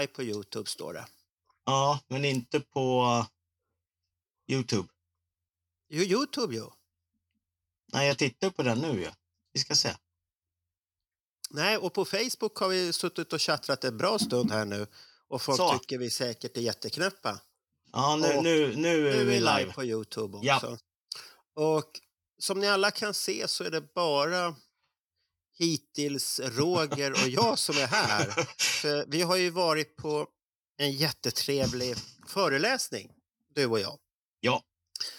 Live på Youtube, står det. Ja, men inte på Youtube. Jo, Youtube, jo. Nej, jag tittar på den nu ju. Vi ska se. Nej, och på Facebook har vi suttit och chattrat en bra stund här nu. Och folk Så. tycker vi säkert är jätteknäppa. Ja, nu, Och nu, nu är vi vi live. på Youtube också. Ja. Och som ni alla kan se så är det bara hittills Roger och jag som är här. För vi har ju varit på en jättetrevlig föreläsning, du och jag. Ja,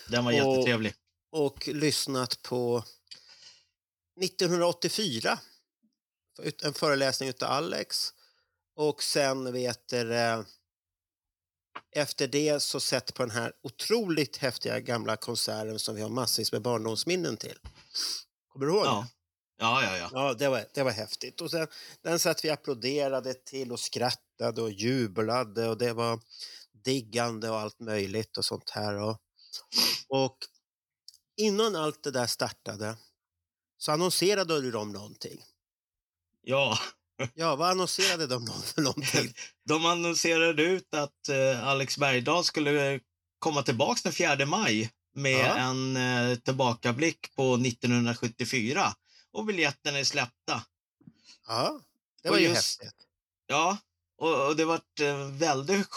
den var Och- jättetrevlig. och lyssnat på 1984. En föreläsning utav Alex. Och sen vet du, eh, efter det så sett på den här otroligt häftiga gamla konserten som vi har massvis med barndomsminnen till. Kommer du ihåg Ja. det? Ja, ja, ja. Ja, det var, det var häftigt. Och sen, den satt vi applåderade till och skrattade och jublade och det var diggande och allt möjligt och sånt här. Och, och innan allt det där startade så annonserade de någonting. Ja, Ja, vad annonserade de för någonting? de annonserade ut att eh, Alex Bergdahl skulle komma tillbaks den 4 maj med Ja. en eh, tillbakablick på 1974. Och biljetterna är släppta. Ja, det Och var ju just- häftigt. Ja, och, och det vart eh, väldigt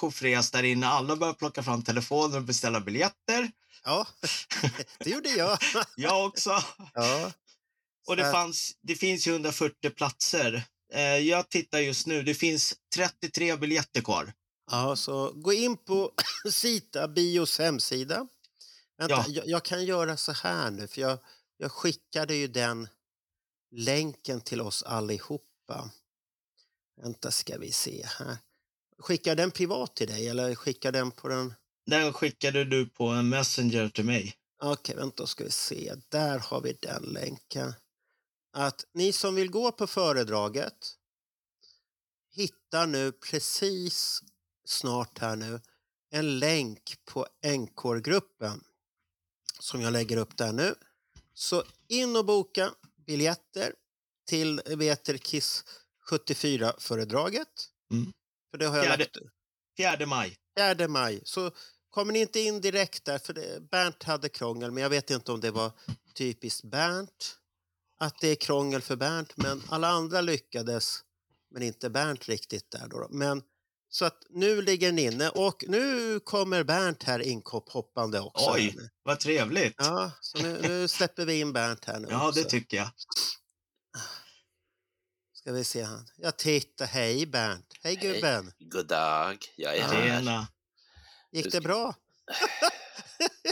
tjofräs där inne. Alla började plocka fram telefoner och beställa biljetter. Ja, det gjorde jag. Jag också. Ja. Och det, fanns, det finns ju 140 platser. Eh, jag tittar just nu, det finns 33 biljetter kvar. Ja, så gå in på Sita Bios hemsida. Vänta, Ja. jag, jag kan göra så här nu, för jag, jag skickade ju den länken till oss allihopa. Vänta ska vi se här. Skickar den privat till dig eller skickar den på den? Den skickade du på en messenger till mig. Okej, vänta ska vi se. Där har vi den länken. Att ni som vill gå på föredraget hittar nu precis snart här nu en länk på NK-gruppen som jag lägger upp där nu. Så in och boka biljetter till Veter Kiss 74-föredraget. Mm. För det har jag Fjärde- lagt 4 maj. 4 maj. Så kommer ni inte in direkt där, för det, Bernt hade krångel, men jag vet inte om det var typiskt Bernt. Att det är krångel för Bernt, men alla andra lyckades, men inte Bernt riktigt där då. Men så att nu ligger ni inne och nu kommer Bernt här inhoppande också. här Oj, vad trevligt. Ja, Ja, så nu, nu släpper vi in Bernt här nu också. det tycker jag. Ska vi se han. Jag tittar, hej Bernt. Hej Hej. gubben. God dag, jag är här. Tjena. Gick det bra?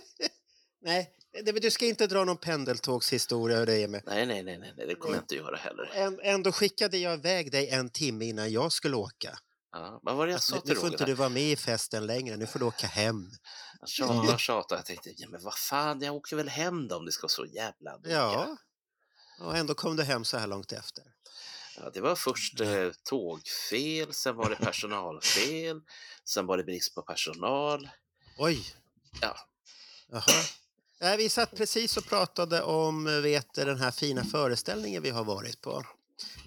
Nej, det, du ska inte dra någon pendeltågshistoria dig med. Nej, nej, nej, nej, det kommer jag inte göra heller. Än- Ändå skickade jag iväg dig en timme innan jag skulle åka. Ja, vad var det jag Alltså, sa nu till får inte du vara med i festen längre, nu får du åka hem. Jag tjatade och tjatade. Jag tänkte, ja, men vad fan, jag åker väl hem då om det ska vara så jävla noga. Ja, och ändå kom du hem så här långt efter. Ja, det var först eh, tågfel, sen var det personalfel, sen var det brist på personal. Oj, Ja, jaha. Nej, vi satt precis och pratade om vet, den här fina föreställningen vi har varit på.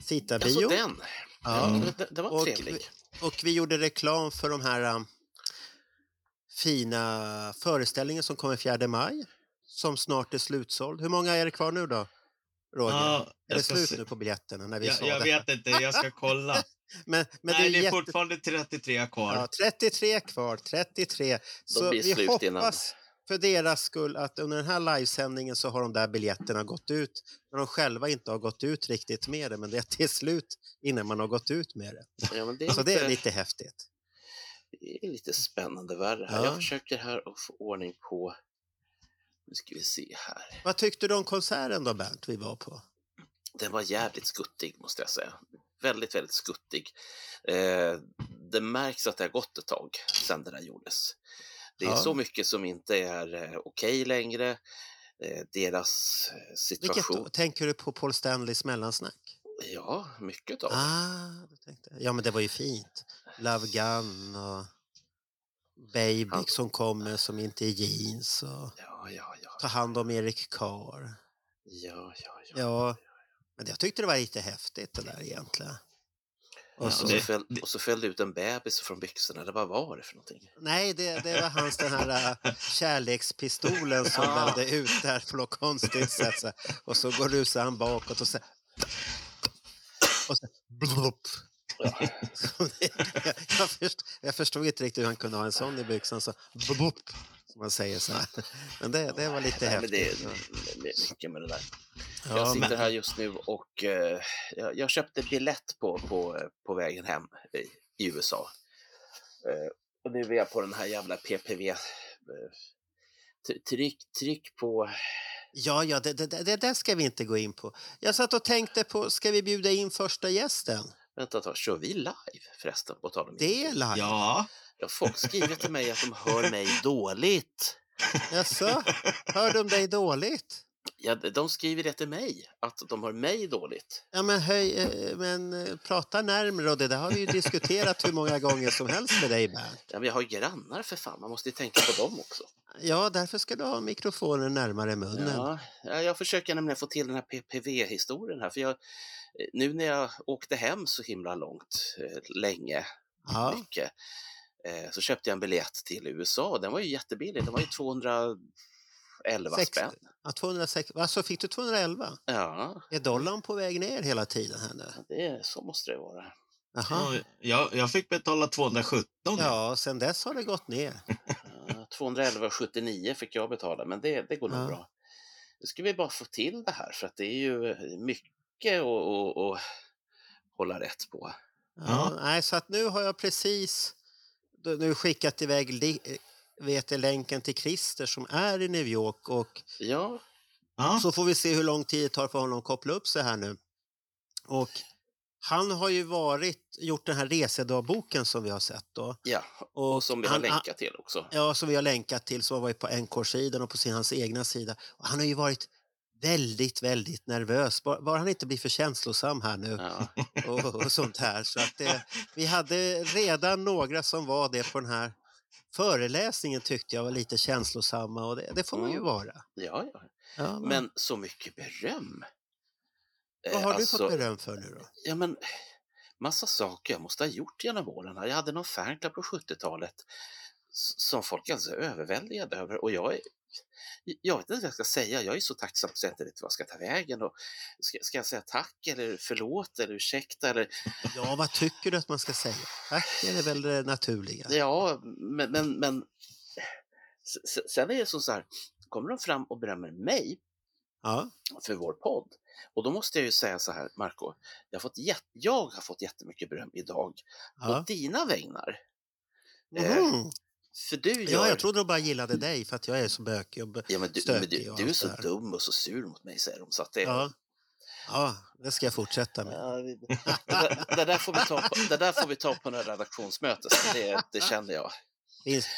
Sita alltså den. Ja. Ja. Den, den var Och, trevlig. Och vi gjorde reklam för de här um, fina föreställningen som kommer 4 maj. Som snart är slutsåld. Hur många är det kvar nu då? Roger? Ja, är det slut se. nu på biljetterna när vi Jag, jag det? vet inte, jag ska kolla. Men, men Nej, det det är, är jätte... fortfarande 33 kvar. ja, 33 kvar, 33. Så blir vi hoppas innan. För deras skull att under den här livesändningen så har de där biljetterna gått ut. När de själva inte har gått ut riktigt med det, men det är till slut innan man har gått ut med det. Ja, det, Så lite, det är lite häftigt. det är lite spännande värre här. Ja. Jag försöker här att få ordning på... Nu ska vi se här. Vad tyckte du om konserten då Bernt vi var på? Den var jävligt skuttig måste jag säga. Väldigt, väldigt skuttig. Eh, det märks att det har gått ett tag sedan det där gjordes. Det är Ja. så mycket som inte är eh, okej längre. Eh, deras eh, Vilket situation. då? Tänker du på Paul Stanleys mellansnack? Ja, mycket av det. Ah, tänkte. Ja, men det var ju fint. Love Gun och Baby Han- som kommer som inte är jeans och Ja, ja, ja. Ta hand om Erik Carr. Ja, ja, ja. Ja, men jag tyckte det var lite häftigt det där egentligen. Och Ja, så, det- och så föll det ut en bebis från byxorna. Eller vad var det för någonting? Nej, det, det var hans den här äh, kärlekspistolen som Ja. vällde ut där på något konstigt sätt. Så. Och så går rusar han bakåt och så... Och så blup. Ja. Jag, jag, först, jag förstod inte riktigt hur han kunde ha en sån i byxan. Så blup, man säger så. Men det, det var lite Nej, häftigt. det är mycket med det där. Ja, jag sitter men- här just nu och eh, jag, jag köpte biljett på, på, på vägen hem i, i USA. Eh, och nu är jag på den här jävla PPV. Eh, tryck, tryck på... Ja, ja, det, det, det, det där ska vi inte gå in på. Jag satt och tänkte på, ska vi bjuda in första gästen? Vänta ett tag, kör vi live förresten? På tal om Det är live. Ja, Ja, folk skriver till mig att de hör mig dåligt. Jaså? Hör de dig dåligt? Ja, de skriver det till mig, att de hör mig dåligt. Ja, men, höj, eh, men eh, prata närmare och det där har vi ju diskuterat hur många gånger som helst med dig Bernt. Ja, men jag har ju grannar för fan, man måste ju tänka på dem också. Ja, därför ska du ha mikrofonen närmare munnen. Ja, ja, jag försöker nämligen få till den här PPV-historien här, för jag, eh, nu när jag åkte hem så himla långt, länge, Ja, mycket, så köpte jag en biljett till USA. Den var ju jättebillig, den var ju 211 Sex- spänn. ja 206, alltså fick du 211? Ja, Är dollarn på väg ner hela tiden här nu? det, är- så måste det vara. Jaha. jag, jag fick betala 217. Ja, sen dess har det gått ner. Ja, 211,79 fick jag betala, men det, det går nog Ja. bra. Nu ska vi bara få till det här, för att det är ju mycket att, att, att hålla rätt på. Ja, Ja. Nej, så att nu har jag precis nu skickat iväg eh, vet jag, länken till Christer som är i New York och Ja, Ja, så får vi se hur lång tid det tar för honom att koppla upp sig här nu. Och han har ju varit, gjort den här resedagboken som vi har sett då. ja. Och, och som vi har han, länkat till också. Ja, som vi har länkat till, som har varit på NK-sidan och på sin, hans egna sida. Och han har ju varit väldigt, väldigt nervös. Bara, bara han inte blir för känslosam här nu Ja. och, och sånt här. Så att det, vi hade redan några som var det på den här föreläsningen tyckte jag var lite känslosamma och det, det får man ju vara. Ja, ja. Ja, men, Men så mycket beröm. vad Eh, har du alltså, fått beröm för nu då? Ja, men massa saker jag måste ha gjort genom åren. Jag hade någon fanclub på 70-talet s- som folk är alltså överväldigade över och jag jag vet inte vad jag ska säga. Jag är så tacksam så jag inte vet vad jag ska ta vägen. Och ska, ska jag säga tack eller förlåt eller ursäkta? Eller, Ja, vad tycker du att man ska säga? Tack är det väl det naturliga. ja, men, men, men sen är det som så här, kommer de fram och berömmer mig Ja, för vår podd. Och då måste jag ju säga så här, Marco, jag har fått, jät- jag har fått jättemycket beröm idag på ja. dina vägnar. Eh, Mhm. För du gör... ja jag trodde de bara gillade dig för att jag är så bökig och ja, men du, stökig men du, och du är så dum och så sur mot mig, säger de. Så att det, Ja. ja, det ska jag fortsätta med. Ja, det, det, där, det, där får vi ta på, det där får vi ta på några redaktionsmöte, så det, det känner jag.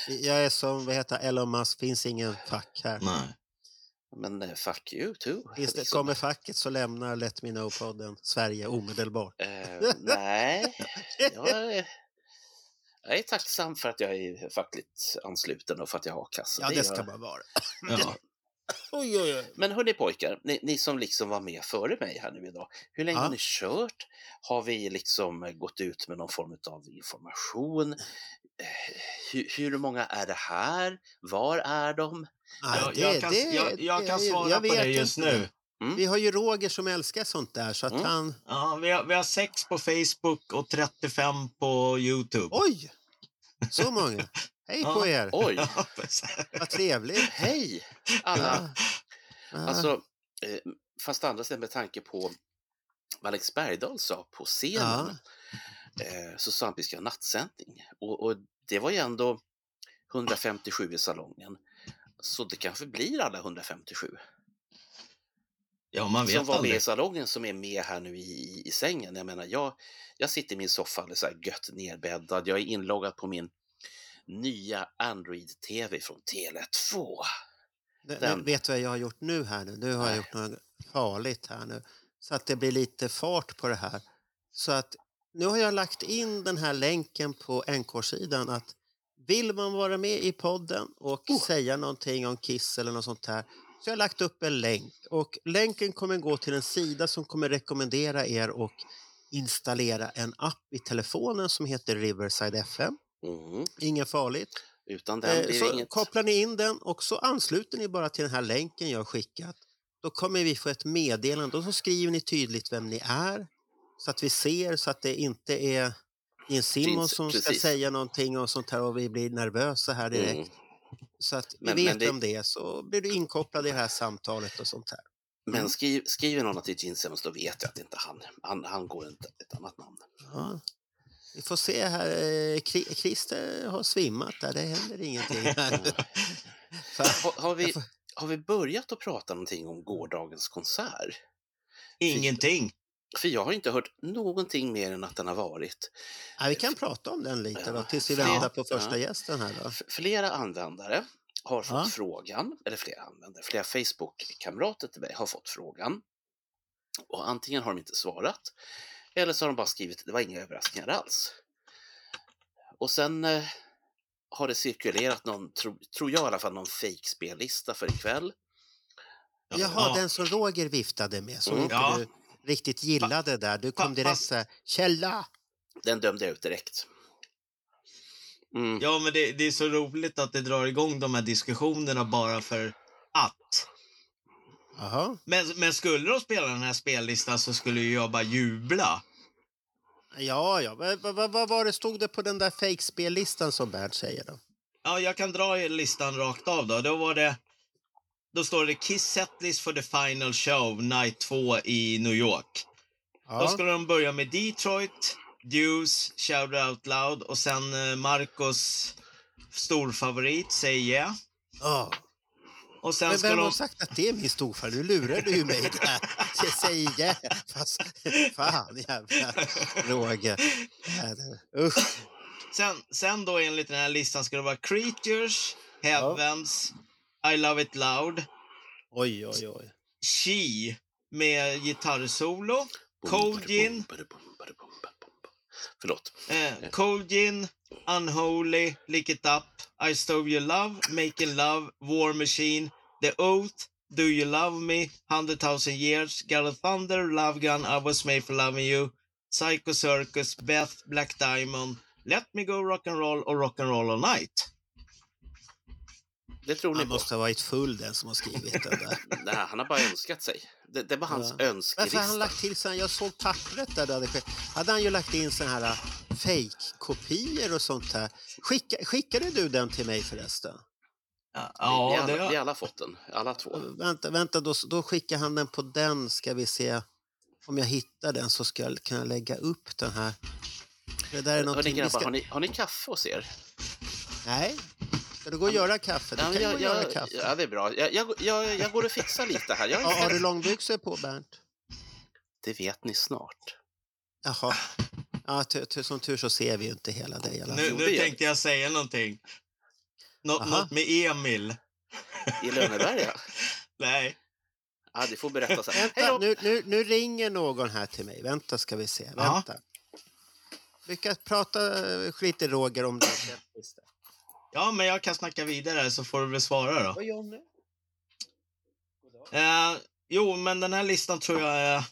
Jag är som vad heter Elon Musk, finns ingen fack här. nej. Men eh, fuck you too. Det, liksom. kommer facket så lämnar Let Me Know-podden Sverige omedelbart. Eh, nej, jag jag är tacksam för att jag är fackligt ansluten och för att jag har a-kassa. Ja, är det ska jag. man vara. Ja. Oj, oj, oj. Men hörni pojkar, ni, ni som liksom var med före mig här nu idag, hur länge Ja. har ni kört? Har vi liksom gått ut med någon form av information? Eh, Hur, hur många är det här? Var är de? Nej, Jag, det- jag, kan, det- jag, jag kan det- svara jag på det just inte. nu. Vi har ju Roger som älskar sånt där så att Mm. han... Ja, vi, har, vi har sex på Facebook och 35 på Youtube. Oj! Så många. Hej Ja. på er! Oj, Vad trevligt. hej alla! Ja. Ja. Alltså, eh, fast andra sidan med tanke på vad Alex Bergdahl sa på scenen, eh, så sa han att vi ska ha nattsändning. Och, och det var ju ändå 157 i salongen. Så det kanske blir alla 157. Ja, man vet som var med i aldrig. salongen som är med här nu i, i sängen. Jag menar, jag, jag sitter i min soffa alldeles så här gött nerbäddad. Jag är inloggad på min nya Android-TV från Tele2. Nu- Den- vet du vad jag har gjort nu här nu? Nu har jag Nej. gjort något farligt här nu. Så att det blir lite fart på det här. Så att nu har jag lagt in den här länken på NK-sidan att vill man vara med i podden och Oh. säga någonting om Kiss eller något sånt här så jag har lagt upp en länk och länken kommer gå till en sida som kommer rekommendera er att installera en app i telefonen som heter Riverside FM. Mm. Inget farligt. Utan den Eh, blir så det inget. kopplar ni in den och så ansluter ni bara till den här länken jag har skickat. Då kommer vi få ett meddelande och så skriver ni tydligt vem ni är så att vi ser så att det inte är Jim Simon som ska precis. säga någonting och sånt här och vi blir nervösa här direkt. Mm. Så att vi Men- vet men det- om det är så blir du inkopplad i det här samtalet och sånt här. Men skriv, skriver någon till Gene Simmons då vet jag att det inte är han. Han, han går inte ett annat namn. Ja. Vi får se här, eh, Christer har svimmat där, det händer ingenting. Har, har, vi, har vi börjat att prata någonting om gårdagens konsert? Ingenting. För jag har inte hört någonting mer än att den har varit. Ja, vi kan prata om den lite då, tills vi ja, väntar på första ja. gästen här då. Flera användare har fått Ja. frågan, eller flera användare, flera Facebook-kamrater till mig har fått frågan. Och antingen har de inte svarat, eller så har de bara skrivit det var inga överraskningar alls. Och sen eh, har det cirkulerat någon, tro, tror jag i alla fall, någon fake-spellista för ikväll. Jaha, Ja. den som Roger viftade med som Mm. inte Ja. du riktigt gillade där. Du kom direkt fast- så här, källa! Den dömde jag ut direkt. Mm. Ja, men det, det är så roligt att det drar igång de här diskussionerna bara för att. Jaha. Men, men skulle de spela den här spellistan så skulle ju jag bara jubla. Ja, ja. Vad, vad, vad var det stod det på den där fake-spellistan som Bernt säger då? Ja, jag kan dra listan rakt av då. Då var det... Då står det Kiss Setlist for the Final Show, Night 2 i New York. Då Ja. skulle de börja med Detroit, Deuce, Shout Out Loud och sen eh, Marcos storfavorit, Say Yeah. Ja. Och sen Men vem har de... sagt att det är min storfar? Nu lurar du ju mig där. Jag säger ja, fast fan jävla Roger. Ja, Usch. Sen, sen då enligt den här listan ska det vara Creatures, Heavens, I Love It Loud, Oj, oj, oj. She med gitarrsolo, Cold Gin, Förlåt. eh, Cold Gin, Unholy, Lick It Up, I Stole Your Love, Making Love, War Machine, The Oath, Do You Love Me, 100 000 Years, God of Thunder, Love Gun, I Was Made For Loving You, Psycho Circus, Beth, Black Diamond, Let Me Go Rock'n'Roll och Rock'n'Roll All Night. Det tror ni Han på. måste ha varit full den som har skrivit den där. Nej, han har bara önskat sig. Det, det var hans Ja. önskelista. Varför har han lagt till sen jag såg pappret där det hade skett. Hade han ju lagt in såna här äh, fake-kopior och sånt här. Skicka, skickade du den till mig förresten? Ja, vi, ja alla, det vi alla fått den, alla två. Vänta, vänta då, då skickar han den på den ska vi se. Om jag hittar den så ska jag kunna lägga upp den här. Det där är vi grabbar, ska... har, ni, har ni kaffe hos er? Nej, ska du gå och göra kaffe? Du Ja, kan men gå jag, och göra jag, kaffe. ja, det är bra. Jag, jag, jag, jag går och fixar lite här. Jag, Ja, har du långbyxor på Bernt? Det vet ni snart. Jaha. Ja, som tur så ser vi ju inte hela dig alla Nu, nu tänkte jag säga någonting. Nå, Aha. något med Emil. I Lönneberga? Nej. Ja, det får berätta sen. Hej Vänta, nu, nu, nu ringer någon här till mig. Vänta ska vi se. Ja. Vänta. Vi kan prata eh, lite Roger om det. Ja, men jag kan snacka vidare så får du väl svara då. Vad Jonny? Eh, jo, men den här listan tror jag eh,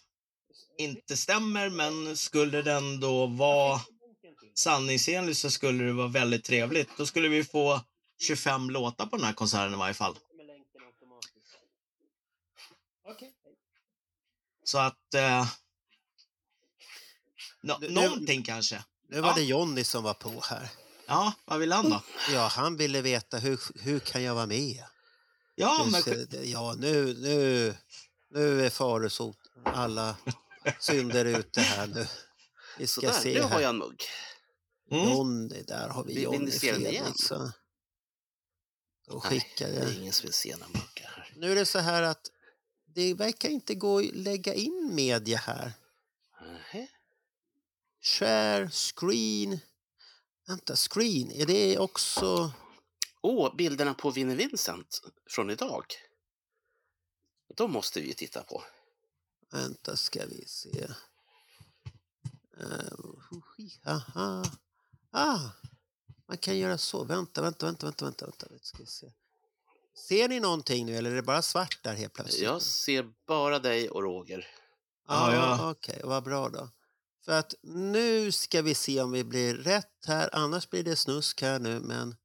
inte stämmer, men skulle den då vara sanningsenlig så skulle det vara väldigt trevligt. Då skulle vi få 25 låtar på den här konserten i varje fall. Så att... Eh, Du- du- någonting kanske. Nu var Ja. det Jonny som var på här. Ja, vad vill han då? Ja, han ville veta hur, hur kan jag vara med? Ja, Nu men ja, nu, nu, nu är faresot alla synder ute här nu. Vi ska Sådär, se nu har här. jag en mugg. mm. Jonny, där har vi den igen? Fredriksson. Då Nej, skickar det är jag. ingen som vill se några muggar här. Nu är det så här att det verkar inte gå att lägga in media här. Nähä. Share, screen. Vänta, screen, är det också... Åh, bilderna på Vinnie Vincent från idag. De måste vi ju titta på. Vänta, ska vi se. Uh. Ah, man kan göra så. Vänta, vänta, vänta, vänta, vänta. vänta. Ska vi se. Ser ni någonting nu eller är det bara svart där helt plötsligt? Jag ser bara dig och Roger. Ja, Ja, ja. okej, vad bra då. För att nu ska vi se om vi blir rätt här, annars blir det snusk här nu, men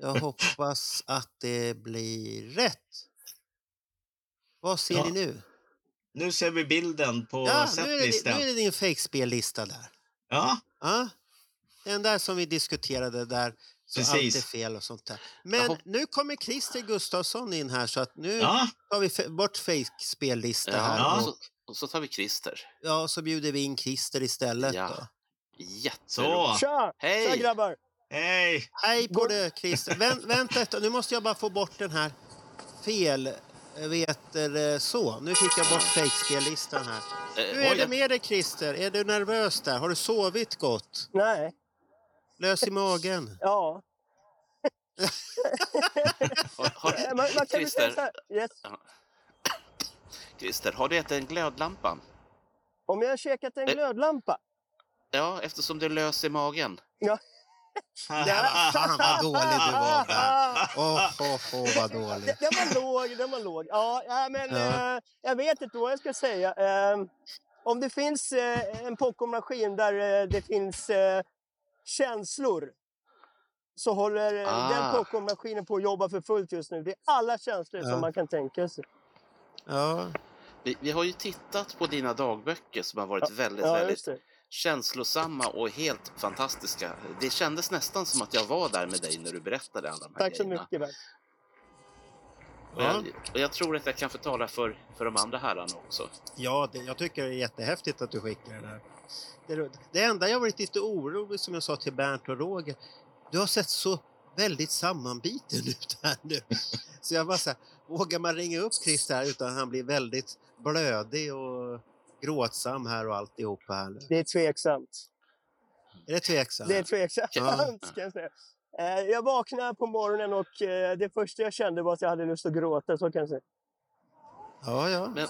jag hoppas att det blir rätt. Vad ser Ja. ni nu? Nu ser vi bilden på Ja, nu är, det, setlistan. nu är det din fejkspellista där. Ja, Ja, den där som vi diskuterade där, så allt Precis. är fel och sånt där. Men nu kommer Christer Gustafsson in här, så att nu ja, tar vi bort fejkspellista Ja, här. och, Och, så, och så tar vi Christer. ja, så bjuder vi in Christer istället Ja. då. Jätteroligt. Tja! Hej! Tja grabbar! Hej! Hej på dig Christer. Vänt, vänta ett nu måste jag bara få bort den här fel... eh, Vet eh, så, nu fick jag bort fejkspellistan här. Eh, Hur är oj, det med dig Christer? Är du nervös där? Har du sovit gott? Nej, Lös i magen? ja. Har, har, Man, man kan väl säga Christer, så här, yes. Christer, har du ätit en glödlampa? Om jag har käkat en Eh. glödlampa? Ja, eftersom du är lös i magen. Fan vad dålig du var där. Åh, åh, åh vad dålig. Den, den var låg, den var låg. Ja, ja men Ja. Eh, jag vet inte vad jag ska säga. Eh, om det finns eh, en popcornmaskin där eh, det finns eh, känslor så håller Ah. den popcornmaskinen på att jobba för fullt just nu. Det är alla känslor Ja. som man kan tänka sig. Ja, Vi, vi har ju tittat på dina dagböcker som har varit väldigt, Ja, väldigt just det. känslosamma och helt fantastiska. Det kändes nästan som att jag var där med dig när du berättade alla de här Tack så grejerna. mycket. Bernt. Och jag, och jag tror att jag kan få tala för, för de andra herrarna också. ja det, jag tycker det är jättehäftigt att du skickar det där. Det, det enda jag varit lite orolig som jag sa till Bernt och Roger, du har sett så väldigt sammanbiten ut här nu. Så jag bara så här, vågar man ringa upp Christer här utan han blir väldigt blödig och gråtsam här och alltihopa här nu? Det är tveksamt. Är det tveksamt? Det är tveksamt, Ja. ska jag säga. Eh, Jag vaknade på morgonen och eh, det första jag kände var att jag hade lust att gråta. Så kan jag säga. Ja, ja. Men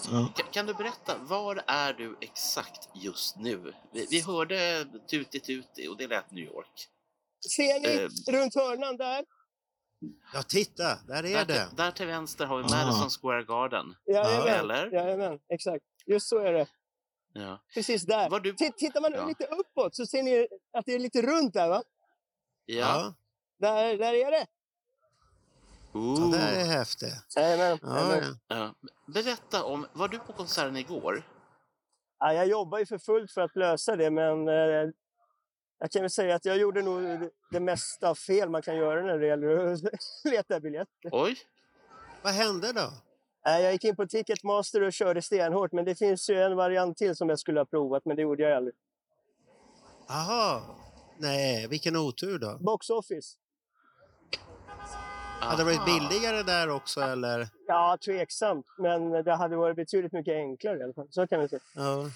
kan du berätta, var är du exakt just nu? Vi, vi hörde Tuti Tuti och det lät New York. Ser ni Eh. runt hörnan där? Ja, titta, där är Där, det. till- där till vänster har vi Ah. Madison Square Garden. Jajamän, Eller? jajamän, exakt. Just så är det. Ja. Precis där. Var du... Titt- Tittar man Ja. lite uppåt så ser ni att det är lite runt där va? Ja. Ja, Där, där är det. ja Ooh. det är häftigt. Jajamän. Ja, jajamän. ja. Ja. Berätta om, var du på konserten igår? Ja, jag jobbar ju för fullt för att lösa det men eh, jag kan väl säga att jag gjorde nog det- mesta fel man kan göra när det gäller att leta biljetter. Oj, Vad hände då? Nej, Jag gick in på Ticketmaster och körde stenhårt men det finns ju en variant till som jag skulle ha provat men det gjorde jag aldrig. Aha. Nej, vilken otur då. Box Office. Hade det varit Aha. billigare där också eller? Ja, tveksamt. Men det hade varit betydligt mycket enklare i alla fall. Så kan vi säga. Ja.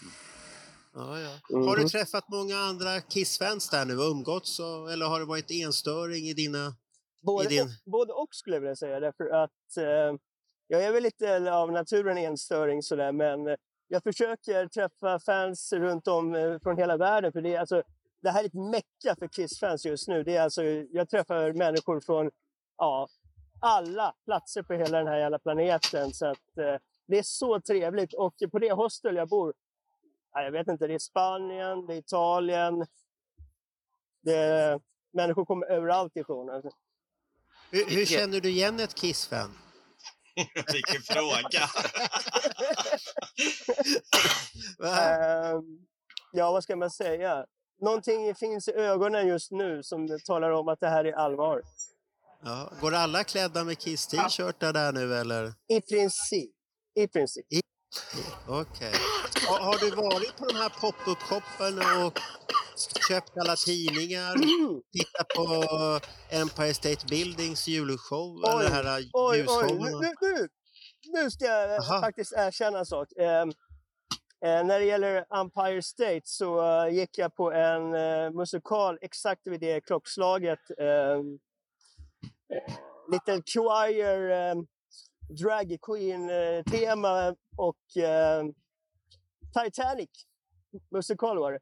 Ja, ja. Har du träffat många andra Kiss-fans där nu och umgåtts och, eller har det varit enstöring i dina... Både, I din- och, både och skulle jag vilja säga. Därför att eh, jag är väl lite av naturen enstöring sådär. Men jag försöker träffa fans runt om eh, från hela världen. För det, är, alltså, det här är ett mecka för Kiss-fans just nu. Det är alltså, jag träffar människor från ja, alla platser på hela den här jävla planeten. Så att, eh, det är så trevligt. Och på det hostel jag bor, jag vet inte, det är Spanien, det är Italien. Det är, människor kommer överallt ifrån. Alltså. Hur, hur känner du igen ett Kiss-fan? Vilken fråga! Ehm, ja, vad ska man säga? Någonting finns i ögonen just nu som talar om att det här är allvar. Ja. Går alla klädda med Kiss-t-shirtar där nu eller? I princip. I princip. Okej. Har, har du varit på de här pop-up-shoppen och köpt alla tidningar? Tittat på Empire State Buildings julshow? Oj, eller här Oj, oj, nu, nu, nu! ska jag eh, Aha. faktiskt erkänna en sak. Ehm, eh, när det gäller Empire State så eh, gick jag på en eh, musikal exakt vid det klockslaget. Um, Little Choir, um, Drag Queen-tema och eh, Titanic musikal var det.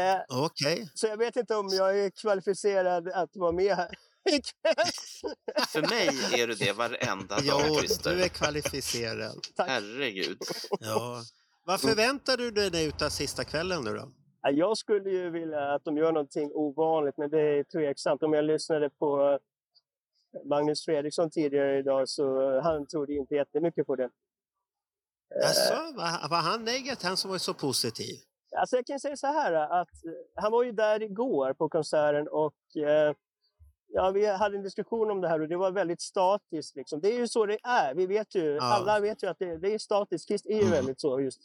Eh, Okej. så jag vet inte om jag är kvalificerad att vara med här. För mig är du det varenda dag, Jo, Christer. du är kvalificerad. Tack. Herregud. Ja. Vad förväntar du dig av sista kvällen nu då? Ja, Jag skulle ju vilja att de gör någonting ovanligt, men det är tveksamt. Om jag lyssnade på eh, Magnus Fredriksson tidigare idag så han trodde inte jättemycket på det. Eh, Alltså, var, var han negativ? Han som var så positiv? Alltså jag kan säga så här att eh, han var ju där igår på konserten och eh, ja, vi hade en diskussion om det här och det var väldigt statiskt. Liksom. Det är ju så det är. Vi vet ju, Ja. alla vet ju att det, det är statiskt. Kiss är ju Mm. väldigt så just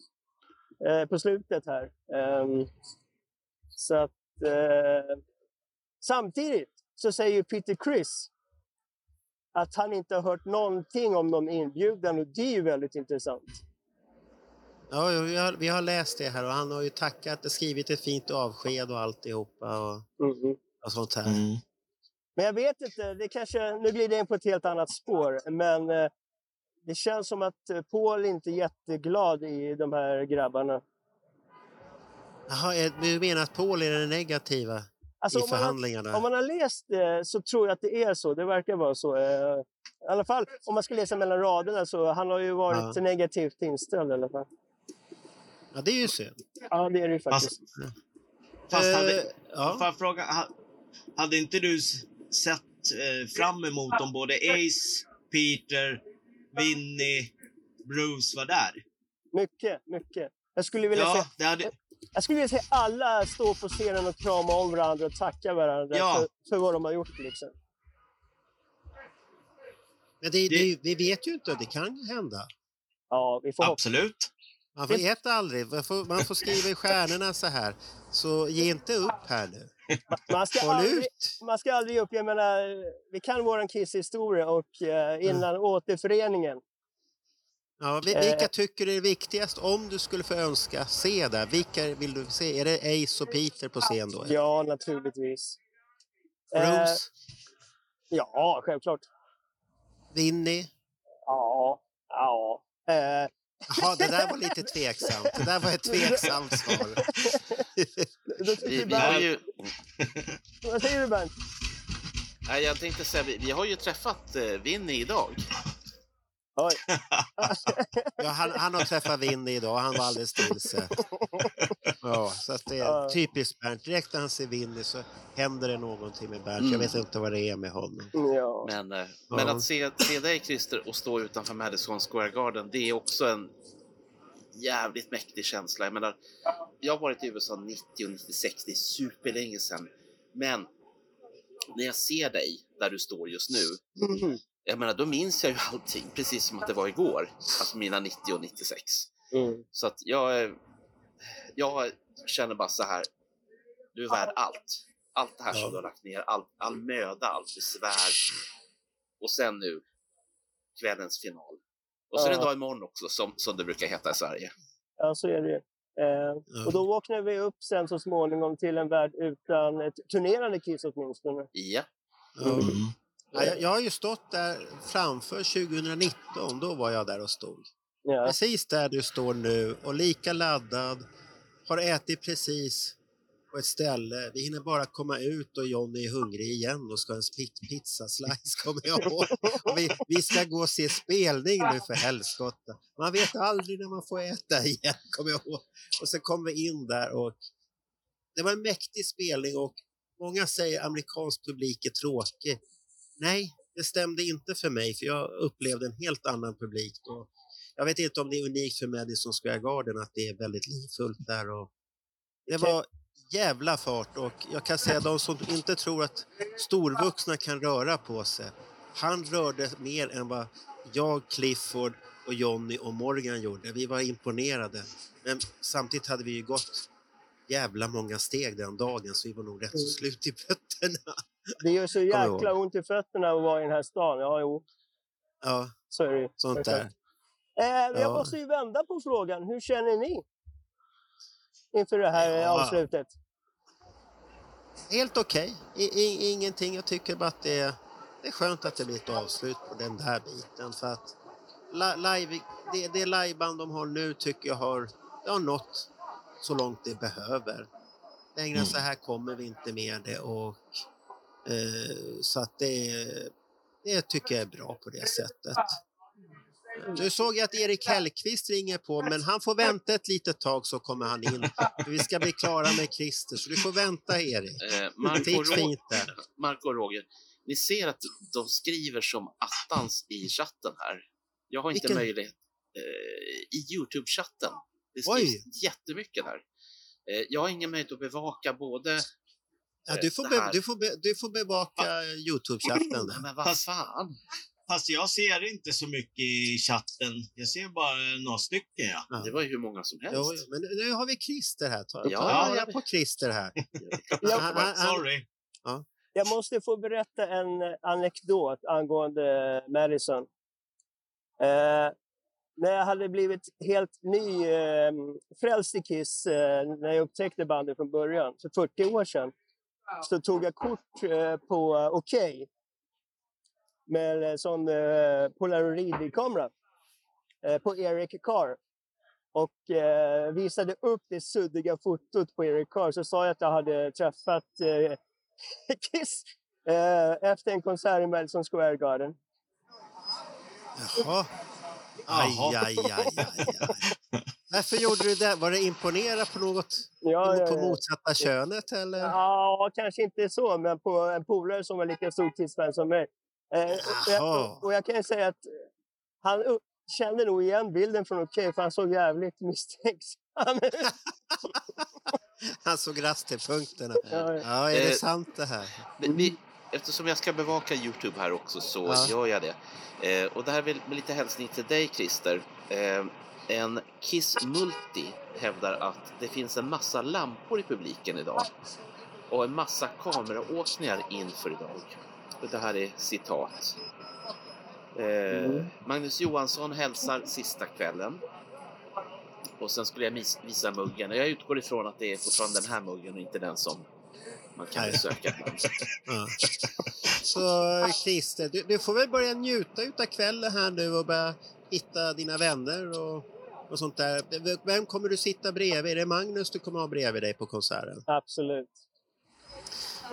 eh, på slutet här. Ehm, så att eh, samtidigt så säger ju Peter Chris att han inte har hört någonting om någon inbjudan och det är ju väldigt intressant. Ja, vi har, vi har läst det här och han har ju tackat och skrivit ett fint avsked och alltihopa och, Mhm. och sånt här. Mm. Men jag vet inte, det kanske, nu glider jag in på ett helt annat spår, men eh, det känns som att eh, Paul inte är jätteglad i de här grabbarna. Jaha, du menar att Paul är den negativa Alltså, i om, man har, om man har läst det så tror jag att det är så. Det verkar vara så. Eh, I alla fall om man ska läsa mellan raderna så han har ju varit Ja. negativt inställd i alla fall. Ja, det är ju synd. Ja, det är det ju Fast, faktiskt. fast hade, Eh, ja. får jag fråga, ha- hade inte du sett eh, fram emot om både Ace, Peter, Vinny, Bruce var där? Mycket, mycket. Jag skulle vilja Ja, se det hade, Jag skulle vilja se alla stå på scenen och krama om varandra och tacka varandra Ja. för, för vad de har gjort. Liksom. Men det, Det- vi vet ju inte, det kan hända. Ja, vi får absolut. Man vet aldrig, man får, man får skriva i stjärnorna så här. Så ge inte upp här nu. Man ska, Håll aldrig, ut! man ska aldrig ge upp. Jag menar, vi kan våran Kiss-historia och eh, innan återföreningen. Ja, Eh. vilka tycker du är viktigast om du skulle få önska se där? Vilka vill du se? Är det Ace och Peter på scen då? Ja, naturligtvis. Eh, Bruce? ja, självklart. Vinny? Ja, ja. Eh, Jaha, det där var lite tveksamt. Det där var ett tveksamt svar. Vi, vi har ju, vad säger du Bernt? nej, jag tänkte säga, vi, vi har ju träffat eh, Vinny idag. Oj. Ja, han, han har träffat Vinny idag, han var alldeles till sig. Ja, så att det är typiskt Bernt. Direkt när han ser Vinny så händer det någonting med Bernt. Jag Mm. vet inte vad det är med honom. Ja. Men, eh, Ja. men att se, se dig Christer och stå utanför Madison Square Garden, det är också en jävligt mäktig känsla. Jag menar, jag har varit i USA 90 och 96, det är superlänge sedan. Men när jag ser dig där du står just nu, Mhm. Jag menar, då minns jag ju allting precis som att det var igår. Alltså mina 90 och 96. Mm. Så att jag, jag känner bara så här, du är värd allt. Allt det här Ja. som du har lagt ner, all, all möda, allt besvär. Och sen nu, kvällens final. Och så är det en dag imorgon också, som, som det brukar heta i Sverige. Ja, så är det ju. eh. Och då vaknar vi upp sen så småningom till en värld utan ett turnerande Kiss åtminstone. Ja, Ja. Mm. Ja, jag, jag har ju stått där framför 2019, då var jag där och stod. Ja. Precis där du står nu och lika laddad. Har ätit precis på ett ställe. Vi hinner bara komma ut och Johnny är hungrig igen och ska ha en pizzaslice kommer jag ihåg. Vi, vi ska gå och se spelning nu för helskotta. Man vet aldrig när man får äta igen kommer jag ihåg. Och sen kom vi in där och det var en mäktig spelning och många säger amerikansk publik är tråkig. Nej, det stämde inte för mig för jag upplevde en helt annan publik då. Jag vet inte om det är unikt för Madison Square Garden att det är väldigt livfullt där. Och det var jävla fart och jag kan säga de som inte tror att storvuxna kan röra på sig. Han rörde mer än vad jag, Clifford och Johnny och Morgan gjorde. Vi var imponerade. Men samtidigt hade vi ju gått jävla många steg den dagen så vi var nog rätt så Mm. slut i fötterna. Det gör så jäkla ont i fötterna att vara i den här stan. Ja, jo, Ja, så är det sånt där. Eh, Jag Ja. måste ju vända på frågan. Hur känner ni? Inför det här eh, Ja. avslutet. Helt okej. I, ingenting. Jag tycker bara att det är, det är skönt att det blir ett avslut på den där biten. För att li, live, det, det liveband de har nu tycker jag har, det har nått så långt det behöver. Längre än så här kommer vi inte med det. Och, så att det, det tycker jag är bra på det sättet. Nu såg jag att Erik Hellqvist ringer på, men han får vänta ett litet tag så kommer han in. Vi ska bli klara med Christer, så du får vänta Erik. Eh, Marco, Fick Ro- fint där. Marco och Roger, ni ser att de skriver som attans i chatten här. Jag har inte Vilken- möjlighet eh, i Youtube-chatten. Det skrivs jättemycket där. Eh, jag har ingen möjlighet att bevaka både... Ja, du, får be, här- du, får be, du får bevaka Youtube-chatten. Men vad fan! Fast jag ser inte så mycket i chatten. Jag ser bara några stycken. Ja. Ja. Det var ju hur många som helst. Jo, men nu- har vi Christer här. Ta, ta Ja. på Christer här. Ja, Han- han- han- Sorry. Jag måste få berätta en eh, anekdot angående eh, Madison. Eh, när jag hade blivit helt ny, eh, frälst i Kiss, eh, när jag upptäckte bandet från början, för 40 år sedan, så tog jag kort eh, på eh, Okej med en sån eh, polaroidkamera eh, på Eric Carr och eh, visade upp det suddiga fotot på Eric Carr. Så sa jag att jag hade träffat eh, Kiss eh, efter en konsert i Madison Square Garden. Jaha. Aj, aj, aj, aj, aj. Varför gjorde du det? Var det imponera på något Ja, ja, på ja. motsatta könet eller? Ja, kanske inte så, men på en polare som var lika stor Kiss-fan som mig. Eh, och, jag, och jag kan ju säga att han kände nog igen bilden från Okej, för han såg jävligt misstänksam ut. Han såg rasterpunkterna. Ja, ja. Ja, är det Eh, sant det här? Vi, eftersom jag ska bevaka Youtube här också så Ja. gör jag det. Eh, och det här med lite hälsning till dig Christer. Eh, en Kiss Multi hävdar att det finns en massa lampor i publiken idag. Och en massa kameraåkningar inför idag. Det här är citat. Eh, Magnus Johansson hälsar sista kvällen. Och sen skulle jag visa muggen. Jag utgår ifrån att det är fortfarande den här muggen och inte den som man kan Nej. besöka ibland. Ja. Så Christer, du, du får väl börja njuta utav kvällen här nu och börja hitta dina vänner och, och sånt där. Vem kommer du sitta bredvid? Är det Magnus du kommer ha bredvid dig på konserten? Absolut.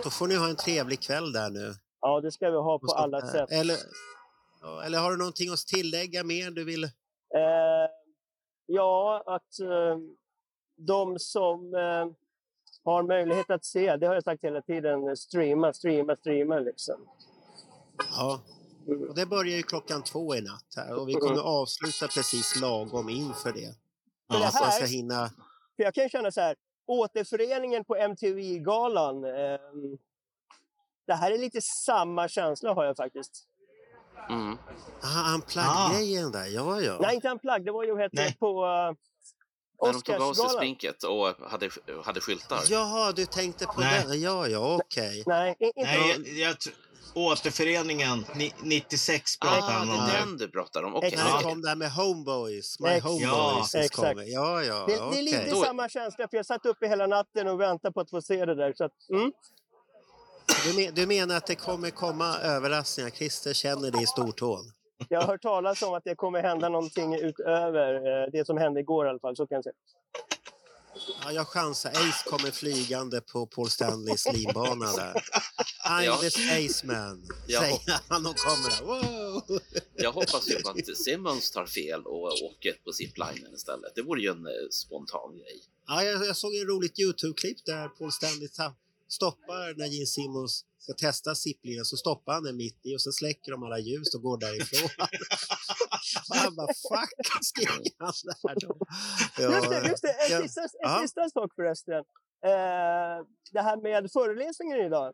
Då får ni ha en trevlig kväll där nu. Ja, det ska vi ha på alla där. sätt. Eller, eller har du någonting att tillägga mer du vill? Eh, ja, att eh, de som eh, har möjlighet att se, det har jag sagt hela tiden, streama, streama, streama liksom. Ja. Och det börjar ju klockan två i natt här och vi kommer avsluta precis lagom inför det. För det Så man ska här, hinna... för jag kan känna så här, återföreningen på MTV-galan, eh, det här är lite samma känsla har jag faktiskt. Mm. Ah, unplug-grejen där, ja ja. Nej, inte en plagg, det var ju det, på uh, När de tog av sig sminket och hade, hade skyltar. Jaha, du tänkte på Nej. den? Ja, ja, okej. Nej, i- inte Nej, jag, jag, återföreningen, ni, 96 pratar Ah, han det om är nu. den du pratar om. Okej. När Ja. det kom där med Homeboys, My Ex- Homeboys. Ja, exakt. Ja, ja, Det, det okej. är lite Då- samma känsla, för jag satt uppe hela natten och väntade på att få se det där. Så att, mm. Du, men, du menar att det kommer komma överraskningar? Christer känner det i stortån. Jag har hört talas om att det kommer hända någonting utöver eh, det som hände igår i alla fall. Så kan jag säga. Ja, jag chansar. Ace kommer flygande på Paul Stanleys linbana där. I'm Ja. the spaceman, Ja. säger han och kommer. Wow! Jag hoppas ju på att Simmons tar fel och åker på ziplinen istället. Det vore ju en eh, spontan grej. Ja, jag, jag såg en roligt Youtube-klipp där Paul Stanley ta- stoppar när Gene Simmons ska testa zipplingen så stoppar han den mitt i och så släcker de alla ljus och går därifrån. och han bara fuck, skriker han där då. Ja, Just det, just det. En, ja. sista, en sista sak förresten. Eh, det här med föreläsningen idag.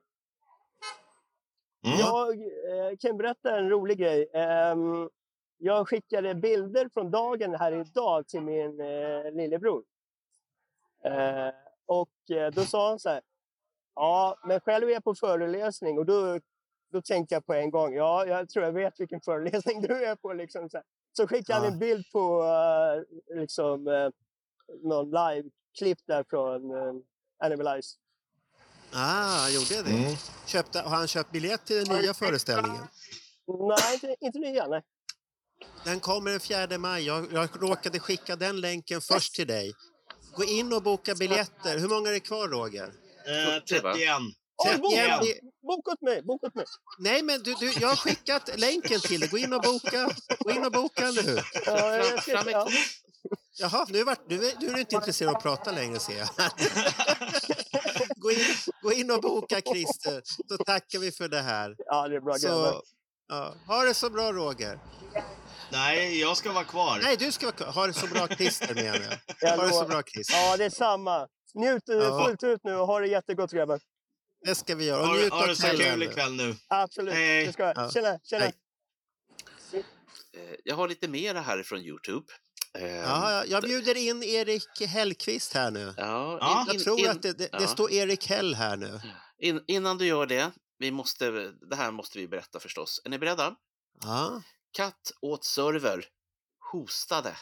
Mm. Jag eh, kan berätta en rolig grej. Ehm, jag skickade bilder från dagen här idag till min eh, lillebror. Eh, och eh, då sa han så här. Ja, men själv är jag på föreläsning och då, då tänkte jag på en gång. Ja, jag tror jag vet vilken föreläsning du är på. Liksom, så så skickade han Ja. en bild på eh, liksom, eh, någon live-klipp där från uh, Animalize. Ah, han gjorde det. Mm. Köpte, har han köpt biljett till den nya föreställningen? Nej, inte, inte nya. Nej. Den kommer den 4 maj. Jag, jag råkade skicka den länken först till dig. Gå in och boka biljetter. Hur många är det kvar, Roger? Eh, 31. Oj, boka, boka åt mig! Boka åt mig! Nej, men du, du, jag har skickat länken till dig. Gå in och boka. Gå in och boka nu. Ja, jag Fram, ska, fram med ja. Jaha, nu, vart, nu, är, nu är du inte intresserad av att prata längre ser jag. gå, in, gå in och boka Christer, så tackar vi för det här. ja, det är bra. Så, ja, ha det så bra Roger. Nej, jag ska vara kvar. Nej, du ska vara kvar. Ha det så bra Christer menar jag. Jag Ha det så bra Christer. Ja, det är samma. Njut Ja. fullt ut nu och ha det jättegott grabbar. Det ska vi göra. Och njut ha det så kul nu. ikväll nu. Absolut. Hej. Det ska jag. Ja. Tjena, tjena. Hej. Jag har lite mera härifrån Youtube. Ja, jag- jag bjuder in Erik Hellqvist här nu. ja, Ja. in- Jag tror in- att det, det, det ja. står Erik Hell här nu. In, innan du gör det, vi måste, det här måste vi berätta förstås. Är ni beredda? Ja. Katt åt server, hostade.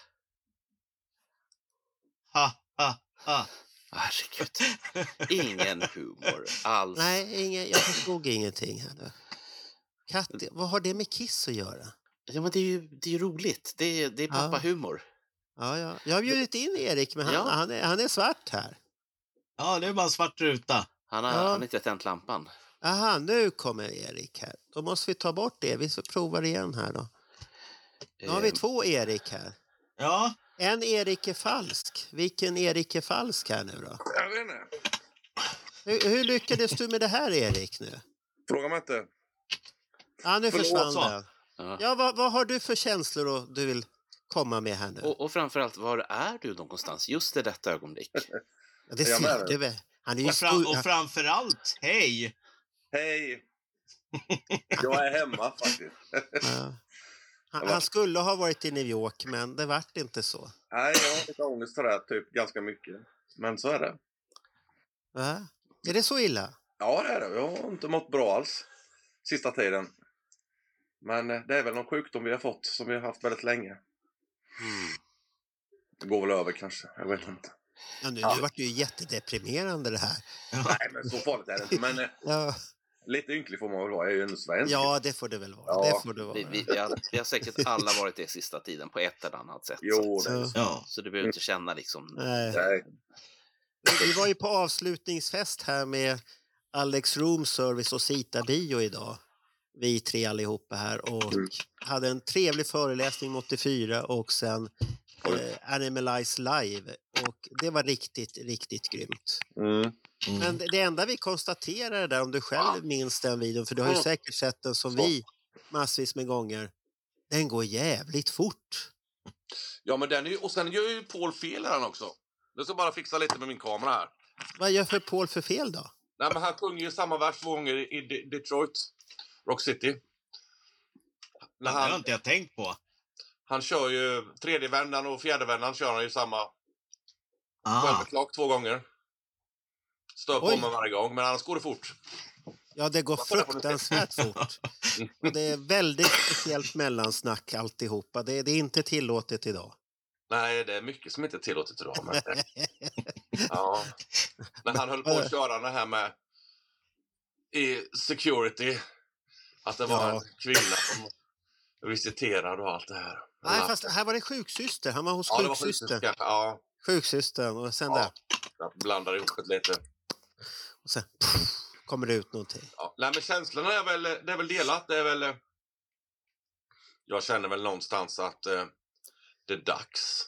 Ha, ha, ha. Herregud. Ingen humor alls. Nej, ingen, jag förstod ingenting här. Katt, vad har det med Kiss att göra? Ja, men det är ju det är roligt. Det är, det är Ja. pappahumor. Ja, ja. Jag har bjudit in Erik, men han, Ja. han, är, han är svart här. Ja, det är bara en svart ruta. Han har, Ja. han har inte tänt lampan. Aha, nu kommer Erik här. Då måste vi ta bort det. Vi får prova det igen här då. Nu har vi Eh, två Erik här. Ja, En Erik är falsk. Vilken Erik är falsk här nu då? Jag vet inte. Hur, hur lyckades du med det här Erik nu? Fråga mig inte. Ja, nu Förlåt, försvann så. den. ja. Ja, vad, vad har du för känslor då du vill komma med här nu? Och, och framförallt, var är du någonstans just i detta ögonblick? Ja, det är jag med ser du väl? Han är ju och, fram, stor. och framför allt, hej! Hej! Jag är hemma faktiskt. Ja. Han, han skulle ha varit i New York, men det vart inte så. Nej, jag har lite ångest för det typ ganska mycket. Men så är det. Va? Är det så illa? Ja, det är det. Jag har inte mått bra alls sista tiden. Men eh, det är väl någon sjukdom vi har fått som vi har haft väldigt länge. Det går väl över kanske. Jag vet inte. Ja, nu, Ja. nu vart det ju jättedeprimerande det här. Nej, men så farligt är det inte. Men eh, Ja, lite ynklig får man väl vara. Jag är ju en svensk. ja det får det väl vara. Ja. Det får det vara. Vi, vi, vi, har, vi har säkert alla varit det sista tiden på ett eller annat sätt. Jo, så, det Så, Ja. så du behöver inte känna liksom... nej. Nej. Vi var ju på avslutningsfest här med Alex Room Service och Sita Bio idag. Vi tre allihopa här och Mm. hade en trevlig föreläsning om 84 och sen eh, Animalize Live. Och det var riktigt, riktigt grymt. Mm. Men det, enda vi konstaterade där, om du själv minns den videon, för du har ju Mm. säkert sett den som vi massvis med gånger. Den går jävligt fort. Ja, men den är ju... Och sen gör ju Paul fel här också. Jag ska bara fixa lite med min kamera här. Vad gör för Paul för fel då? Nej, men han sjunger ju samma vers två gånger i De- Detroit, Rock City. När Det har inte jag tänkt på. han kör ju tredje vändan och fjärde vändan kör han ju samma Ah. självklock två gånger. Stör på mig varje gång, men annars går det fort. Ja, det går fruktansvärt fort. Och det är väldigt speciellt mellansnack alltihopa. Det, det är inte tillåtet idag. Nej, det är mycket som inte är tillåtet idag. Men... ja. När han höll på att köra det här med i security. Att det var Ja. en kvinna som visiterade och allt det här. Nej, fast här var det sjuksyster. Han var hos ja, det var. Ja, Sjuksystern och sen Ja. där. jag blandar ihop det lite. Och sen pff, kommer det ut någonting. Ja. Nej, men känslorna är väl, det är väl delat. Det är väl... eh, Jag känner väl någonstans att eh, det är dags.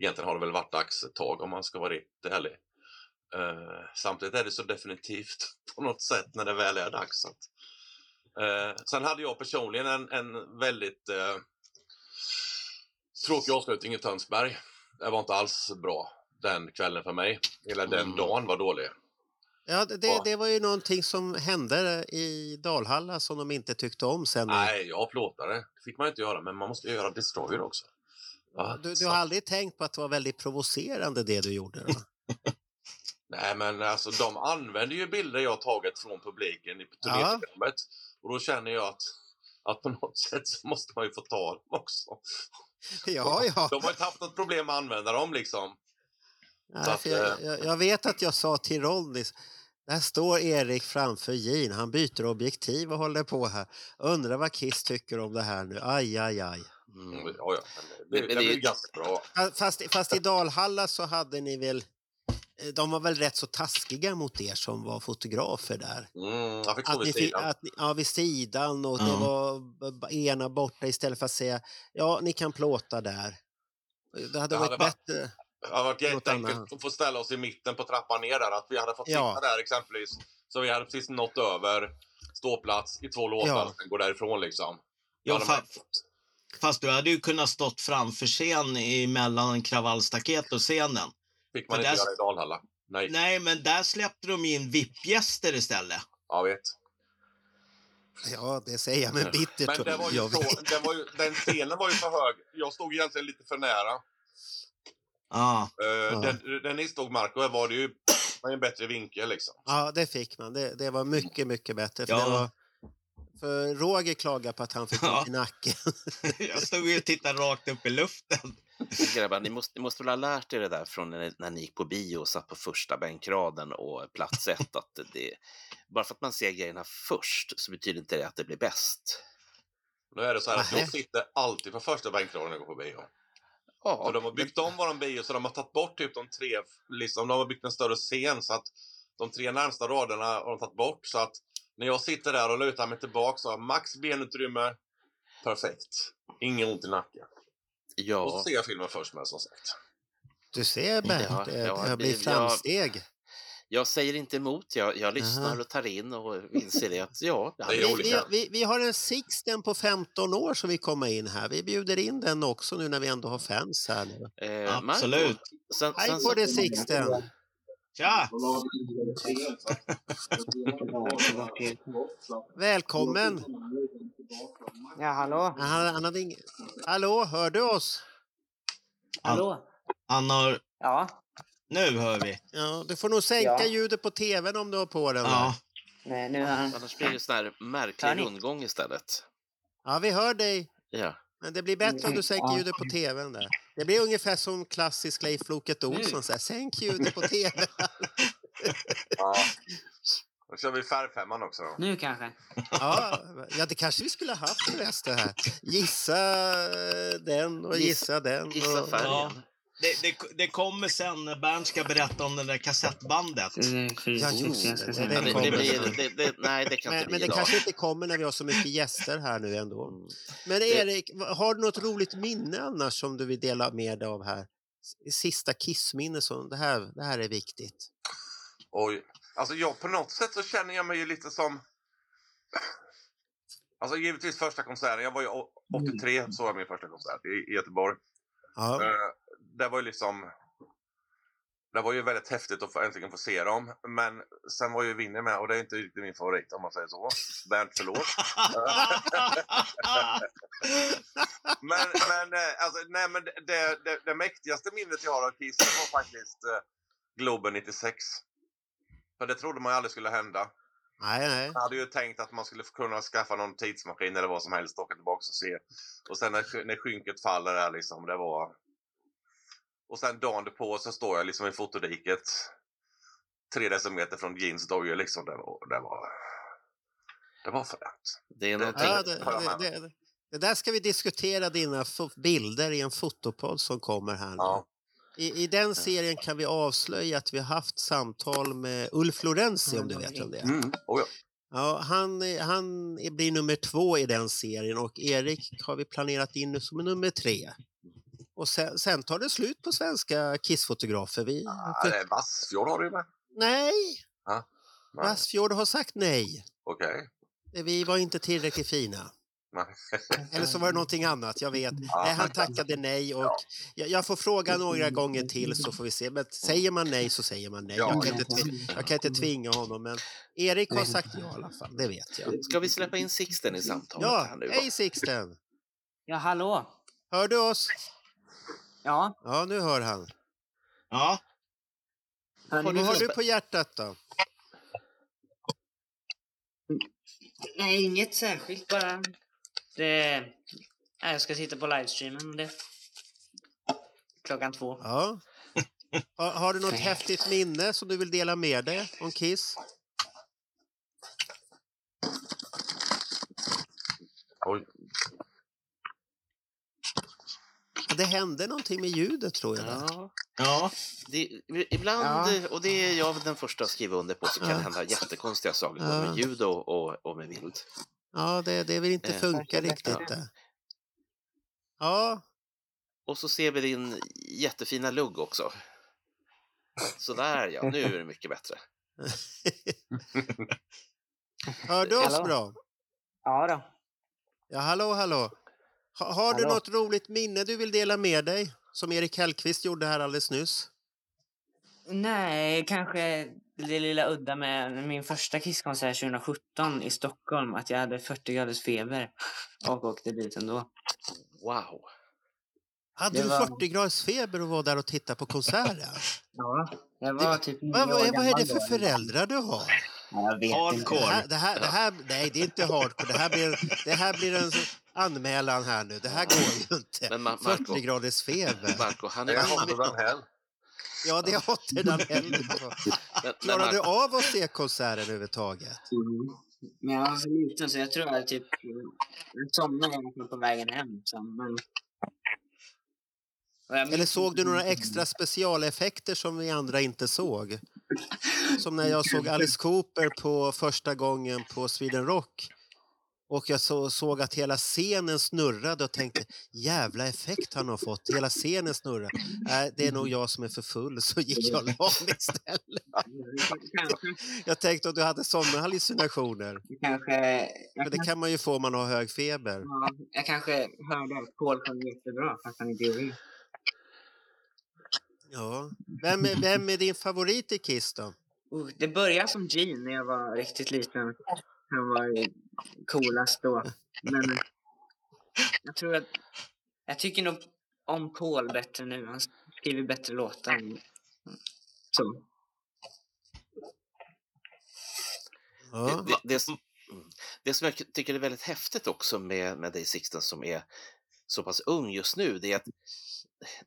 Egentligen har det väl varit dags ett tag om man ska vara riktigt ärlig. Eh, samtidigt är det så definitivt på något sätt när det väl är dags. Att, eh, sen hade jag personligen en, en väldigt eh, tråkig avslutning i Tönsberg. Det var inte alls bra den kvällen för mig. Hela den Mm. dagen var dålig. Ja, det, Ja. det var ju någonting som hände i Dalhalla som de inte tyckte om sen. Nej, jag plåtade. Det fick man inte göra, men man måste göra Destroyer också. Ja, Du, du har aldrig tänkt på att det var väldigt provocerande det du gjorde? Nej, men alltså de använder ju bilder jag tagit från publiken i turnéprogrammet. Och då känner jag att, att på något sätt så måste man ju få ta dem också. Ja, ja. De har inte haft något problem att använda dem liksom. Nej, att, för jag, eh, jag, jag vet att jag sa till Ronny, där står Erik framför Jean, han byter objektiv och håller på här. Undrar vad Kiss tycker om det här nu, aj, aj, aj. Mm. Ja, ja. Det, men det det- blir ganska bra. Fa- Fast, fast i Dalhalla så hade ni väl, de var väl rätt så taskiga mot er som var fotografer där. Mm, jag fick Att vid sidan. att ja, vid sidan och det Ja. var ena borta istället för att säga ja, ni kan plåta där. Det hade Det varit hade bättre. Det hade varit jätteenkelt att få ställa oss i mitten på trappan ner där. Att vi hade fått Ja. sitta där exempelvis. Så vi hade precis nått över ståplats i två låtar Ja. och sen gå därifrån liksom. Ja, fast du hade ju kunnat stått framför scen i mellan kravallstaket och scenen. Fick man för inte där- göra i Dalhalla. Nej, Nej, men där släppte de in VIP-gäster istället. jag vet. Ja, det säger jag med bittert. Men det var ju så, den, var ju, den scenen var ju för hög. Jag stod egentligen lite för nära. Ja. Uh, Den, den ni stod Marco var det ju var en bättre vinkel liksom. Ja, det fick man. Det, det var mycket, mycket bättre. För, Ja. det var, för Roger klagade på att han fick Ja. ont i nacken. Jag stod ju och tittade rakt upp i luften. Grabbar, ni måste, ni måste väl ha lärt er det där från när, när ni gick på bio och satt på första bänkraden och plats ett. Att det, bara för att man ser grejerna först så betyder inte det att det blir bäst. Nu är det så här att jag sitter alltid på första bänkraden när jag går på bio. Ja, Och de har byggt om våran bio så de har tagit bort typ de tre, liksom, de har byggt en större scen så att de tre närmsta raderna har de tagit bort så att när jag sitter där och lutar mig tillbaka så har max benutrymme. Perfekt. Inget ont i nacken. Och ja, så ser jag filmen först med som sagt. Du ser Bernt, Ja, det, ja, det har blivit det- ja. framsteg. jag säger inte emot. Jag, jag lyssnar Aha. och tar in och inser det att ja, det är Vi, vi, olika. vi, vi har en Sixten på 15 år som vill komma in här. Vi bjuder in den också nu när vi ändå har fans här nu. eh, Marco, Absolut. Sen, Hej sen, på dig Sixten! Tja! Välkommen! Ja, hallå? Han, han hade ing... Hallå, hör du oss? Hallå? Anna, Ja, nu hör vi. Ja, du får nog sänka Ja. ljudet på tvn om du har på den. Ja. nej, nu är han... annars blir det sån här märklig ni? rundgång istället. ja, vi hör dig. Ja. Men det blir bättre om du sänker ljudet på tvn där. Det blir ungefär som klassisk Leif Loket Olsson. Så här, Sänk ljudet på tvn. Ja. Då kör vi färgfemman också då. Nu kanske? Ja, ja, det kanske vi skulle ha haft förresten här. Gissa den och gissa den. Gissa och- färgen. Ja. Det, det, det kommer sen när Bernt ska berätta om det där kassettbandet. Ja, just det. Det, det blir, det, nej, det kan Men, inte men bli det idag. kanske inte kommer när vi har så mycket gäster här nu ändå. Mm. Men Erik, har du något roligt minne annars som du vill dela med dig av här? Sista kissminne som det här, det här är viktigt. Oj. Alltså jag på något sätt så känner jag mig ju lite som... Alltså givetvis första konserten. Jag var ju å- 83 så var min första konsert i, i Göteborg. Ja, Eh, det var ju liksom... Det var ju väldigt häftigt att få, äntligen få se dem. Men sen var ju Winnie med och det är inte riktigt min favorit om man säger så. Bernt, förlåt. Men, men, eh, alltså, nej, men det, det, det mäktigaste minnet jag har av Kiss var faktiskt eh, Globen 96. För det trodde man ju aldrig skulle hända. nej, nej. Jag hade ju tänkt att man skulle kunna skaffa någon tidsmaskin eller vad som helst och åka tillbaka och se. Och sen när, när skynket faller där liksom, det var... Och sen dagen på så står jag liksom i fotodiket. Tre decimeter från jeans dojor liksom. Det var... Det var, det var fränt. Det är någonting. Ja, det, det, det, det där ska vi diskutera dina bilder i en fotopodd som kommer här nu. Ja. I, I den serien kan vi avslöja att vi har haft samtal med Ulf Lorenzi om du vet vem det är. Mm. Oh, ja. Ja, han, han blir nummer två i den serien och Erik har vi planerat in nu som nummer tre. Och sen, sen tar det slut på svenska kissfotografer. Vi, Ah, är Vassfjord har du med. nej, Nej, Vassfjord har sagt nej. Okej. Vi var inte tillräckligt fina. Eller så var det någonting annat, jag vet. Nej, han tackade nej och jag, jag får fråga några gånger till så får vi se. Men säger man nej så säger man nej. Ja. Jag kan inte, tv- jag kan inte tvinga honom men Erik har sagt ja i alla fall, det vet jag. Ska vi släppa in Sixten i samtalet Ja, hej Sixten! Ja, hallå? Hör du oss? Ja, Ja, nu hör han. Ja, Vad har du på hjärtat då? Nej, inget särskilt bara. Det... Nej, jag ska sitta på livestreamen. Det... klockan två. Ja. Har, har du något häftigt minne som du vill dela med dig om Kiss? Oj. Ja, Det hände någonting med ljudet tror jag. Ja, Ja, det, ibland, Ja. och det är jag den första att skriva under på, så kan Ja. det hända jättekonstiga saker Ja. med ljud och, och, och med bild. Ja, det, det vill inte Eh, funka riktigt ja. där. Ja, Och så ser vi din jättefina lugg också. Sådär ja, nu är det mycket bättre. hör du oss Hallå? bra? Ja då. Ja, hallå, hallå. Ha, har du Hallå? något roligt minne du vill dela med dig? Som Erik Hellqvist gjorde här alldeles nyss. Nej, kanske det lilla udda med min första Kisskonsert 2017 i Stockholm. Att jag hade 40 graders feber och åkte dit ändå. Wow! Hade Det du var- 40 graders feber och var där och tittade på konserten? Ja, jag var Det- typ vad, vad, vad är det för föräldrar du har? Ja, Jag vet Hardcore. Det inte. här, det här, det här, nej, det är inte hardcore. Det här blir, det här blir en anmälan här nu. Det här går ju inte. Men Ma- Marco- 40 graders feber. Marco, han är. Ja, det har inte den men Klarar du av att se konserten överhuvudtaget? Mm. Men jag var för liten så jag tror jag typ somnade på vägen hem. Så, men... Eller såg du några extra specialeffekter som vi andra inte såg? Som när jag såg Alice Cooper på första gången på Sweden Rock. Och jag så, såg att hela scenen snurrade och tänkte jävla effekt han har fått. Hela scenen snurrar. Nej, det är nog jag som är för full så gick jag och la mig istället. Jag tänkte att du hade sådana hallucinationer. kanske, Men det kan man ju få om man har hög feber. ja, jag kanske hörde att Paul sjöng jättebra fast han inte gjorde. Ja. Vem, är- vem är din favorit i Kiss då? Det började som Gene när jag var riktigt liten. Han var coolast då. Men jag tror att... Jag tycker nog om Paul bättre nu. Han skriver bättre låtar. Så. Ja. det, det, som- mm. det som jag tycker är väldigt häftigt också med, med dig Sixten som är så pass ung just nu, det är att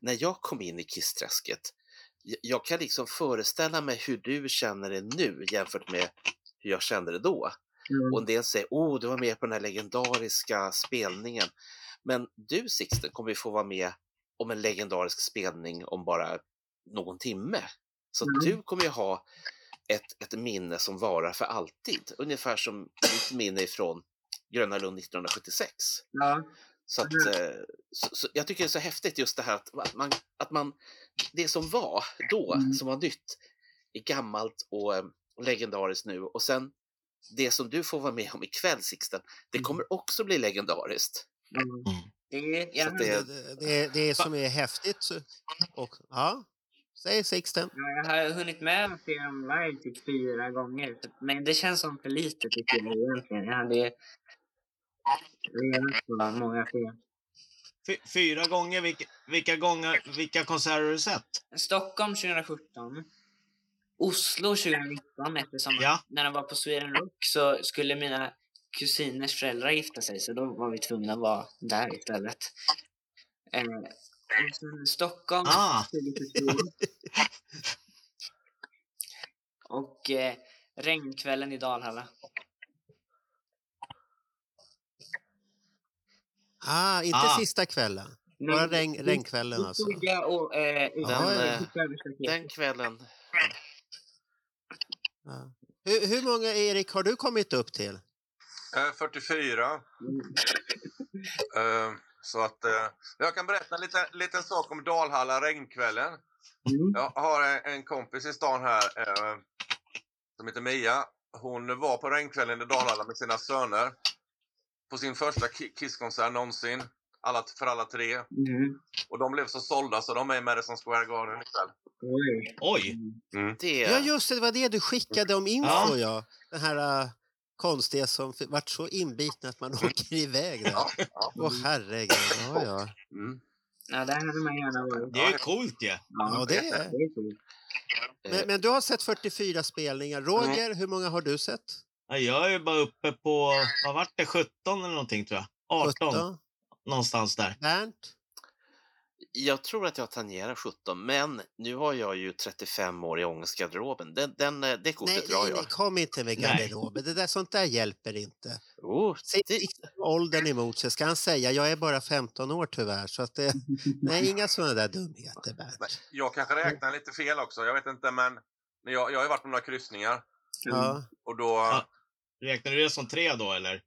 när jag kom in i kissträsket, jag, jag kan liksom föreställa mig hur du känner det nu jämfört med hur jag kände det då. Mm. Och en del säger, åh, du var med på den här legendariska spelningen. Men du Sixten kommer ju få vara med om en legendarisk spelning om bara någon timme. Så Mm. du kommer ju ha ett, ett minne som varar för alltid. Ungefär som mitt minne från Gröna Lund 1976. Ja. Så, att, eh, så, så jag tycker det är så häftigt just det här att att man, att man det som var då, Mm. som var nytt, är gammalt och eh, legendariskt nu. Och sen det som du får vara med om ikväll Sixten, det Mm. kommer också bli legendariskt. Mm. Det att det- Det, det, det, det som är häftigt. Och, ja, säg Sixten. jag har hunnit med att se dem live typ fyra gånger. Men det känns som för lite tycker jag egentligen. Jag hade redan så många fler. Fy- fyra gånger. Vilka, vilka, gånger, vilka konserter har du sett? Stockholm 2017. Oslo 2019 eftersom Ja. när de var på Sweden Rock så skulle mina kusiners föräldrar gifta sig så då var vi tvungna att vara där istället. Eh, och Stockholm Ah. 2022. och eh, regnkvällen i Dalhalla. Ah, inte Ah. sista kvällen. Bara regn, regnkvällen alltså. Och, eh, utan, Ja, ja. eh. Den kvällen, Ja. Hur, hur många, Erik, har du kommit upp till? Eh, 44. Mm. Eh, så att eh, jag kan berätta en liten, liten sak om Dalhalla regnkvällen. Mm. Jag har en, en kompis i stan här eh, som heter Mia. Hon var på regnkvällen i Dalhalla med sina söner. På sin första ki- Kisskonsert någonsin. Alla, för alla tre. Mm. Och de blev så sålda så de är i Madison Square Garden ikväll. Oj. Oj! det Ja, just det, det var det du skickade om info, Ja. ja. Den här uh, konstiga som vart så inbiten att man åker iväg där. Ja, ja. Åh herregud, ja ja. Mm. Ja, där hade man gärna varit. Det är ju coolt ju. Ja. Ja, det är. det. Men, men du har sett 44 spelningar. Roger, hur många har du sett? Jag är ju bara uppe på, vad vart det, 17 eller någonting tror jag. 18, 17? Någonstans där. Bernt? Jag tror att jag tangerar 17, men nu har jag ju 35 år i ångestgarderoben. Den, den, eh, det kortet Nej, drar nej, jag. nej, kom inte med garderoben. Det där, sånt där hjälper inte. Oh, Säg det, åldern emot sig. Ska han säga jag är bara 15 år tyvärr. Så att det, nej, inga sådana där dumheter Bernt. jag kanske räknar lite fel också. Jag vet inte, men jag, jag har ju varit på några kryssningar Ja. och då, Ja. Räknar du det som tre då eller?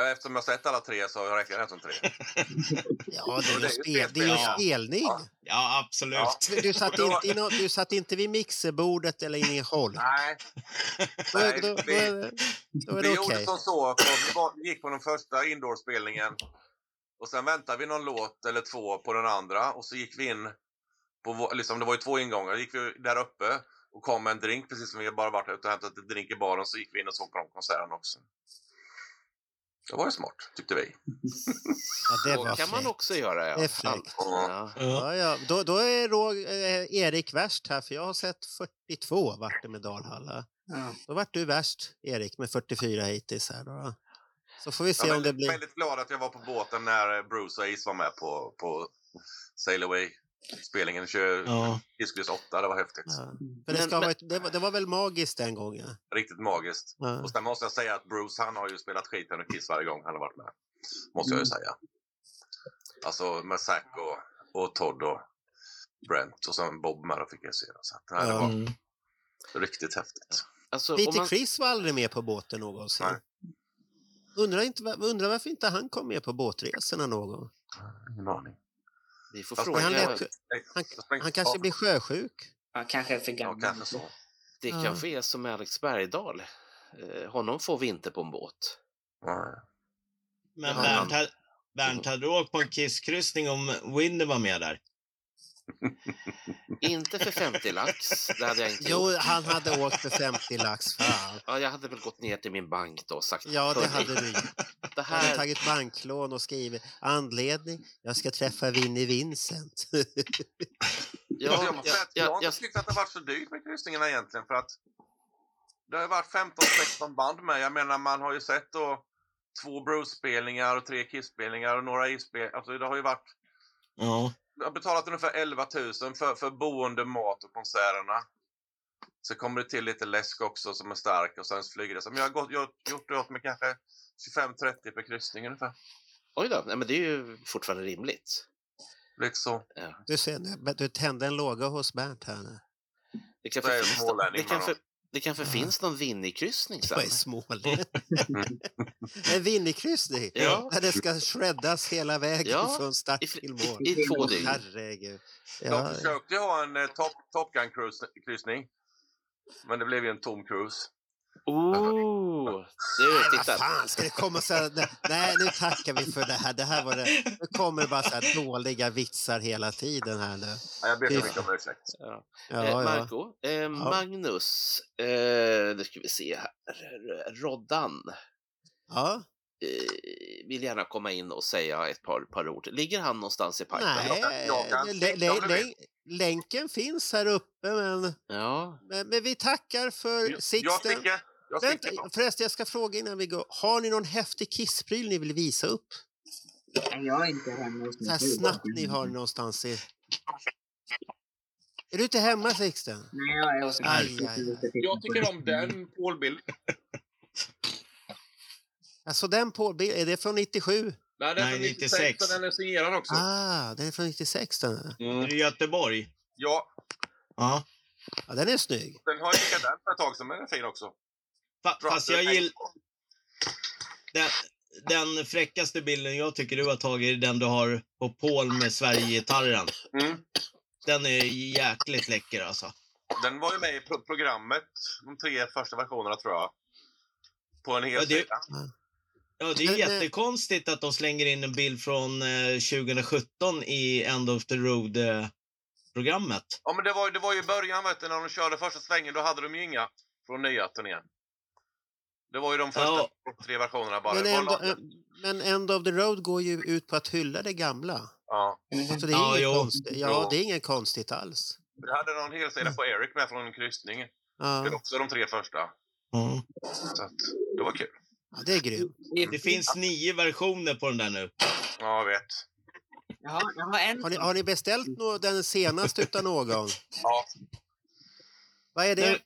Eftersom jag sett alla tre så har jag det som tre. Ja, det är ju, Det spel, det är ju spelning. Ja. Ja, absolut. Ja. Du, satt Då- inte nå- du satt inte vid mixerbordet eller inne i håll. Nej, Då, nej, då, då, vi- är det- då är vi det gjorde som så. På, vi gick på den första indoorspelningen och sen väntade vi någon låt eller två på den andra och så gick vi in på, liksom, det var ju två ingångar, gick vi där uppe och kom med en drink precis som vi bara varit ute och hämtat en drink i baren så gick vi in och såg på de konserten också. Det var ju smart, tyckte vi. Ja, det kan man också göra. Ja. Det är fräckt. Ja. Ja. Ja. Då, då är Rog, eh, Erik värst här, för jag har sett 42 vart det med Dalhalla. Ja. Då vart du värst, Erik, med 44 hittills här. Då. Så får vi se Jag är om det väldigt, blir... väldigt glad att jag var på båten när Bruce och Ace var med på, på Sail Away-spelningen. Ja. Kiss 8, det var häftigt. Ja. För det, Men- men- ett, det, var, det var väl magiskt den gången? Riktigt magiskt. Ja. Och sen måste jag säga att Bruce, han har ju spelat skiten ur Kiss varje gång han har varit med. Måste jag ju säga. Alltså med Zack och, och Todd och Brent och sen Bob med fick jag se. Så att, nej, det Ja. var Mm. riktigt häftigt. Alltså, Peter man, Chris var aldrig med på båten någonsin. Nej. Undrar, inte, undrar varför inte han kom med på båtresorna någon gång. Ingen aning. Vi får Fast fråga. Han, Ja, lät, han, han kanske ja, blir sjösjuk. Ja, kanske för Ja, gammal. kanske så. Det Ja. kanske är som Alex Bergdahl. Eh, honom får vi inte på en båt. Nej. Men Ja. Bernt, hade- Bernt, hade du åkt på en kisskryssning om Winnie var med där? Inte för 50 lax, det hade jag inte Jo, gjort. han hade åkt för 50 lax. Fan. Ja, jag hade väl gått ner till min bank då och sagt Ja, det "Hörni, hade du det Jag hade här, tagit banklån och skrivit anledning, jag ska träffa Vinnie Vincent. ja, jag, måste ja, säga att jag har inte jag, tyckt att det varit så dyrt med kryssningarna egentligen. För att det har ju varit 15-16 band med. Jag menar, man har ju sett då två Bruce-spelningar och tre Kiss-spelningar och några Ace-spelningar. Alltså det har ju varit... Ja. Jag har betalat ungefär 11 000 för, för boende, mat och konserterna. Så kommer det till lite läsk också som är stark och sen flygresa. Men jag har gått, jag har gjort det åt mig kanske 25-30 per kryssning ungefär. oj då, nej, men det är ju fortfarande rimligt. Lite så. Ja. Du ser, du tände en låga hos Bernt här nu. Det finns, smålänning det kanske, man det kanske Ja. finns någon Winnie-kryssning sen. Vad är småling? en Winnie-kryssning? Ja. Där det ska shreddas hela vägen Ja, från start till mål. I två dygn. Herregud. De Ja, försökte ju ha en eh, Top, top Gun-kryssning. Men det blev ju en tom cruise. Oh, du, titta. fan ska det komma så här, nej, nej, nu tackar vi för det här. Det här var det. Nu kommer det bara så här dåliga vitsar hela tiden här nu. Ja, Jag ber så mycket om ursäkt. Ja. Ja, eh, ja. Marco, eh, Magnus, eh, nu ska vi se här. Roddan ja. eh, vill gärna komma in och säga ett par, par ord. Ligger han någonstans i pipen? Nej, Jag kan- jag kan länken finns här uppe men, Ja, men, men vi tackar för Jag Sixten. Jag Vänta, förresten, jag ska fråga innan vi går. Har ni någon häftig kisspryl ni vill visa upp? Nej, Jag är inte hemma hos Så här snabbt ni har någonstans i... Är du inte hemma Sixten? Nej, jag är hos min Aj, fru. aj, aj. Jag tycker om den Paul-bilden. Alltså den på, är det från 97? Nej, den är från 96, så den är signerad också. Ah, den är från 96 den. Är det Göteborg? Ja, Ja. Ja, den är snygg. den har jag likadan för ett tag sedan, men den är fin också. Fa fast jag gillar... Den, den fräckaste bilden jag tycker du har tagit är den du har på Paul med Sverigegitarren. Mm. Den är jäkligt läcker alltså. Den var ju med i pro programmet, de tre första versionerna tror jag. På en hel Ja, det- sida. Ja, det är eh, jättekonstigt att de slänger in en bild från eh, 2017 i End of the Road-programmet. Ja, men det var, det var ju i början, vet du, när de körde första svängen, då hade de ju inga från nya turnén. Det var ju de första Ja. tre versionerna bara. Men Det var End, men End of the Road går ju ut på att hylla det gamla. Ja. Så det är, Ja, inget, konstigt. Ja, det är inget konstigt alls. Vi hade någon helsida på Eric med från en kryssning. Det är Ja, också de tre första. Ja. Så att, det var kul. ja det är grymt. Det finns nio versioner på den där nu. Ja, jag vet. Har, jag har en Har ni, har ni beställt nå- den senaste utav någon? Ja. Vad är det?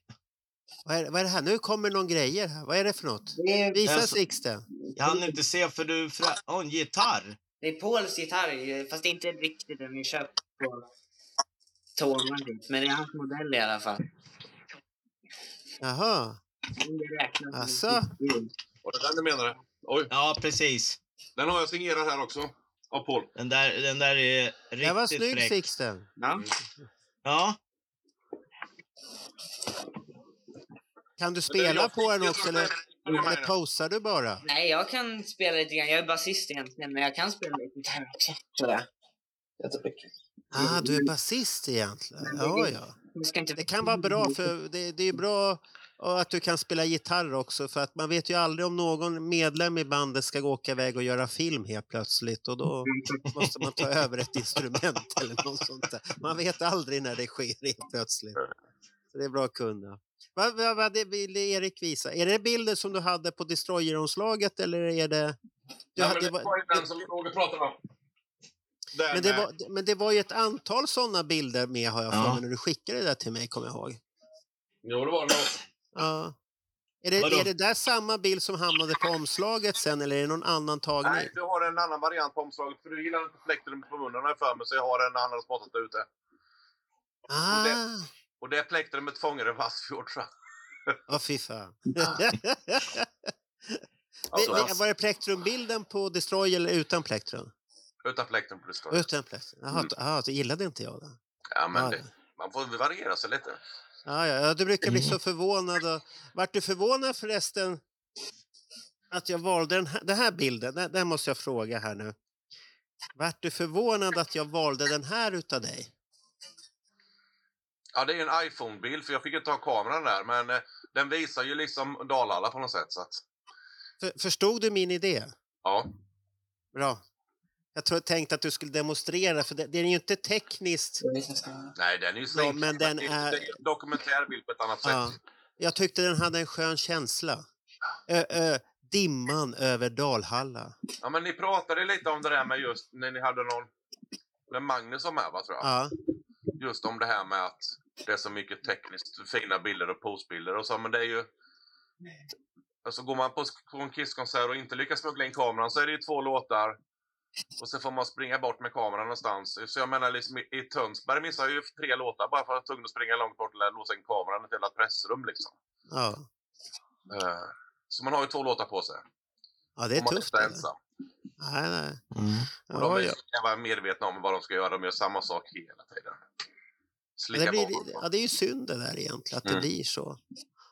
Nu- Vad är, vad är det här? Nu kommer någon grejer här. Vad är det för något? Det Visa Alltså- Sixten. Jag hann inte se för du... Fra... Åh, en gitarr! det är Pauls gitarr, fast det är inte riktigt den vi köpt på typ. Men det är hans modell i alla fall. Jaha. Om det räknas. ljud. Var det den du menade? Oj, Ja, precis. den har jag signerat här också. Av Paul. Den där, den där är Det var riktigt snygg fräck. Sixten. Ja. Ja, Kan du spela på den också eller, eller posar du bara? Nej, jag kan spela lite grann. Jag är basist egentligen, men jag kan spela lite gitarr också, tror jag. Ah, du är basist egentligen. Ja, ja. Det kan vara bra för det, det är bra att du kan spela gitarr också för att man vet ju aldrig om någon medlem i bandet ska gå åka iväg och göra film helt plötsligt och då måste man ta över ett instrument eller något sånt där. Man vet aldrig när det sker helt plötsligt. Så det är bra att kunna. Vad, vad, vad det ville Erik visa? Är det bilden som du hade på Destroyer-omslaget eller är det... Du Ja, men det var ju den som Roger pratade om. Den, men, det eh, var, men det var ju ett antal sådana bilder med har jag för Ja. mig när du skickade det där till mig, kommer jag ihåg. Jo, det var det nog. Ja. Är det, Vadå? är det där samma bild som hamnade på omslaget sen eller är det någon annan tagning? Nej, du har en annan variant på omslaget. För du gillar inte plektrum på munnen har jag för mig, så jag har en när han spottat ute. Ah, Och det plektrumet fångade Vassfjord, tror jag. ja fy fan. Alltså, vi- var det plektrumbilden på Destroy eller utan plektrum? utan plektrum på det står. Utan plektrum. Jaha, Mm. aha, så gillade inte jag den. Ja, men det, man får variera sig lite. ja, ja, ja, du brukar bli så förvånad. Och, vart du förvånad förresten att jag valde den här, den här bilden? Den, den måste jag fråga här nu. Vart du förvånad att jag valde den här utav dig? Ja, det är en iPhone-bild, för jag fick inte ha kameran där. Men eh, den visar ju liksom Dalhalla på något sätt. Så att, För, förstod du min idé? ja. Bra. Jag tänkte att du skulle demonstrera, för det, det är ju inte tekniskt. Nej, den är ju snygg. men den det, är- det är en dokumentärbild på ett annat Ja. sätt. Jag tyckte den hade en skön känsla. Ö, ö, dimman över Dalhalla. Ja, men ni pratade lite om det där med just när ni hade någon... När Magnus var med, va, tror jag. Ja, Just om det här med att det är så mycket tekniskt fina bilder och postbilder och så, men det är ju... Alltså går man på, på en Kisskonsert och inte lyckas smuggla in kameran så är det ju två låtar och så får man springa bort med kameran någonstans. Så jag menar, liksom, i, Tönsberg missade jag ju tre låtar bara för att jag var tvungen att springa långt bort och låsa in kameran i ett jävla pressrum liksom. ja. Eh, så man har ju två låtar på sig. ja det är man tufft. inte är ensam. Nej, nej. Och de Ja, är ja. vara medvetna om vad de ska göra. De gör samma sak hela tiden. Slicka Det, blir, ja, det är ju synd det där egentligen, att det Mm. blir så.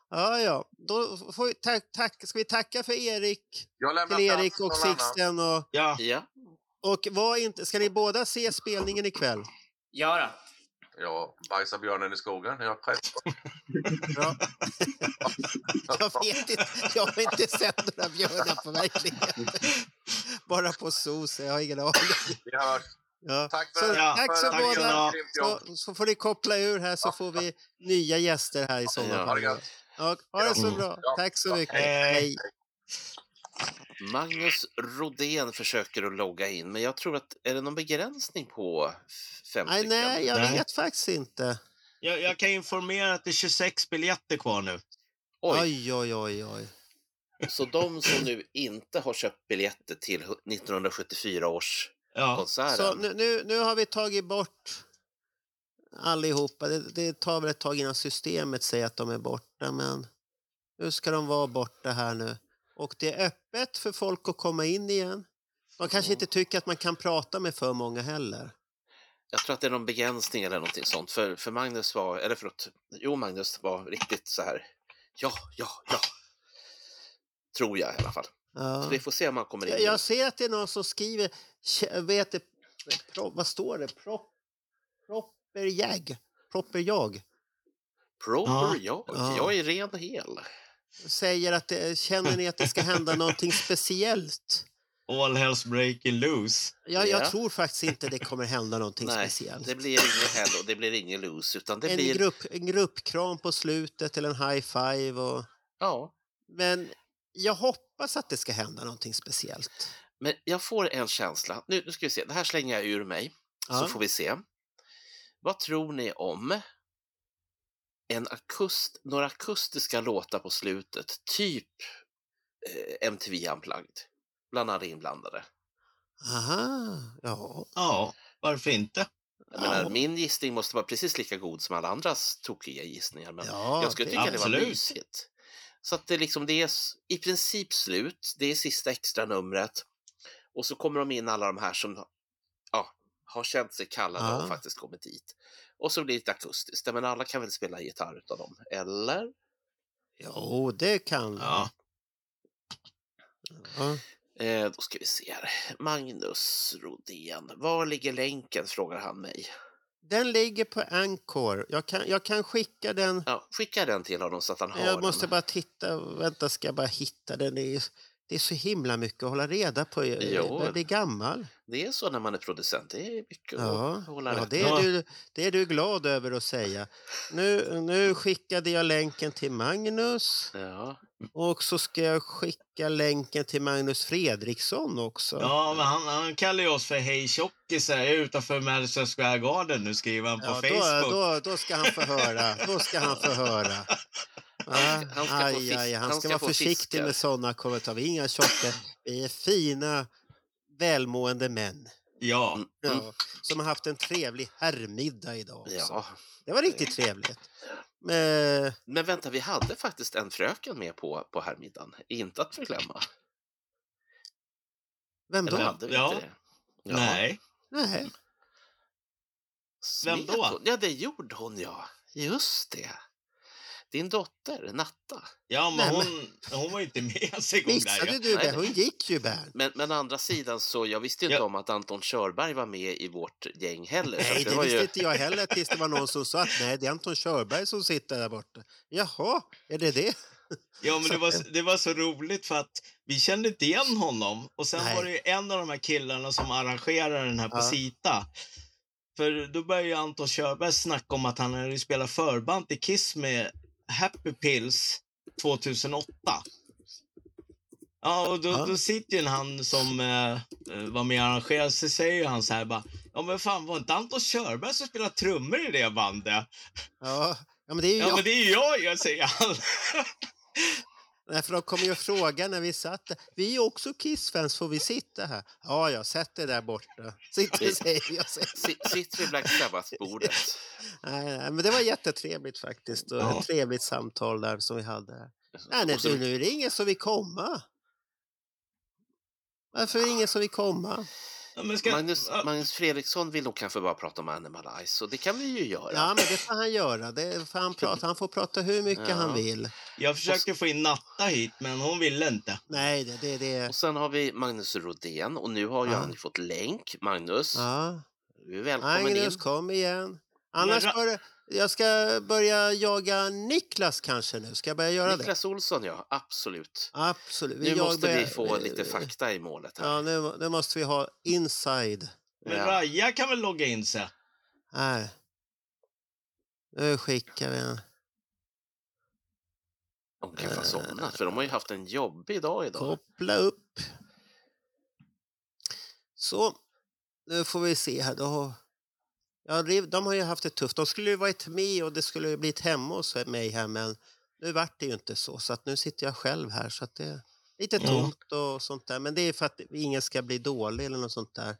Ja, ja. Då får vi tack, tack, ska vi tacka för Erik, till Erik och. Sixten. Och, Ja, Ja, och var inte, ska ni båda se spelningen ikväll? Ja då. Ja, bajsa björnen i skogen. Jag är press. Bra. Jag vet inte, jag har inte sett några björnar på verkligheten. Bara på SOS, jag har ingen aning. Vi hörs. Ja. Tack för, Så, Ja, tack så för tack båda. Så, så får ni koppla ur här så får vi nya gäster här i Ha sommar. Ja, ha det så Mm. bra. Tack så mycket. Hej. Hej. Magnus Rodén försöker att logga in, men jag tror att är det någon begränsning på fem Nej, stycken? nej, jag Nej. vet faktiskt inte. jag, jag kan informera att det är 26 biljetter kvar nu. Oj, Oj, oj, oj, oj. så de som nu inte har köpt biljetter till 1974 års Ja, konserten. Så nu, nu, nu har vi tagit bort allihopa. Det, det tar väl ett tag innan systemet säger att de är borta, men nu ska de vara borta här nu. Och det är öppet för folk att komma in igen. Man kanske inte tycker att man kan prata med för många heller. Jag tror att det är någon begränsning eller någonting sånt. För, för Magnus var, eller förlåt, jo Magnus var riktigt så här, ja, ja, ja. Tror jag i alla fall. Ja. Så vi får se om han kommer in. Jag, jag ser att det är någon som skriver, vet det, pro, vad står det? Prop, proper jag? Proper jag? Proper Ja. jag. Ja. Jag är ren och hel. Säger att det, känner ni att det ska hända någonting speciellt? all hells breaking loose. Jag, jag Ja. tror faktiskt inte det kommer hända någonting Nej, speciellt. det blir ingen hell och det blir ingen loose. Utan det en, blir, grupp, en gruppkram på slutet eller en high five. Och, ja, men jag hoppas att det ska hända någonting speciellt. Men jag får en känsla. Nu, nu ska vi se, det här slänger jag ur mig. Så Ja. får vi se. Vad tror ni om en akust, några akustiska låtar på slutet, typ eh, MTV Unplugged, bland alla inblandade? Aha, ja. Ja, varför inte? Jag menar, min gissning måste vara precis lika god som alla andras tokiga gissningar, men ja jag skulle det- tycka det var Absolut. mysigt. Så att det, liksom, det är i princip slut, det är sista extra numret och så kommer de in alla de här som ja, har känt sig kallade Ja. och faktiskt kommit dit. Och så blir det lite akustiskt, men alla kan väl spela gitarr utav dem, eller? Jo, det kan Ja. ja. Eh, då ska vi se här. Magnus Rodén, var ligger länken? frågar han mig. Den ligger på Anchor. Jag kan, jag kan skicka den. Ja, skicka den till honom så att han har Jag måste den. bara titta. Vänta, ska jag bara hitta den? Det är, det är så himla mycket att hålla reda på. Jo. Jag blir gammal. Det är så när man är producent, det är mycket Ja, att hålla ja rätt det, är du, det är du glad över att säga. Nu, nu skickade jag länken till Magnus Ja, och så ska jag skicka länken till Magnus Fredriksson också. Ja, men han, han kallar ju oss för hej tjockisar utanför Madison Square Garden nu, skriver han på Ja, då, Facebook. då, då ska han få höra. Då ska han få höra. Han ska- han ska aj, aj, han han ska ska vara försiktig fiskar. med sådana kommentarer. Vi är inga tjocka. Vi är fina, välmående män. Ja. Ja, som har haft en trevlig herrmiddag idag också. ja. Det var riktigt trevligt. Men, Men vänta, vi hade faktiskt en fröken med på, på här middagen. Inte att förglömma. vem då? hade vi Ja. inte det? Ja. nej. Nej. Vem då? Hon? Ja, det gjorde hon ja. Just det. Din dotter, Natta. Ja, men Nej, hon, hon var ju inte med en gång där. Missade Ja. du det? Hon gick ju Bernt. Men, men andra sidan så, jag visste inte Ja. om att Anton Körberg var med i vårt gäng heller. Nej, det var visste ju... inte jag heller tills det var någon som sa att nej, det är Anton Körberg som sitter där borta. Jaha, är det det? Ja, men det var, det var så roligt för att vi kände inte igen honom. Och sen Nej. var det en av de här killarna som arrangerade den här på Ja. Sita. För då började ju Anton Körberg snacka om att han hade spelat förband till Kiss med Happy Pills 2008. Ja, och då, Ja. då sitter ju han som eh, eh, var med och arrangerade, så säger ju han så här bara, ja men fan var inte Anton Körberg som spelade trummor i det bandet? Ja, ja men det är ju Ja, jag. men det är ju jag, jag säger han. Nej, för de kommer ju fråga när vi satt där. Vi är också Kiss-fans, får vi sitta här? Ja, jag sätter där borta. Sitter säger jag. Sitter vid Black Sabbath-bordet. Nej, nej, men det var jättetrevligt faktiskt. Och Ja. Ett trevligt samtal där som vi hade. Här. Nej, nej, Och nu är det ingen som vill komma. Varför är det ingen som vill komma? Ja, men ska, Magnus, Magnus Fredriksson vill nog kanske bara prata om Animal Eyes och det kan vi ju göra. Ja, men det får han göra. Det får han, prata. han får prata hur mycket Ja. han vill. Jag försökte få in Natta hit, men hon ville inte. Nej, det det. det. Och sen har vi Magnus Rodén och nu har ju Ja. han ju fått länk. Magnus, Ja. du är välkommen Magnus, in. kom igen. Annars ra- bör, jag ska börja jaga Niklas kanske nu. Ska jag börja göra det? Niklas Olsson, ja, absolut. Absolut. Nu Jag måste vi börjar- få lite fakta i målet här. Ja, nu, nu måste vi ha inside. Men Ja. Raja kan väl logga in sig? Här. Nu skickar vi en. De kan ha somnat, för de har ju haft en jobbig dag idag. Koppla upp. Så, nu får vi se här. Då, ja, de har ju haft det tufft. De skulle ju varit med och det skulle ju blivit hemma hos mig här men nu vart det ju inte så. Så att nu sitter jag själv här så att det är lite tomt och sånt där. Men det är för att ingen ska bli dålig eller något sånt där.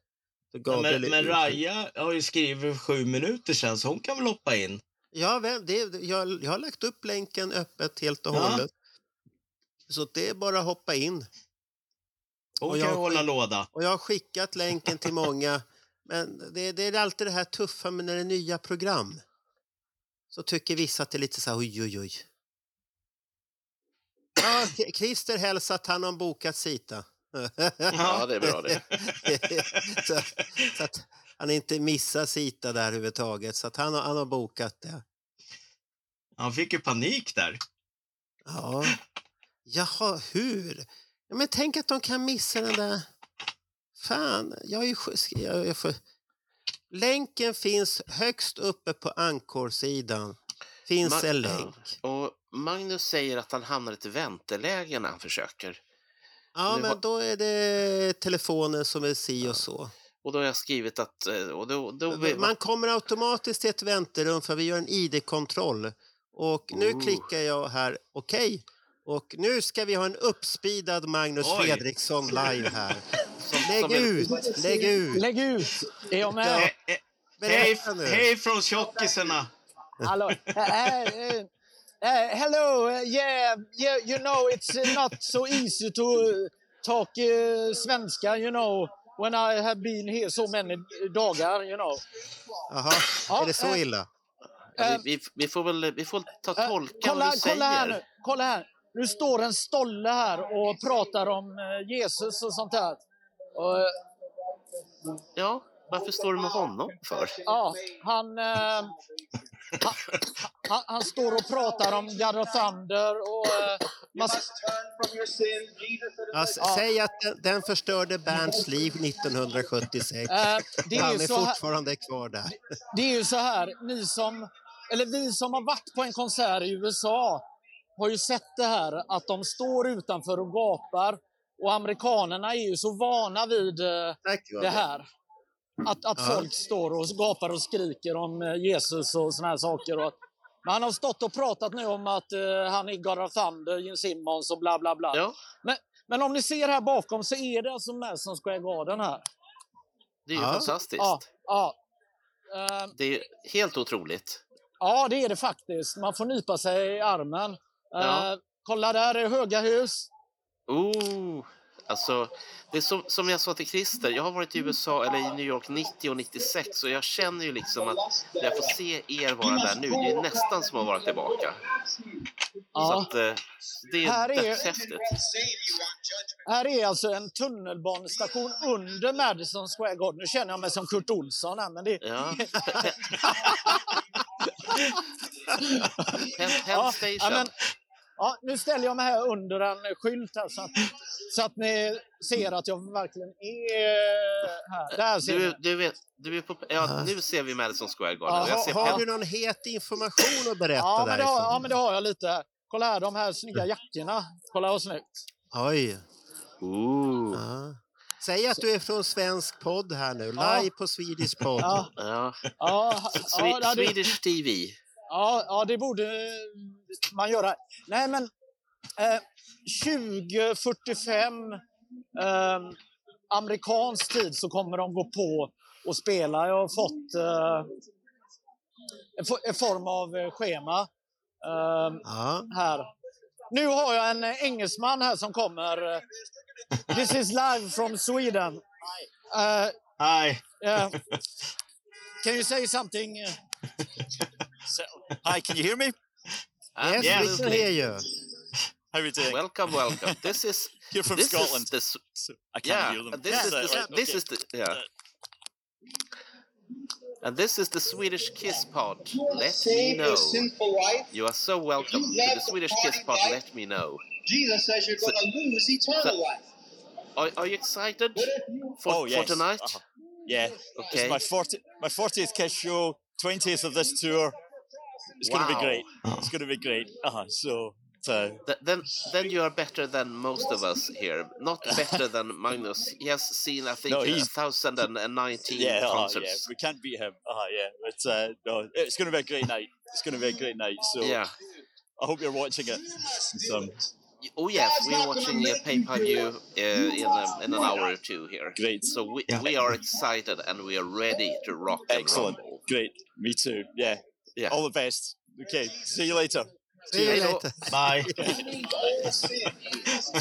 Ja, men, men Raja har ju skrivit för sju minuter sedan, så hon kan väl hoppa in? Ja, det, jag, jag har lagt upp länken öppet helt och Ja. hållet. Så det är bara att hoppa in. Hon Och kan jag hålla låda. Och jag har skickat länken till många. Men det, det är alltid det här tuffa med när det är nya program. Så tycker vissa att det är lite så här oj, oj, oj. Ja, Christer hälsar att han har bokat Sita. Ja, det är bra det. så, så att han inte missar Sita där överhuvudtaget. Så att han har, han har bokat det. Han fick ju panik där. Ja. Jaha, hur? Ja, men tänk att de kan missa den där... Fan, jag är Jag, jag får... Länken finns högst uppe på Anchor-sidan. Finns Ma- en ja. länk. Och Magnus säger att han hamnar i ett vänteläge när han försöker. Ja, Nu men har- då är det telefonen som är si och så. Och då har jag skrivit att... eh, Och då, då, Man kommer automatiskt till ett väntrum för vi gör en ID-kontroll. Och nu Ooh. klickar jag här okej. Och nu ska vi ha en uppspeedad Magnus Oj. Fredriksson live här. som, Lägg som ut, lägg ut. Lägg ut! Är jag med? Ja. Eh, eh, Hej, hej från tjockisarna! Hello. Uh, uh, uh, hello. Uh, yeah, yeah, you know, it's uh, not so easy to talk uh, svenska, you know, when I have been here so many dagar, you know. Jaha, Ja, är det så eh, illa? Ja, vi, vi, vi får väl vi får ta Eh, tolka kolla, vad du säger. kolla här nu. Kolla här. Nu står en stolle här och pratar om eh, Jesus och sånt här. Och, eh, Ja, varför står du med honom för? ja, han, eh, han, han, han står och pratar om God of Thunder och eh, massa, Ja, Säg att den, den förstörde Bernts liv 1976. eh, det är Han är så här, fortfarande kvar där. det är ju så här, ni som, eller vi som har varit på en konsert i USA har ju sett det här att de står utanför och gapar och amerikanerna är ju så vana vid eh, Tack, det här. Att, att Ja. folk står och gapar och skriker om eh, Jesus och såna här saker. Och, men han har stått och pratat nu om att eh, han är God of Thunder, Gene Simmons och bla bla bla. Ja, Men, men om ni ser här bakom så är det alltså Madison Square Garden här. det är ju Ja. fantastiskt. Ja, ja. Eh, Det är helt otroligt. ja, det är det faktiskt. Man får nypa sig i armen. Eh, Ja. kolla där är höga hus. Oh, alltså, det är som, som jag sa till Christer, jag har varit i USA eller i New York 90 och 96 och jag känner ju liksom att när jag får se er vara där nu, det är nästan som att vara tillbaka. Så Ja. att eh, det Här är är- dödshäftigt. Här är alltså en tunnelbanestation under Madison Square Garden. Nu känner jag mig som Kurt Olsson här, men det, Ja. Penn, Penn Ja, Station. men, ja, nu ställer jag mig här under en skylt här så att, så att ni ser att jag verkligen är här. Där ser Du, du, vet, du är på, ja, nu ser vi Madison Square Garden. Ja, jag Har, ser har du någon het information att berätta Ja men, det har, ja, men det har jag lite. Kolla här, de här snygga jackorna. Kolla vad snyggt. Oj. Ooh. Ja. Säg att du är från svensk podd här nu, Ja. live på Swedish podd. Ja, Ja. ja, ja, ja, Swedish TV. Ja, ja, det borde man göra. Nej, men eh, 2045 eh, amerikansk tid så kommer de gå på och spela. Jag har fått eh, en, fo- en form av eh, schema eh, här. Nu har jag en eh, engelsman här som kommer. eh, This is live from Sweden. Uh, Hi. uh, can you say something? Uh, So, hi, can you hear me? Yes, we can hear you. How are you doing? Welcome, welcome. This is You're from this Scotland. is the so I can't yeah. hear them. This is So, the, right, this okay. is the yeah. And this is the Swedish Kiss Pod. Let me know. You are so welcome to the Swedish Kiss Pod. Let me know. Jesus says you're So- going to lose eternal so- life. Are, are you excited for, oh, for tonight? uh-huh. Yeah. Okay. It's my 40, my 40th Kiss show, 20th of this tour. It's going to be great. It's going to be great. Uh-huh. So, so Th- then, then you are better than most of us here. Not better than Magnus. He has seen, I think, No, a he's- thousand and nineteen yeah, uh-huh, yeah, we can't beat him. Uh-huh, yeah, but uh, no, it's going to be a great night. It's going to be a great night. So yeah. I hope you're watching it. So, Oh yes, we're watching a pay-per-view uh, in, a, in an hour or two here. great. So we, Yeah. we are excited and we are ready to rock and Excellent. roll. Great. Me too. Yeah. Yeah. All the best. Okay. See you later. See you later. Bye. See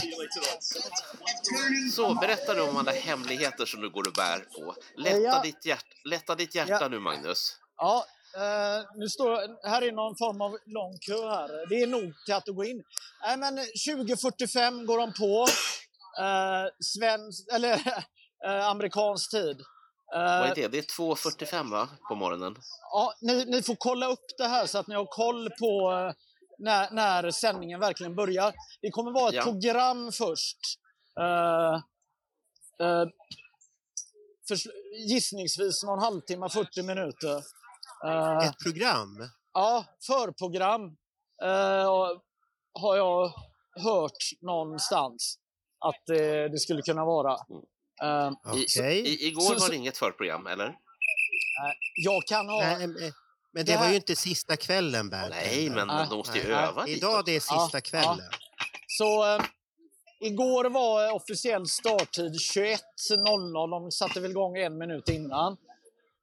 you later on. Så berätta nu om alla hemligheter som du går och bär på. Lätta, Ja. ditt, hjärt, lätta ditt hjärta Ja. nu Magnus. Ja, eh, nu står, här är någon form av lång kö här. Det är nog till att gå in. Nej, men 2045 går de på. Eh, svensk, eller eh, amerikansk tid. Eh, Vad är det? Det är 2.45 va? På morgonen? Ja, ni, ni får kolla upp det här så att ni har koll på eh, när, när sändningen verkligen börjar. Det kommer vara ett Ja. program först. Eh, eh, förs- gissningsvis någon halvtimme, 40 minuter. Eh, Ett program? Ja, förprogram eh, har jag hört någonstans. att eh, det skulle kunna vara. Eh, I, Okej. i, igår Så- var så- det inget förprogram, eller? jag kan ha... Nej, men- men det Det var ju inte sista kvällen, Bernt. Nej, men Nej. de måste ju Nej, öva lite. Idag det är sista Ja, kvällen. Så eh, igår var eh, officiell starttid 21.00. De satte väl igång en minut innan.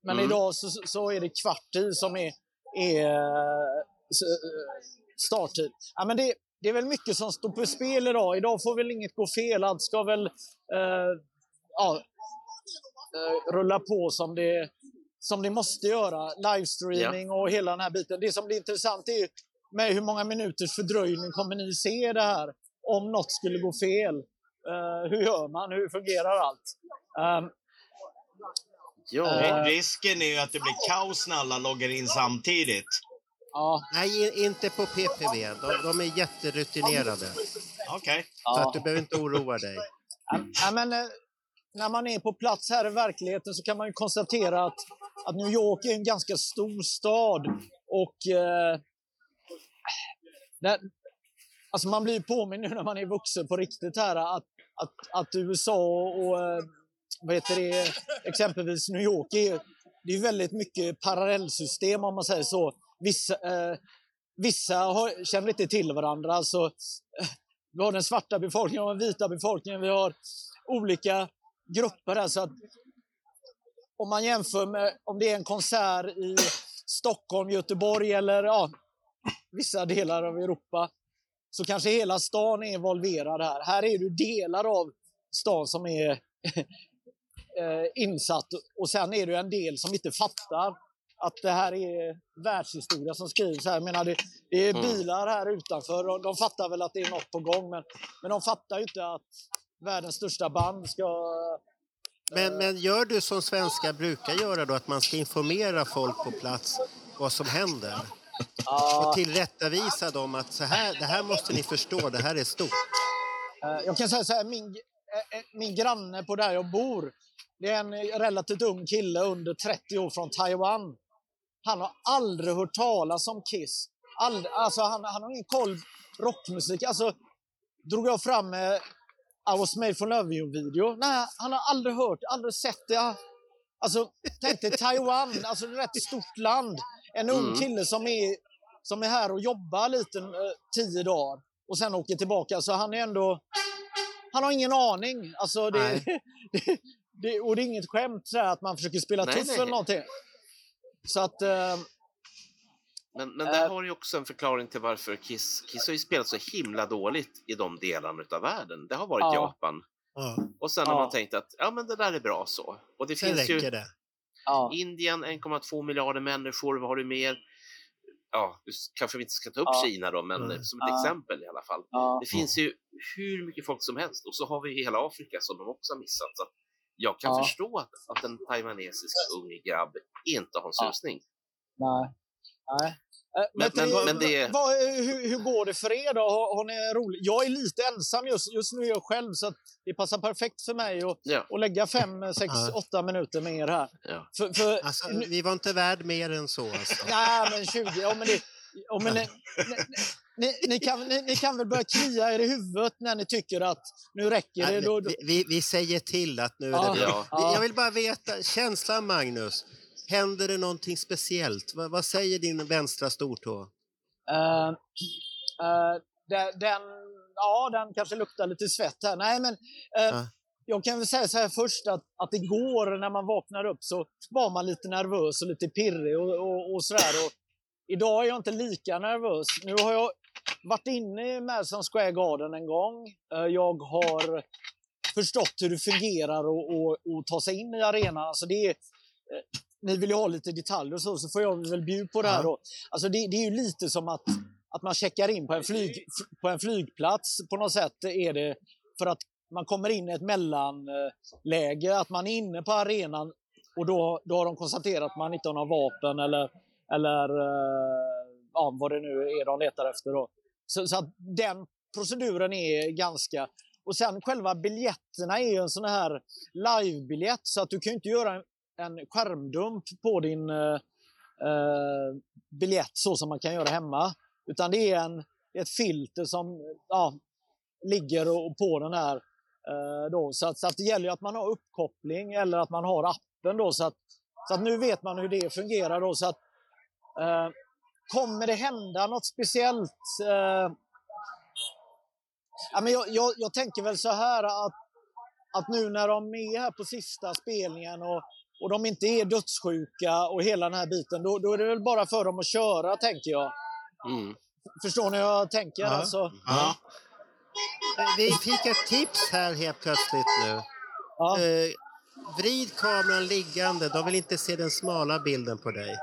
Men Mm. idag så, så är det kvart i som är, är eh, eh, starttid. Ja, men det, det är väl mycket som står på spel idag. Idag får väl inget gå fel. Allt ska väl eh, ja, eh, rulla på som det, som det måste göra. Livestreaming och hela den här biten. Det som blir intressant är med hur många minuters fördröjning kommer ni se det här om något skulle gå fel? Eh, hur gör man? Hur fungerar allt? Ehm, Ja, Eh, Risken är ju att det blir kaos när alla loggar in samtidigt. ja, Nej, inte på PPV. De, de är jätterutinerade. Okej. Så ja. att du behöver inte oroa dig. Ja, men, när man är på plats här i verkligheten så kan man ju konstatera att, att New York är en ganska stor stad. Och eh, där, alltså man blir påminn påmind nu när man är vuxen på riktigt här att, att, att USA och eh, vad heter det, exempelvis New York är, det är väldigt mycket parallellsystem om man säger så. Vissa, eh, vissa har, känner inte till varandra. Alltså, eh, vi har den svarta befolkningen och den vita befolkningen. Vi har olika grupper där. Så att om man jämför med om det är en konsert i Stockholm, Göteborg eller ja, vissa delar av Europa så kanske hela stan är involverad här. Här är det delar av stan som är eh, insatt och sen är det en del som inte fattar att det här är världshistoria som skrivs här. Jag menar, det, det är Mm. bilar här utanför och de fattar väl att det är något på gång men, men de fattar ju inte att världens största band ska... Men, men gör du som svenskar brukar göra då, att man ska informera folk på plats vad som händer? Och tillrättavisa dem att så här, det här måste ni förstå, det här är stort. Eh, Jag kan säga så här, min, eh, eh, min granne på där jag bor, det är en eh, relativt ung kille under 30 år från Taiwan. Han har aldrig hört talas om Kiss. Ald, alltså han, han har ingen koll på rockmusik. Alltså, drog jag fram eh, I was made for love you-video. Nej, han har aldrig hört, aldrig sett det. Alltså, tänk dig Taiwan, alltså ett rätt stort land. En ung Mm. kille som är, som är här och jobbar lite eh, tio dagar och sen åker tillbaka. Så han är ändå... Han har ingen aning. Alltså det, det, det, och det är inget skämt så här, att man försöker spela Nej, tuff nej. eller någonting. Så att... Eh, Men, men där Eh. har ju också en förklaring till varför Kiss, Kiss har ju spelat så himla dåligt i de delarna av världen. Det har varit Ja. Japan. Ja, Och sen har man tänkt att ja, men det där är bra så. Och det sen finns ju det. ja, Indien, 1,2 miljarder människor. Vad har du mer? Ja, du kanske vi inte ska ta upp Ja. Kina då, men Mm. som ett Ja. exempel i alla fall. ja, Det finns ju hur mycket folk som helst och så har vi hela Afrika som de också har missat. Så jag kan Ja. förstå att, att en taiwanesisk ung grabb inte har en Ja. susning. nej. Nej. Eh, Men- men- men det- vad, hur, hur går det för er då? Har, har ni roligt? Jag är lite ensam just, just nu är jag själv så att det passar perfekt för mig att, Ja. att lägga fem, sex, Ja. åtta minuter med er här. Ja. För, för, Alltså, vi var inte värd mer än så. Alltså. Nej, men 20. Ja, men det, ja, men ni, ni, ni, ni, kan, ni, ni kan väl börja klia er i huvudet när ni tycker att nu räcker det. Nej, Då, då, vi, vi, säger till att nu är Ja. det bra. Ja. Ja. Jag vill bara veta, känslan Magnus, händer det någonting speciellt? Vad, vad säger din vänstra stortå? Eh, eh, den, den, ja, den kanske luktar lite svett här. Nej, men Ja. jag kan väl säga så här först att, att igår när man vaknade upp så var man lite nervös och lite pirrig och, och, och sådär. Och idag är jag inte lika nervös. Nu har jag varit inne i Madison Square Garden en gång. Jag har förstått hur det fungerar och, och, och ta sig in i arenan. Alltså det är, ni vill ju ha lite detaljer och så, så får jag väl bjuda på det här Ja. Alltså det, det är ju lite som att, att man checkar in på en, flyg, på en flygplats på något sätt. Är det för att man kommer in i ett mellanläge, att man är inne på arenan och då, då har de konstaterat att man inte har några vapen eller, eller eh, ja, vad det nu är de letar efter. Då. Så, så att den proceduren är ganska... Och sen själva biljetterna är ju en sån här livebiljett så att du kan ju inte göra en, en skärmdump på din eh, eh, biljett så som man kan göra hemma. Utan det är en, ett filter som ja, ligger och, på den här Eh, då. Så, att, så att det gäller att man har uppkoppling eller att man har appen. Då, så, att, så att nu vet man hur det fungerar. Då, så att, eh, kommer det hända något speciellt? Eh, ja, men jag, jag, jag tänker väl så här att, att nu när de är här på sista spelningen och, och de inte är dödssjuka och hela den här biten, då, då är det väl bara för dem att köra, tänker jag. Mm. Förstår ni hur jag tänker? Ja. Alltså, Ja. Vi fick ett tips här helt plötsligt nu. ja. Eh, vrid kameran liggande. De vill inte se den smala bilden på dig.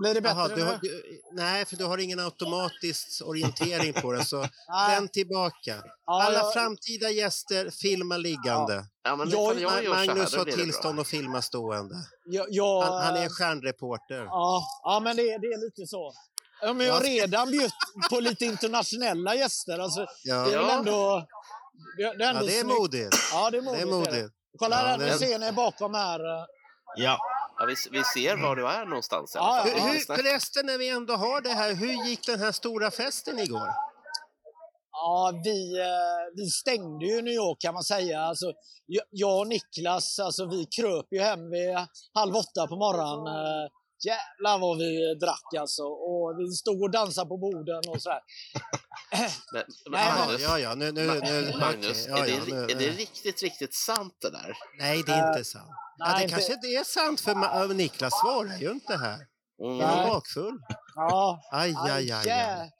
Blir det bättre Jaha, nu? du har, du, nej, för du har ingen automatisk orientering på den. Så vänd tillbaka. Ja, Alla framtida gäster, filma liggande. Ja, men Jag- jag gör så här, Magnus då har det tillstånd att filma stående. Jag, jag, Han, han är en stjärnreporter. Ja, ja men det, det är lite så. Ja, men jag har redan bjudit på lite internationella gäster. Alltså, Ja. Det är Ja. ändå... Det, det är, Ja, ändå det är modigt. Ja, det är Det modigt. är är det. modigt. Kolla här, Ja, det- ser ni bakom här. Ja. Ja, vi, vi ser var du är någonstans Ja. Hur, hur, förresten, när vi ändå har det här, hur gick den här stora festen igår? Ja, vi, eh, vi stängde ju New York kan man säga. Alltså, jag- jag och Niklas, alltså, vi kröp ju hem vid halv åtta på morgonen. Eh, Jävlar vad vi drack alltså. Och vi stod och dansade på borden och sådär. Men, men Nej, Ja, Magnus, ja, ja, nu, nu, nu, Magnus okej, ja, är, det, ja, nu, är det riktigt, riktigt sant det där? Nej, det är inte sant. Ja, nej, det inte- kanske inte är sant, för äh, Niklas svarar ju inte här. Mm. Är han Nej. bakfull? Ja, Aj, aj, aj. aj.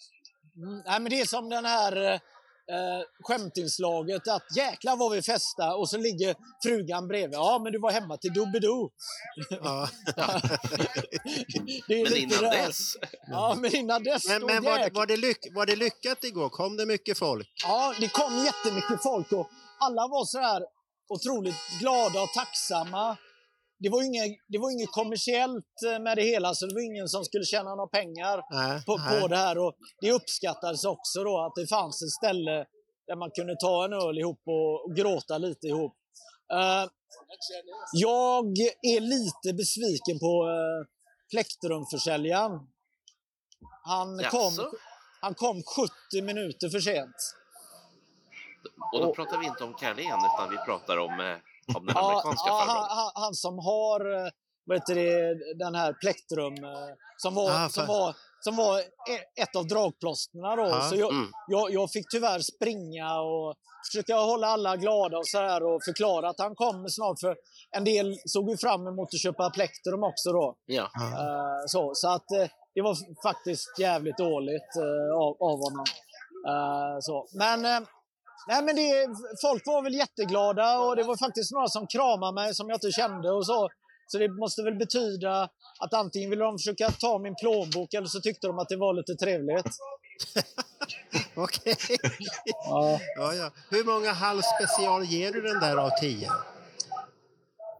Mm, nej, men det är som den här eh, skämtinslaget att jäklar vad vi festa och så ligger frugan bredvid. Ja, men du var hemma till Doobidoo. Ja. Det är Men lite innan där. dess? Ja, men innan dess. Men, men var, var, det lyck, var det lyckat igår? Kom det mycket folk? Ja, det kom jättemycket folk och alla var så här otroligt glada och tacksamma. Det var inget, det var inget kommersiellt eh, med det hela, så det var ingen som skulle tjäna några pengar Nej, på, nej. på det här. Och det uppskattades också då att det fanns ett ställe där man kunde ta en öl ihop och, och gråta lite ihop. Eh, jag är lite besviken på uh, plektrumförsäljaren. Han kom, Jaså? han kom 70 minuter för sent. Och då pratar vi inte om Carlén, utan vi pratar om, om den Ja, amerikanska ja, han, han, han som har eh, vad heter det, den här plektrum eh, som var, Ah, som var, som var e- ett av dragplåsterna. Då. Så jag, Mm. jag, jag fick tyvärr springa och försöka hålla alla glada och så här och förklara att han kommer snart. För en del såg ju fram emot att köpa plektrum också. Då. Ja. Eh, så, så att det var faktiskt jävligt dåligt av, av honom. Så. Men, nej, men det, folk var väl jätteglada och det var faktiskt några som kramade mig som jag inte kände och så. Så det måste väl betyda att antingen ville de försöka ta min plånbok eller så tyckte de att det var lite trevligt. Okej. Ja. Ja, ja. Hur många halvspecial ger du den där av tio?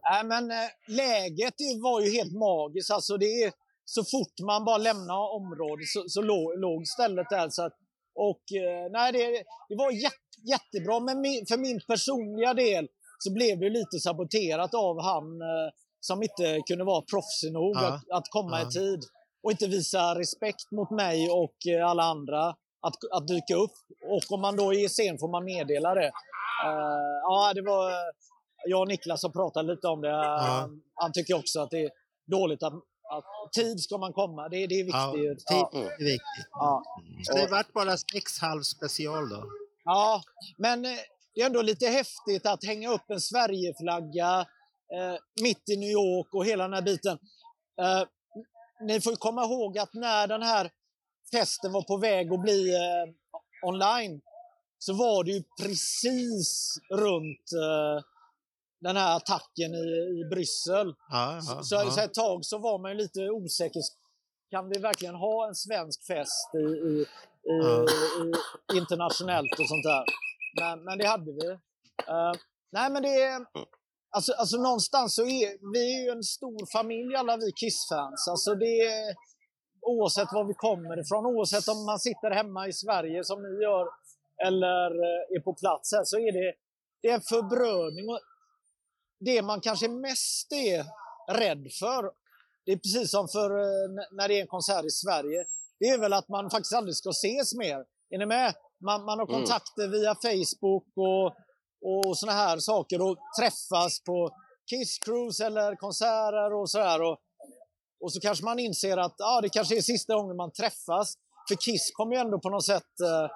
Nej, men eh, läget det var ju helt magiskt. Alltså, det är, så fort man bara lämnar området så, så låg, låg stället där. Så att, och, eh, nej, det, det var jätte, jättebra, men min, för min personliga del så blev det lite saboterat av han eh, som inte kunde vara proffsig nog Ja. att, att komma Ja. i tid och inte visa respekt mot mig och eh, alla andra att, att dyka upp. Och om man då är sen får man meddela det. Eh, ja, det var jag och Niklas har pratat lite om det. Han, han tycker också att det är dåligt att, att tid ska man komma. Det, det är Ja, viktigt. tid Ja, är viktigt. ja. Så det vart bara sex halvspecial då? Ja, men eh, det är ändå lite häftigt att hänga upp en Sverigeflagga eh, mitt i New York och hela den här biten. Eh, ni får komma ihåg att när den här festen var på väg att bli eh, online så var det ju precis runt eh, den här attacken i, i Bryssel. Ja, ja, så, ja. så ett tag så var man lite osäker. Kan vi verkligen ha en svensk fest i, i, i internationellt och sånt där? Men, men det hade vi. Eh, nej, men det är... Alltså, alltså någonstans så är vi är ju en stor familj alla vi Kiss-fans. Alltså det är, oavsett var vi kommer ifrån, oavsett om man sitter hemma i Sverige som ni gör eller eh, är på plats här, så är det, det är en förbrödning. Och det man kanske mest är rädd för, det är precis som för eh, när det är en konsert i Sverige, det är väl att man faktiskt aldrig ska ses mer. Är ni med? Man, man har Mm. kontakter via Facebook och, och såna här saker och träffas på Kiss Cruise eller konserter och så här. Och, och så kanske man inser att ah, det kanske är sista gången man träffas. För Kiss kommer ju ändå på något sätt eh,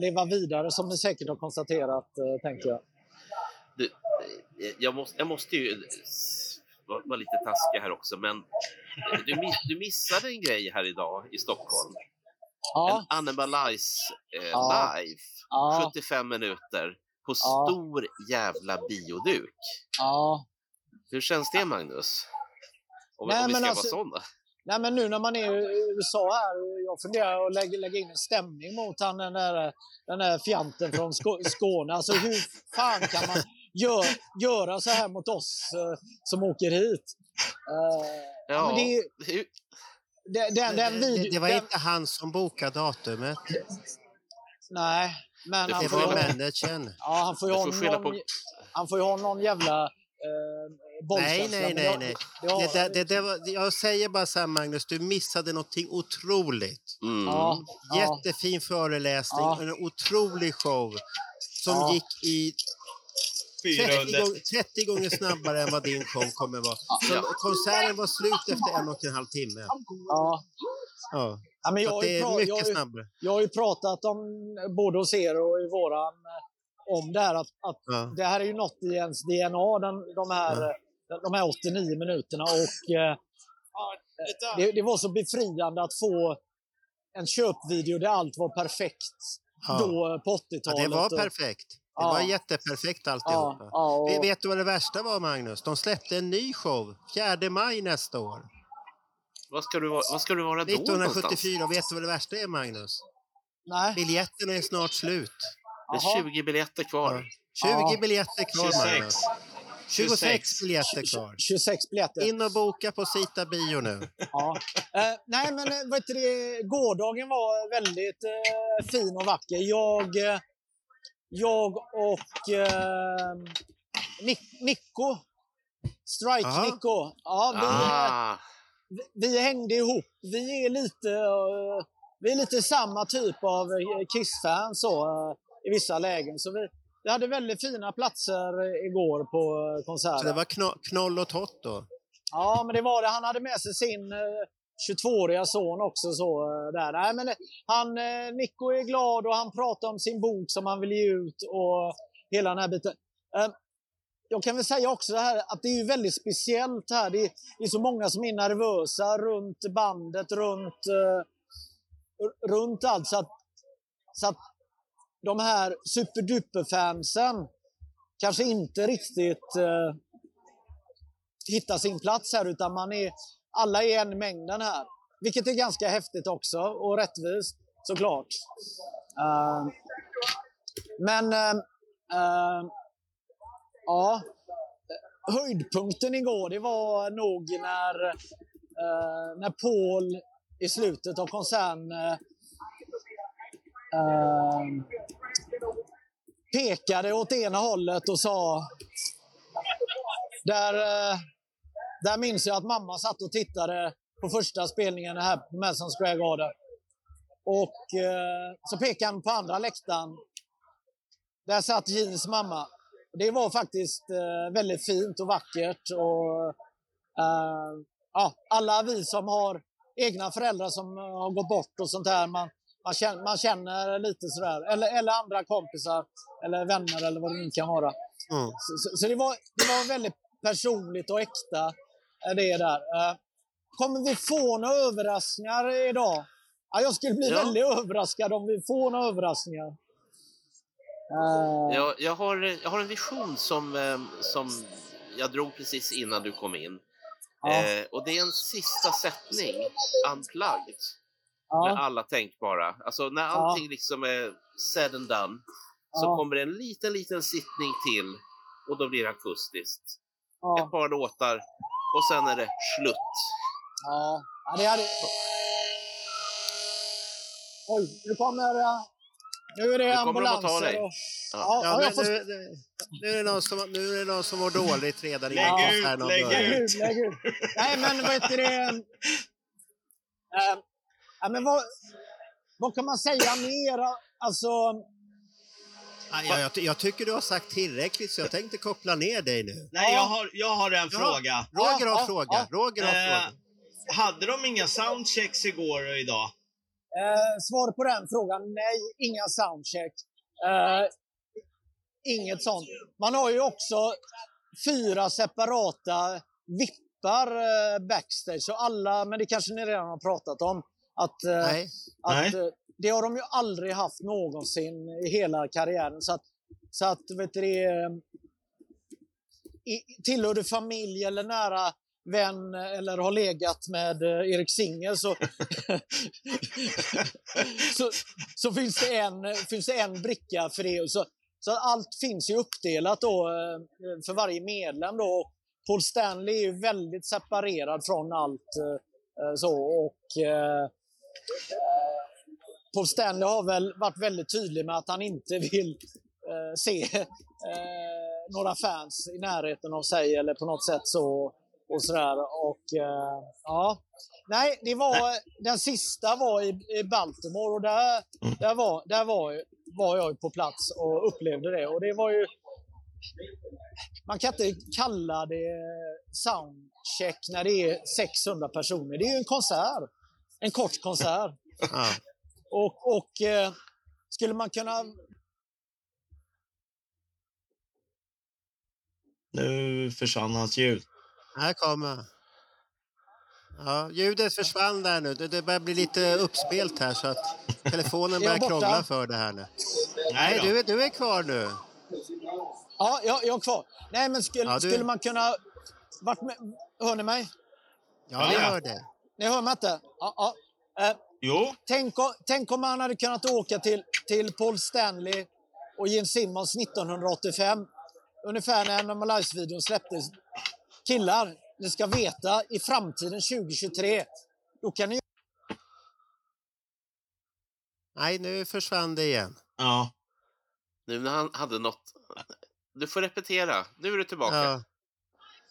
leva vidare som ni säkert har konstaterat, eh, tänker jag. Du, eh, jag, måste, jag måste ju vara vara lite taskig här också, men du, miss, du missade en grej här idag i Stockholm. Ja, En Animalize eh, Ja. live, ja, 75 minuter på stor jävla bioduk. ja. Hur känns det, Magnus? Om, Nej, om vi ska alltså- vara sådana. Nej, men nu när man är i USA här, jag funderar att lägga, lägga in en stämning mot han, den där, den där fjanten från Skå- Skåne. Alltså hur fan kan man gör, göra så här mot oss eh, som åker hit? Eh, Ja, men det, det, den, den det, video, det var den, inte han som bokade datumet. Nej, men Det han får, managern. ja, han får ju ha någon, han får ju ha någon jävla eh, Nej, nej, nej. nej. det Det, det, det var, jag säger bara så här, Magnus, du missade någonting otroligt. mm. Ja, ja, Jättefin föreläsning Ja. en otrolig show som Ja. gick i 30, gång, 30 gånger snabbare än vad din show kommer vara. Så Ja. konserten var slut efter en och en halv timme. ja. Ja. Ja, men jag, har det är pra- jag, har mycket ju, snabbare. jag har ju pratat om, både hos er och i våran, eh, om det här att, att Ja. det här är ju något i ens DNA, den, de, här, Ja. eh, de här 89 minuterna. Och eh, det, det var så befriande att få en köpvideo där allt var perfekt Ja. då eh, på Ja, 80-talet. det var och- perfekt. Det Ja. var jätteperfekt alltihopa. Ja, ja, och, Vet- du vad det värsta var, Magnus? De släppte en ny show 4 maj nästa år. vad, ska du, vara- vad ska du vara då någonstans? 1974. Vet du vad det värsta är, Magnus? nej. Biljetterna är snart slut. Det är 20 biljetter kvar. 20 Ja. biljetter kvar, 26. Magnus. 26 biljetter kvar. 26 biljetter. In och boka på Sita Bio nu. Ja. Eh, nej, men eh, vet du, det, gårdagen var väldigt eh, fin och vacker. Jag, eh, jag och eh, Nick, Nico, Strike Aha. Nico, ja, vi, Ah, vi, vi hängde ihop. Vi är lite, eh, vi är lite samma typ av eh, Kiss-fans så, eh, i vissa lägen. Så vi, vi hade väldigt fina platser igår på konserten. Så det var kno- knoll och tott då? Ja, men det var det. Han hade med sig sin eh, 22-åriga son också. Så, eh, där. Nej, men, eh, han, eh, Nico är glad och han pratar om sin bok som han vill ge ut och hela den här biten. Ehm, jag kan väl säga också här att det är väldigt speciellt här. Det är, det är så många som är nervösa runt bandet, runt, runt allt. Så att, så att de här superduper-fansen kanske inte riktigt eh, sin plats här utan man är, alla är en i mängden här. Vilket är ganska häftigt också och rättvist såklart. Uh, men uh, uh, ja, höjdpunkten igår det var nog när, uh, när Paul i slutet av konserten uh, pekade åt ena hållet och sa där, där minns jag att mamma satt och tittade på första spelningen här på Madison Square Garden. Och eh, så pekade han på andra läktaren. Där satt Jeans mamma. Det var faktiskt eh, väldigt fint och vackert. Och, eh, ja, alla vi som har egna föräldrar som eh, har gått bort och sånt där. Man, man, känner, man känner lite sådär. Eller, eller andra kompisar eller vänner eller vad det nu kan vara. Mm. Så, så, så det, var, det var väldigt personligt och äkta. Eh, Det där. Eh, Kommer vi få några överraskningar idag? Ja, jag skulle bli Ja. väldigt överraskad om vi får några överraskningar. Eh, jag, jag, har, jag har en vision som, som jag drog precis innan du kom in. Ja. Eh, och det är en sista sättning, unplugged, med ja, alla tänkbara. Alltså när allting liksom är said and done så Ja. kommer det en liten, liten sittning till och då blir det akustiskt. Ett ja, par låtar och sen är det slut. ja. ja, det hade... Oj, nu kommer... Nu är det Nu kommer de att ta ambulanser. dig. Och... Ja. Ja, Ja, nu, får... nu, nu, nu, är det någon som, nu är det någon som mår dåligt redan Lägg innan ut, har lägg ut, lägg ut. Nej, men vad heter det? Ja, men vad, vad kan man säga mer? Alltså, ja, jag, jag tycker du har sagt tillräckligt så jag tänkte koppla ner dig nu. Nej, jag har, jag har en Ja, fråga. Roger har Ja, fråga. ja. Roger har Eh, fråga. hade de inga soundchecks igår och idag? Eh, svar på den frågan, nej, inga soundcheck. Eh, inget sånt. Man har ju också fyra separata vippar eh, backstage. Så alla, men det kanske ni redan har pratat om. Att, eh, Nej. att Nej det har de ju aldrig haft någonsin i hela karriären. Så att, så att vet du, det, eh, i, tillhör du familj eller nära vän eller har legat med eh, Erik Singer så, så, så finns, det en, finns det en bricka för det. Så, så allt finns ju uppdelat då eh, för varje medlem. Då. Paul Stanley är ju väldigt separerad från allt. så och Paul Stanley har väl varit väldigt tydlig med att han inte vill eh, se eh, några fans i närheten av sig eller på något sätt så. Och sådär. Och, eh, ja. Nej, det var, den sista var i, i Baltimore och där, där, var, där var, var jag på plats och upplevde det. Och det var ju... Man kan inte kalla det soundcheck när det är 600 personer. Det är ju en konsert. En kort konsert. Och, och eh, skulle man kunna... Nu försvann hans ljud. Här kommer Ja, ljudet försvann där nu. Det, det börjar bli lite uppspelt här så att telefonen börjar jag krångla för det här nu. Nej du, är- du är kvar nu. Ja, jag, jag är kvar. Nej, men skulle, Ja, du- skulle man kunna... Vart med, hör ni mig? Ja, vi Ja, ja. hör det. Ni hör mig inte? Ja, ja. Jo, tänk, om- tänk om man hade kunnat åka till, till Paul Stanley och Gene Simmons 1985. Ungefär när Normalize-videon släpptes. Killar, ni ska veta, i framtiden 2023, då kan ni... Nej, nu försvann det igen. ja. Nu när han hade något... Du får repetera. Nu är du tillbaka. Ja.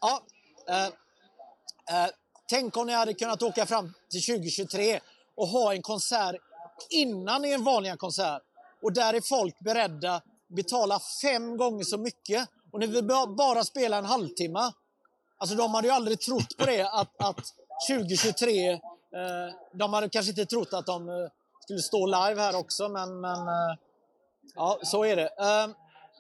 Ja, eh, eh, tänk om ni hade kunnat åka fram till 2023 och ha en konsert innan en vanliga konsert. Och där är folk beredda betala fem gånger så mycket. Och ni vill bara spela en halvtimme. Alltså de hade ju aldrig trott på det att, att 2023, eh, de hade kanske inte trott att de eh, skulle stå live här också men, men eh, ja, så är det. Eh,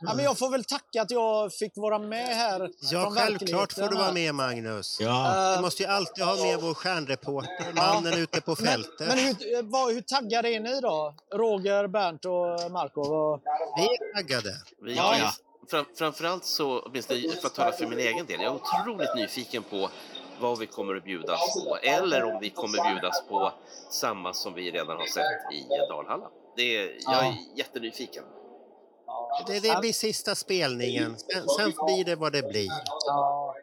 ja, men jag får väl tacka att jag fick vara med här Ja, självklart får du vara med Magnus. ja. Du måste ju alltid ha med vår stjärnreporter, mannen ute på men, fältet. men hur, vad, hur taggade är ni då? Roger, Bernt och Marco? Vad- Vi är taggade. Vi, Ja, ja. Fram, framförallt så, åtminstone för att tala för min egen del, jag är otroligt nyfiken på vad vi kommer att bjudas på. Eller om vi kommer bjudas på samma som vi redan har sett i Dalhalla. Det är, jag är jättenyfiken. Det, det blir sista spelningen. Sen, sen blir det vad det blir. Ja,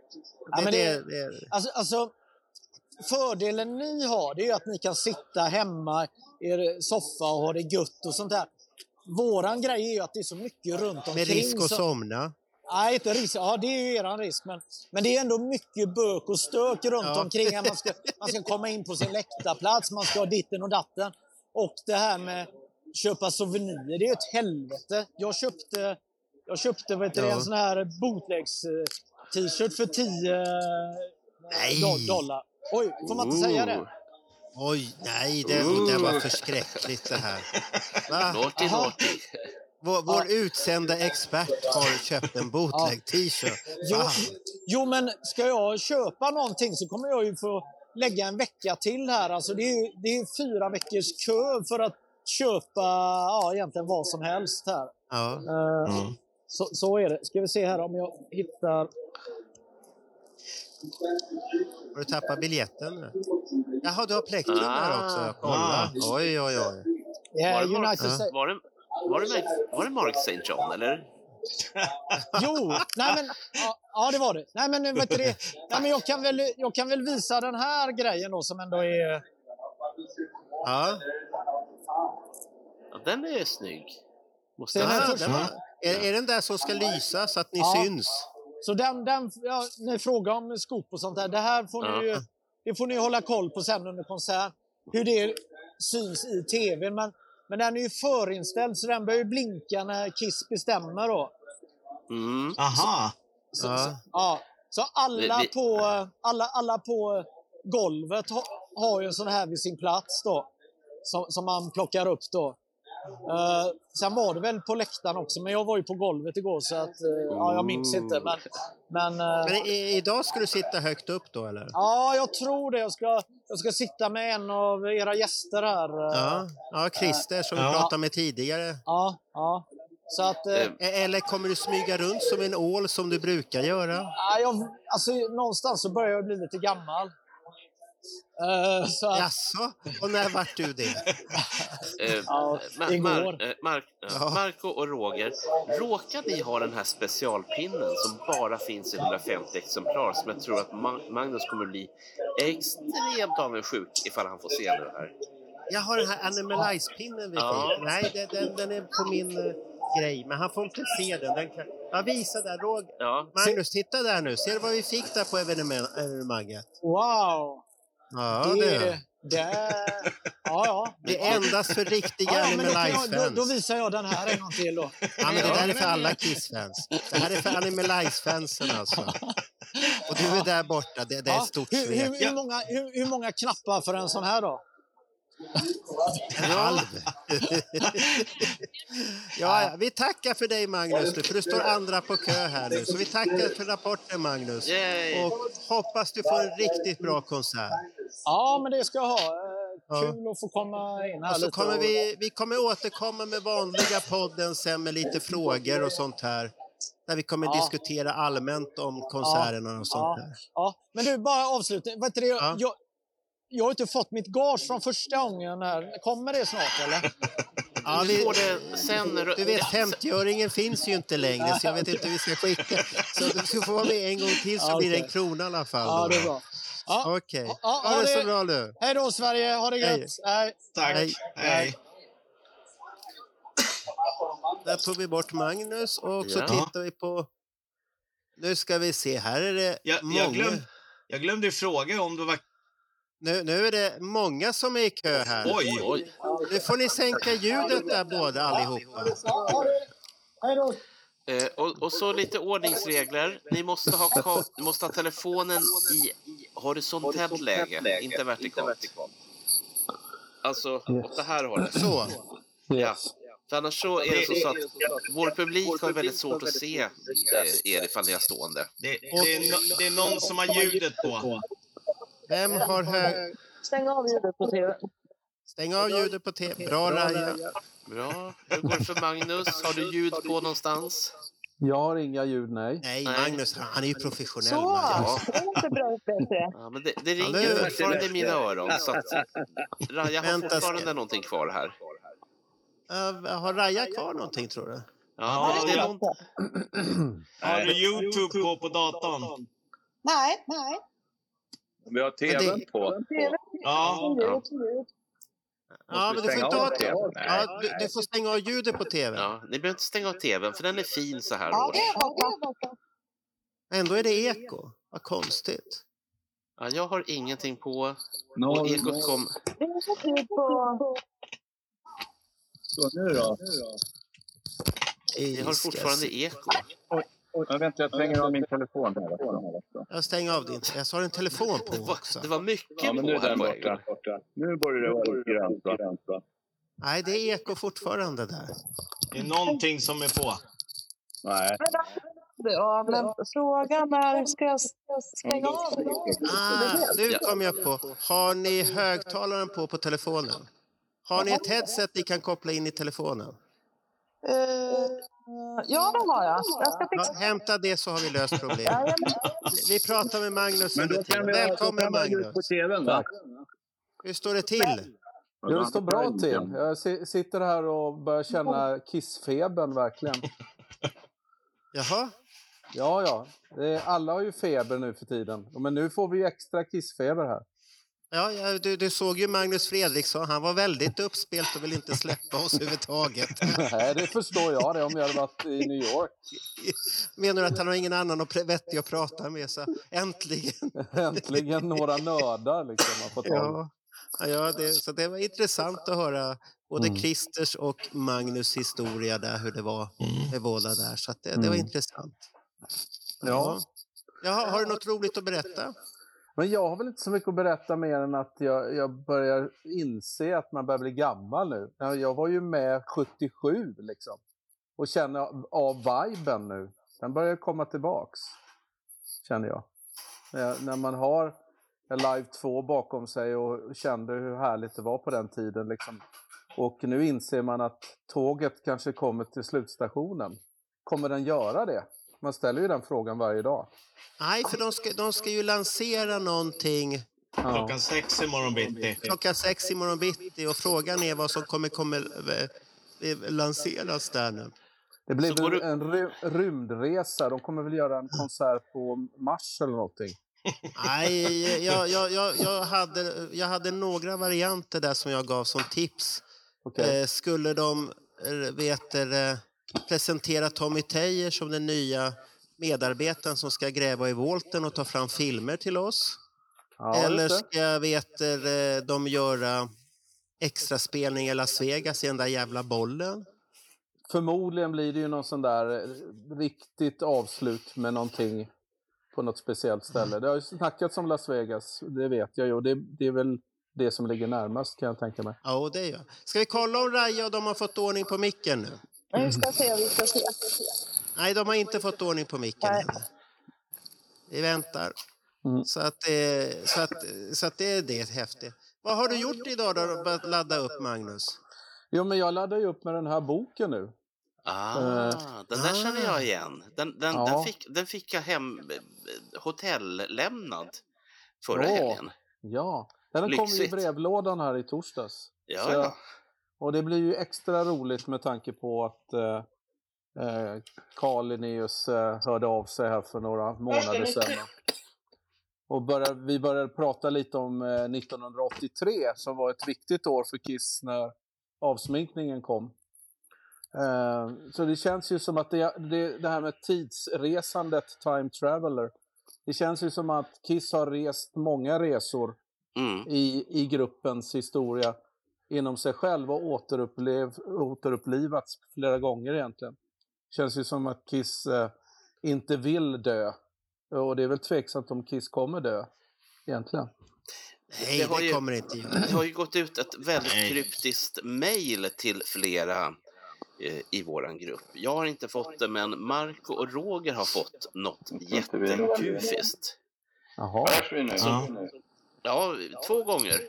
Det, men det, det- det, Alltså, alltså, fördelen ni har det är ju att ni kan sitta hemma i er soffa och ha det gött och sånt där. Våran grej är ju att det är så mycket runt omkring. med risk att somna. Nej, inte risk. Ja, det är ju eran risk. Men, men det är ändå mycket bök och stök runt Ja. omkring. Man ska, man ska komma in på sin läktarplats, man ska ha ditten och datten. Och det här med köpa souvenirer, det är ett helvete. Jag köpte, jag köpte vet Ja. en sån här bootlegs-t-shirt för 10 Nej. do- dollar. Oj, får man inte säga det? Oj, nej, det, det var förskräckligt det här. Va? Naughty, naughty. Vår, vår utsända expert har köpt en bootleg t-shirt. Jo, jo, men ska jag köpa någonting så kommer jag ju få lägga en vecka till här. Alltså det är ju det är fyra veckors kö för att köpa ja, egentligen vad som helst här. Ja. Eh, Mm. så, så är det. Ska vi se här om jag hittar... Har du tappat biljetten nu? Jaha, du har plektrum Ah. också. Kolla. Oj, oj, oj. Yeah, Var det Mark, United States. var det, var det, var det Mark St. John, eller? Jo, nej men, ja, ja det var det. Nej men, vet du det, nej, men jag, kan väl, jag kan väl visa den här grejen då som ändå är... Ja. Ja, den är snygg. Måste Den här den var, är, är den där som ska lysa så att ni Ja. syns? Så den, den, ja, ni frågar om skop och sånt där. Det här får ni ju, det får ni hålla koll på sen under konsert. Hur det syns i tv. Men, Men den är ju förinställd så den börjar ju blinka när Kiss bestämmer då. Mm. Aha. Så, Ja. så, ja. så alla, på, alla, alla på golvet ha, har ju en sån här vid sin plats då. Som, som man plockar upp då. Uh, sen var det väl på läktaren också, men jag var ju på golvet igår så att, eh, ja, jag minns inte. Men, men, eh, Men i, idag ska du sitta högt upp då eller? ja, jag tror det. Jag ska, jag ska sitta med en av era gäster här. eh, Ja, ja Christer som vi Ja. pratade med tidigare. ja, ja. Så att, eh, Eh, E- Eller kommer du smyga runt som en ål som du brukar göra? ja, jag, alltså, någonstans så börjar jag bli lite gammal. Så att, Jaså? Och när vart du det? Eh, Ja, Ma- igår. Mar- eh, Mark, ja. Marco och Roger, råkar ni ha den här specialpinnen som bara finns i 150 exemplar som jag tror att Ma- Magnus kommer bli extremt avundsjuk ifall han får se det här. Jag har den här Animalize-pinnen vi Ja. fick. Nej, den, den, den är på min eh, grej, men han får inte se den. den kan... Ja, visa där, Roger. Ja, Magnus, titta där nu. Ser du vad vi fick där på evenemang- evenemanget? wow! Ja, det, det. det, ja, ja. Det är endast för riktiga Ja, ja, men då, då, visar jag den här en gång till då. Ja, men det där är för alla Kiss-fans. Det här är för Animalize-fansen alltså. Och du är där borta. Det, det är ett stort hur, hur, hur, många, hur, hur många knappar för en sån här då? Halv. ja, ja, vi tackar för dig Magnus nu, för det står andra på kö här nu. Så vi tackar för rapporten Magnus. Yay. Och hoppas du får en riktigt bra konsert. Ja, men det ska jag ha. Eh. Kul att få komma in här Och så lite. kommer vi, vi kommer återkomma med vanliga podden sen med lite frågor och sånt här. Där vi kommer Ja. diskutera allmänt om konserterna och sånt Ja, där. ja. Men du, bara avslutning. Vet du det, Ja. jag, jag har inte fått mitt gage från första gången. Här. Kommer det snart eller? Ja, du vi, sen. du vet, 50-öringen finns ju inte längre så jag vet inte hur vi ska skicka. Så du ska få vara med en gång till så blir det en krona i alla fall. Ja, det är bra. Ja. Okej. Ja, Ha ha det så bra nu. Hej då Sverige, ha det gött. Hej. Tack. Hej. Hej. Där tog vi bort Magnus och så Ja. tittar vi på... Nu ska vi se, här är det Jag, många... jag, glöm, jag glömde fråga om det var... Nu, nu är det många som är i kö här. Oj! Oj. Nu får ni sänka ljudet där båda allihopa. Eh, och, och så lite ordningsregler. Ni måste ha, måste ha telefonen i horisontellt läge, inte vertikalt. Alltså åt det här hållet. Så. Ja. För annars så är det så, så att vår publik har väldigt svårt att se eh, er ifall ni är stående. Det, det, är no, det är någon som har ljudet på. Vem har hög... Stäng av ljudet på tv. Stäng av ljudet på tv. Bra Raja. Bra. Hur går det för Magnus? Har du ljud på någonstans? Jag har inga ljud, nej. Nej. Magnus, han är ju professionell. Så, Magnus. det är inte bra bättre. Ja, men det, det Ja, ringer fortfarande i mina öron. Så att Raja har Vänta, ska- fortfarande någonting kvar här. Uh, har Raja kvar någonting tror du? Ja, det, det är någon... Har du Youtube på på datorn? Nej, nej. Vi har Men det- tvn på. TV. Ja. Ja. Ja, men du får stänga inte ha... tvn? Ja, du, du får stänga av ljudet på tv. Ja, ni behöver inte stänga av tvn, för den är fin så här Ja, års. det är borta. Ändå är det eko. Vad konstigt. Ja, jag har ingenting på. Och ekot kom... Det är så nu då? Vi har fortfarande eko. Jag vänta, jag stänger av min telefon. Här. Jag stänger av din. Jag har en telefon Det på var, också. det var mycket Ja, men nu på är här gång. borta. Nu börjar det vara grönt. va? Nej, det är eko fortfarande där. Det är någonting som är på. Nej. Ja, men frågan är, ska jag stänga av? Ah, nu kom jag på. Har ni högtalaren på på telefonen? Har ni ett headset ni kan koppla in i telefonen? Eh, ja, det har jag. Jag ska Ja, hämta det så har vi löst problemet. Vi pratar med Magnus Men då kan vi, då Välkommen kan ljud på Magnus. tvn va? Hur står det till? Jo, det står bra till. Jag si- sitter här och börjar känna kissfebern verkligen. Jaha? Ja, ja. Alla har ju feber nu för tiden. Men nu får vi ju extra kissfeber här. Ja, ja du, du såg ju Magnus Fredriksson. Han var väldigt uppspelt och vill inte släppa oss överhuvudtaget. Nej, det förstår jag det om jag hade varit i New York. Menar du att han har ingen annan pr- vettig att prata med? Så äntligen. Äntligen några nördar liksom tag i. Ja. Ja, det, så det var intressant att höra både Mm. Christers och Magnus historia där, hur det var med båda där. Så det, det var Mm. intressant. Ja. Jaha, har du något roligt att berätta? Men jag har väl inte så mycket att berätta mer än att jag, jag börjar inse att man börjar bli gammal nu. Jag var ju med 77 liksom. Och känner av- viben nu. Den börjar komma tillbaks. Känner jag. När, när man har Live 2 bakom sig och kände hur härligt det var på den tiden. Liksom. Och nu inser man att tåget kanske kommer till slutstationen. Kommer den göra det? Man ställer ju den frågan varje dag. Nej, för de ska, de ska ju lansera någonting Klockan sex imorgon bitti. klockan sex i morgon bitti och frågan är vad som kommer, kommer eh, lanseras där nu. Det blir väl en ry- rymdresa. De kommer väl göra en konsert på Mars eller någonting. Nej, jag, jag, jag, jag, hade, jag hade några varianter där som jag gav som tips. Okej. Eh, skulle de eh, vet, du, eh, presentera Tommy Tejer som den nya medarbetaren som ska gräva i volten och ta fram filmer till oss? Ja, Eller ska vet, eh, de göra extra spelning i Las Vegas i den där jävla bollen? Förmodligen blir det ju någon sån där eh, riktigt avslut med någonting på något speciellt ställe. Det har ju snackats om Las Vegas, det vet jag ju. Det, det är väl det som ligger närmast kan jag tänka mig. Ja, det gör Ska vi kolla om Raja och de har fått ordning på micken nu? Vi ska se, vi ska se. Nej, de har inte fått ordning på micken Nej. ännu. Vi väntar. Mm. Så, att, eh, så, att, så att det är det häftigt. Vad har du gjort idag då, för att ladda upp Magnus? Jo, men jag laddar ju upp med den här boken nu. Ah, Eh, den där känner jag igen. Den, den, Ja. den, fick, den fick jag hem eh, hotellämnad förra Åh, helgen. Ja, den kom ju i Lyxigt. brevlådan här i torsdags. Ja, Så jag- ja. Och det blir ju extra roligt med tanke på att eh, eh, Carl Linnaeus eh, hörde av sig här för några månader sedan. Och började, vi började prata lite om eh, 1983 som var ett viktigt år för Kiss när avsminkningen kom. Eh, så det känns ju som att det, det, det här med tidsresandet, time traveler, det känns ju som att Kiss har rest många resor Mm. i, i gruppens historia inom sig själv och återupplev, återupplivats flera gånger egentligen. Känns ju som att Kiss eh, inte vill dö. Och det är väl tveksamt om Kiss kommer dö egentligen. Nej, har det ju- kommer inte göra. Det har ju gått ut ett väldigt kryptiskt mejl till flera eh, i våran grupp. Jag har inte fått det, men Marco och Roger har fått något jättekufiskt. Jaha. Ja. ja, två gånger.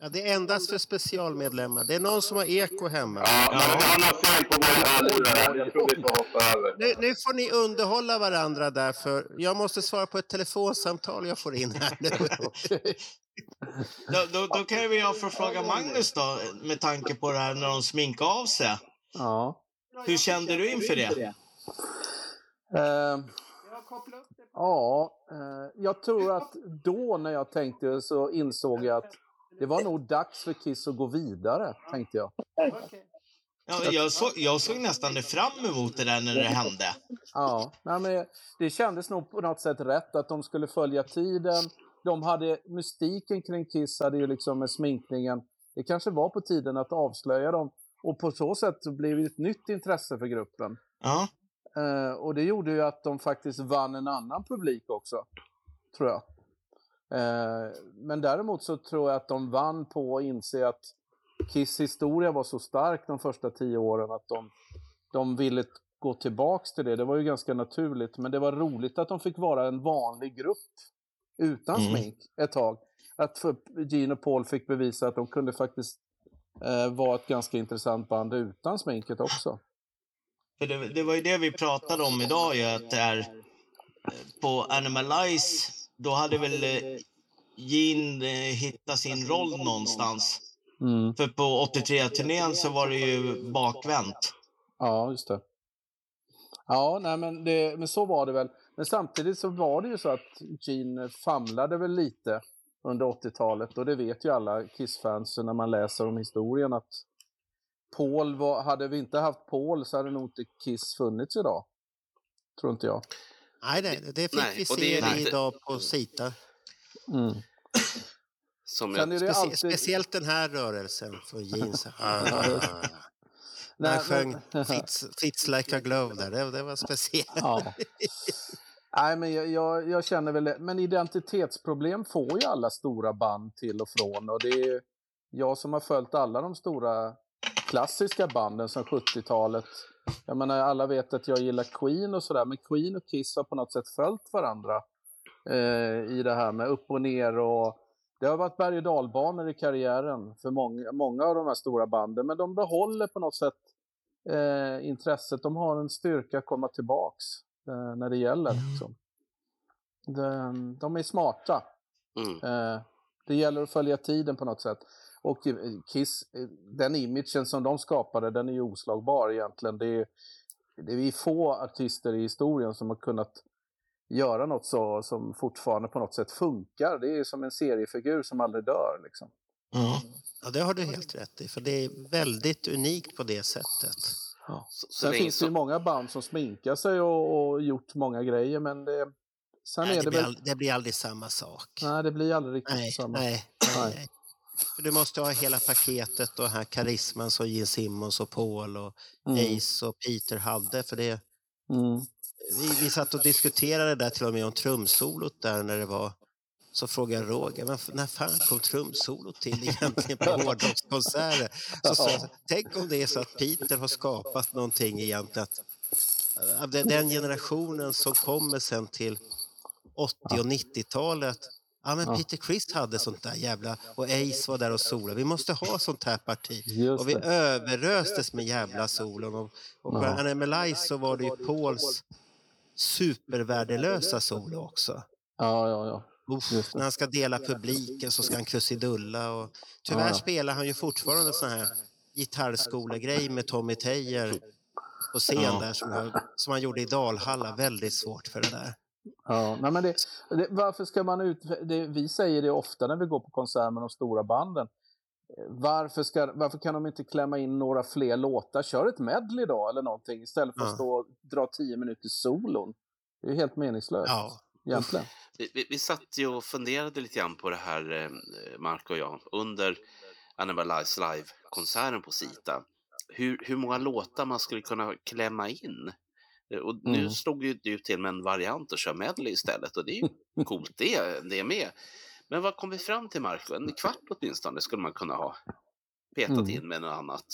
Ja, det är endast för specialmedlemmar. Det är någon som har eko hemma. Jag tror vi får hoppa över. Nu, nu får ni underhålla varandra där, för jag måste svara på ett telefonsamtal jag får in här nu. Då, då, då kan vi jag förfråga Magnus då, med tanke på det här när de sminkade av sig. Ja. Hur kände du inför det? Eh, ja, eh, jag tror att då när jag tänkte så insåg jag att det var nog dags för Kiss att gå vidare, tänkte jag. Ja, jag, så, jag såg nästan det fram emot det där när det hände. Ja, nej, men det kändes nog på något sätt rätt att de skulle följa tiden. De hade mystiken kring Kiss hade ju liksom med sminkningen. Det kanske var på tiden att avslöja dem och på så sätt så blev det ett nytt intresse för gruppen. Ja. Eh, och det gjorde ju att de faktiskt vann en annan publik också, tror jag. Eh, men däremot så tror jag att de vann på att inse att Kiss historia var så stark de första tio åren att de, de ville gå tillbaks till det. Det var ju ganska naturligt, men det var roligt att de fick vara en vanlig grupp utan Mm. smink ett tag. Att Gene och Paul fick bevisa att de kunde faktiskt eh, vara ett ganska intressant band utan sminket också. För det, det var ju det vi pratade om idag ju, att det är eh, på Animalize, då hade väl eh, Gene eh, hittat sin roll någonstans. Mm. För på 83-turnén så var det ju bakvänt. Ja, just det. Ja, nej, men, det, men så var det väl. Men samtidigt så var det ju så att Gene famlade väl lite under 80-talet och det vet ju alla Kiss-fans när man läser om historien att Paul var, hade vi inte haft Paul så hade nog inte Kiss funnits idag. Tror inte jag. Nej, nej, det fick Nej, vi se lite- idag på Sita. Mm. Som det Specie- alltid... Speciellt den här rörelsen för jeans. Ah. Nej, Han sjöng fits, fits like a glove där, det, det var speciellt. Ja. Nej, men jag, jag, jag känner väl det. Men identitetsproblem får ju alla stora band till och från. Och det är jag som har följt alla de stora klassiska banden sedan 70-talet. Jag menar, alla vet att jag gillar Queen och sådär, men Queen och Kiss har på något sätt följt varandra eh, i det här med upp och ner och det har varit berg och dalbanor i karriären för många, många av de här stora banden, men de behåller på något sätt eh, intresset. De har en styrka att komma tillbaks eh, när det gäller. Liksom. De, de är smarta. Mm. Eh, det gäller att följa tiden på något sätt. Och eh, Kiss, eh, den imagen som de skapade, den är ju oslagbar egentligen. Det är, det är få artister i historien som har kunnat göra något så som fortfarande på något sätt funkar. Det är som en seriefigur som aldrig dör. Liksom. Ja, det har du helt rätt i, för det är väldigt unikt på det sättet. Ja. Så, så Sen länge finns det ju många band som sminkar sig och, och gjort många grejer, men det, sen Nej, är det, det blir väl... all, det blir aldrig samma sak. Nej, det blir aldrig riktigt Nej, samma. nej, Nej. Du måste ha hela paketet och här karisman som Gene Simmons och Paul och Mm. Ace och Peter hade. För det, Mm. vi, vi satt och diskuterade där till och med om trumsolot där när det var så frågade Roger, men när fan kom trumsolot till egentligen på hårdrockskonserter? Så jag, tänk om det är så att Peter har skapat någonting egentligen, att, den generationen som kommer sen till 80 och 90-talet. Ja, men Ja. Peter Criss hade sånt där jävla... Och Ace var där och solade. Vi måste ha sånt här parti. Just Och vi det. överöstes med jävla solon. Och, och på Ja. NMLI så var det ju Pauls supervärdelösa solo också. Ja, ja, ja. Uff, när han ska dela publiken så ska han krusidulla. Och tyvärr Ja, spelar han ju fortfarande sån här gitarrskolegrej med Tommy Teijer på scen där som, som han gjorde i Dalhalla. Väldigt svårt för det där. Ja, nej men det, det, varför ska man ut... Det, vi säger det ofta när vi går på konserter med de stora banden. Varför, ska, varför kan de inte klämma in några fler låtar? Kör ett medley då eller någonting istället för att stå och dra tio minuter solon. Det är ju helt meningslöst Ja. egentligen. vi, vi, vi satt ju och funderade lite grann på det här, eh, Mark och jag, under Animal Lives Live-konserten på Sita. Hur, hur många låtar man skulle kunna klämma in. Eh, Och nu Mm. slog ju du till med en variant och kör medley istället och det är ju coolt det, det är med. Men vad kom vi fram till Marco? En kvart åtminstone skulle man kunna ha petat Mm. in med något annat.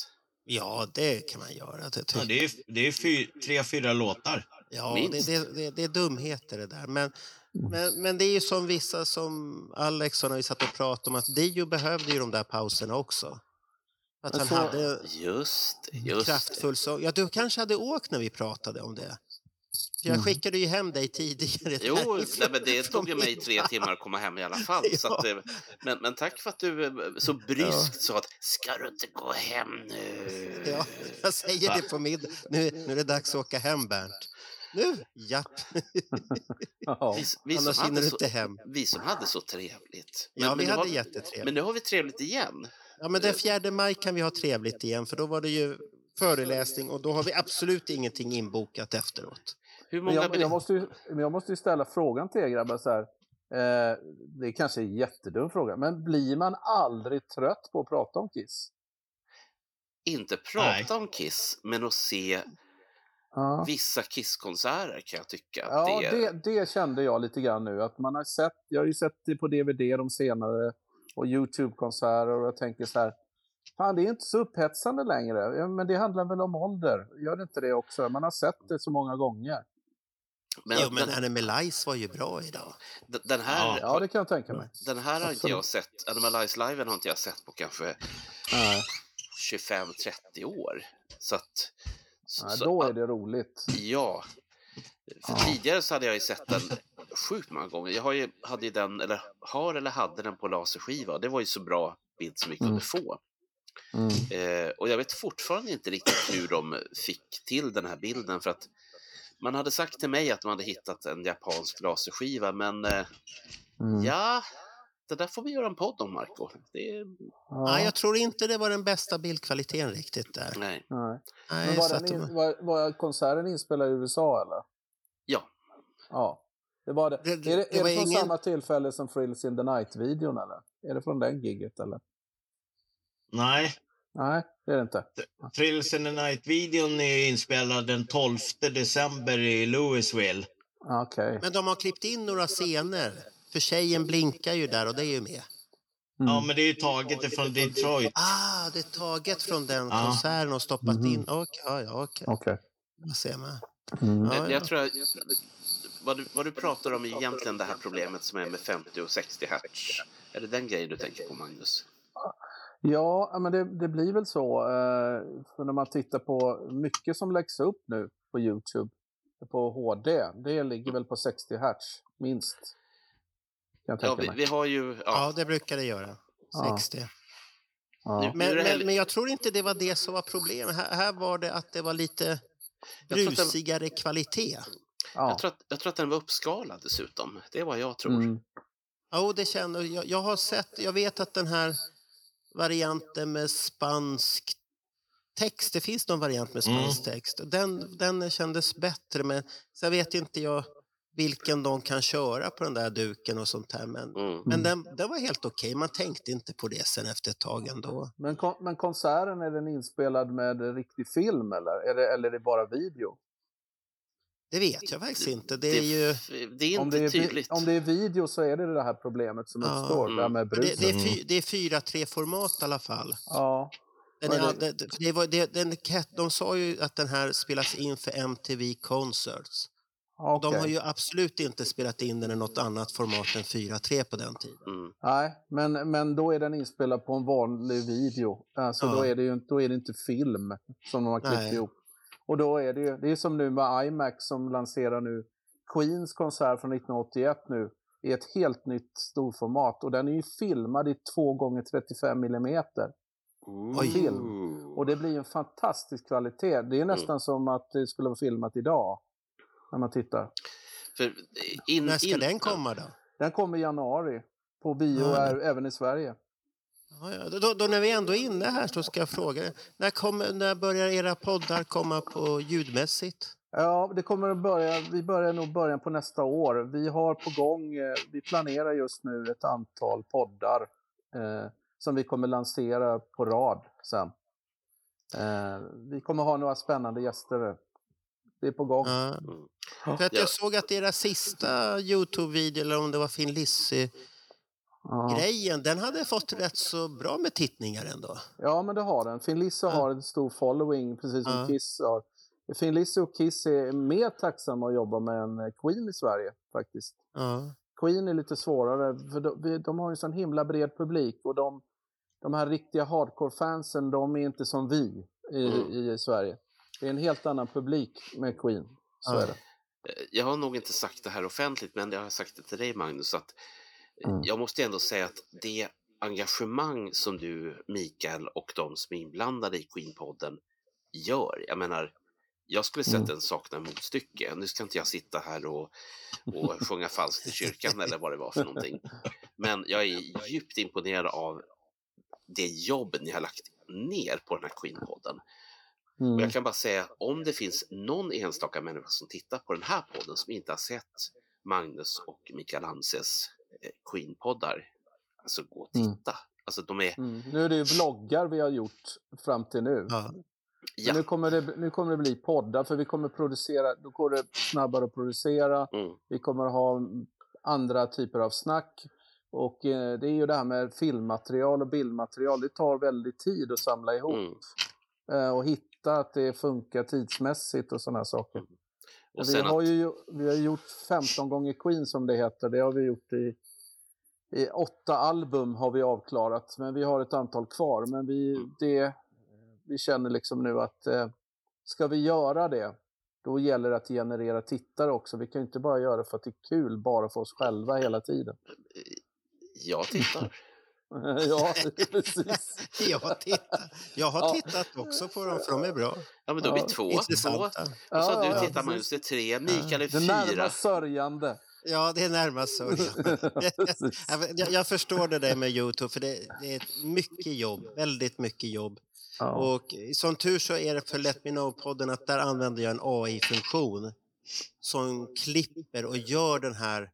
Ja, det kan man göra. Det, Ja, det är, det är fy, tre, fyra låtar. Ja, det, det, det, det är dumheter det där. Men, men, men det är ju som vissa som Alex och när vi satt och pratade om att Dio behövde ju de där pauserna också. Att Men han så- hade Just just kraftfull sång. Ja, du kanske hade åkt när vi pratade om det. Jag Mm. skickade ju hem dig tidigare. Jo, nej, men det tog ju mig tre timmar att komma hem i alla fall. Så Ja. att, eh, men, men tack för att du eh, så bryskt sa att ska du inte gå hem nu? Ja, jag säger det på middag. Nu, nu är det dags att åka hem, Bernt. Nu? Japp. Ja. Vi, vi, Annars som hinner hade du så, inte hem. vi som hade så trevligt. Ja, vi nu hade har, jättetrevligt. Men nu har vi trevligt igen. Ja, men den 4 maj kan vi ha trevligt igen, för då var det ju föreläsning och då har vi absolut ingenting inbokat efteråt. Hur Men många jag, jag, biljetter? måste ju, men jag måste ju ställa frågan till er grabbar så här. Eh, det är kanske är en jättedum fråga, men blir man aldrig trött på att prata om Kiss? Inte prata Nej. om Kiss, men att se Ja. vissa Kiss-konserter kan jag tycka. Ja, det, det, det kände jag lite grann nu. Att man har sett, jag har ju sett det på DVD de senare och Youtube-konserter och jag tänker så här. Fan, det är inte så upphetsande längre. Ja, men det handlar väl om ålder? Gör det inte det också? Man har sett det så många gånger. men jo, men den, Animalize var ju bra idag. den- här, Ja, det kan jag tänka mig. den här har inte jag sett. Animalize Live har inte jag sett på kanske Nej, 25-30 år. Så att... Så, så- då är det roligt. Ja. För tidigare så hade jag ju sett den sjukt många gånger. Jag har ju, hade ju den, eller har eller hade den på laserskiva. Det var ju så bra bild som vi kunde Mm. få. Mm. Eh, och jag vet fortfarande inte riktigt hur de fick till den här bilden för att man hade sagt till mig att de hade hittat en japansk laserskiva men eh, Mm. ja, det där får vi göra en podd om Marco. Det Ja, Nej, jag tror inte det var den bästa bildkvaliteten riktigt där. nej. nej. Men var, den in, var, var konserten inspelad i USA eller? Ja, Ja. Det var det. Det- är det det, är var det från ingen- samma tillfälle som Frills in the Night-videon eller? Är det från den giget eller? Nej, Nej, det är det inte. Thrills in the Night-videon är inspelad den 12 december i Louisville. Ah, Okej. Men de har klippt in några scener. För tjejen blinkar ju där och det är ju med. Mm. Ja, men det är ju taget ifrån Detroit. Ah, det är taget från den Ja. konserten och stoppat Mhm. in. Okej, ja, ja, okej. Okej. Jag ser med. Mm. Ja, Jag, ja. jag tror vad, du, vad du pratar om är egentligen det här problemet som är med 50 och 60 hertz. Är det den grejen du tänker på, Magnus? Ja, ja, men det, det blir väl så. Eh, för när man tittar på mycket som läggs upp nu på Youtube på HD, det ligger väl på 60 hertz minst. Kan jag Ja, vi, vi har ju... Ja, Ja, det brukar det göra. Ja. 60. Ja. Nu- Men, men, men jag tror inte det var det som var problemet. Här, här var det att det var lite brusigare kvalitet. Ja. jag, tror att, jag tror att den var uppskalad dessutom. Det är vad jag tror. Mm. Jo, det känner jag. Jag har sett, jag vet att den här varianten med spansk text, det finns någon variant med spansk text. Den, den kändes bättre, men sen vet inte jag vilken de kan köra på den där duken och sånt här. Men, Mm. men den, den var helt okej. Man tänkte inte på det sen efter ett tag ändå. Men, kon- men konserten, är den inspelad med riktig film eller? Är det, eller är det bara video? Det vet jag faktiskt inte. Det är det, ju... det är Om inte det är, tydligt. om det är video så är det det här problemet som Ja. uppstår, det här med Det, bruset. det, är fy, det är 4-3-format i alla fall. Ja. Den, är, det- det, det var, det, den, de sa ju att den här spelas in för MTV Concerts. Okej. De har ju absolut inte spelat in den i något annat format än 4-3 på den tiden. Mm. Nej, men, men då är den inspelad på en vanlig video. Alltså Ja. då, är det ju, då är det inte film som de har klippt Nej. ihop. Och då är det ju, det är som nu med IMAX som lanserar nu Queens konsert från 1981 nu i ett helt nytt storformat. Och den är ju filmad i 2 gånger 35 millimeter. Oj. Film. Och det blir en fantastisk kvalitet. Det är nästan som att det skulle vara filmat idag. När man tittar. För in, När ska in, den komma då? Den kommer i januari. På bio är, även i Sverige. Ja, ja. Då, då när vi ändå är inne här så ska jag fråga. När, kommer, när börjar era poddar komma på ljudmässigt? Ja, det kommer att börja, vi börjar nog början på nästa år. Vi har på gång, eh, vi planerar just nu ett antal poddar eh, som vi kommer lansera på rad sen. Eh, vi kommer ha några spännande gäster. Det är på gång. Ja. Mm. För att Ja. jag såg att era sista Youtube-video, eller om det var Finn Lissi-grejen, Ja. den hade fått rätt så bra med tittningar ändå. ja, men det har den. Finn Lisse har en stor following, precis som Ja. Kiss har. Finn Lisse och Kiss är mer tacksamma att jobba med en eh, Queen i Sverige faktiskt. Ja. Queen är lite svårare, för de, de har ju en sån himla bred publik och de, de här riktiga hardcore-fansen, de är inte som vi i, Mm. i Sverige. Det är en helt annan publik med Queen, så Ja. är det. Eh, Jag har nog inte sagt det här offentligt, men jag har sagt det till dig Magnus, att Mm. jag måste ändå säga att det engagemang som du, Mikael och de som är inblandade i Queen-podden gör, jag menar, jag skulle säga att Mm. den saknar motstycke. Nu ska inte jag sitta här och, och sjunga falskt i kyrkan eller vad det var för någonting. Men jag är djupt imponerad av det jobb ni har lagt ner på den här Queen-podden. Och Mm. jag kan bara säga, om det finns någon enstaka människa som tittar på den här podden som inte har sett Magnus och Mikael Hanses Queen-poddar, alltså gå och Mm. titta. Alltså de är, Mm. Nu är det ju vloggar vi har gjort fram till nu. Ja. ja, nu, kommer det, nu kommer det bli poddar, för vi kommer producera, då går det snabbare att producera. mm, Vi kommer ha andra typer av snack. Och eh, det är ju det här med filmmaterial och bildmaterial, det tar väldigt tid att samla ihop. mm. eh, och hitta att det funkar tidsmässigt och sådana saker. Och Och vi, har att, ju, vi har gjort 15 gånger Queen som det heter. Det har vi gjort i, i åtta album har vi avklarat. Men vi har ett antal kvar. Men vi, Mm. det, vi känner liksom nu att eh, ska vi göra det, då gäller det att generera tittare också. Vi kan ju inte bara göra det för att det är kul, bara för oss själva hela tiden. jag tittar. ja, precis. Jag, tittar. jag har Ja. tittat också på dem, för de är bra. Ja, men då är vi Ja, två. två. Intressanta. Och så Ja, du ja, tittar. Magnus, det är tre. Mikael är Det fyra. närmast sörjande. Ja, det är närmast. Precis. jag, jag förstår det där med Youtube, för det, det är ett mycket jobb. Väldigt mycket jobb. Ja. Och som tur så är det för Let Me Know-podden att där använder jag en AI-funktion. som klipper och gör den här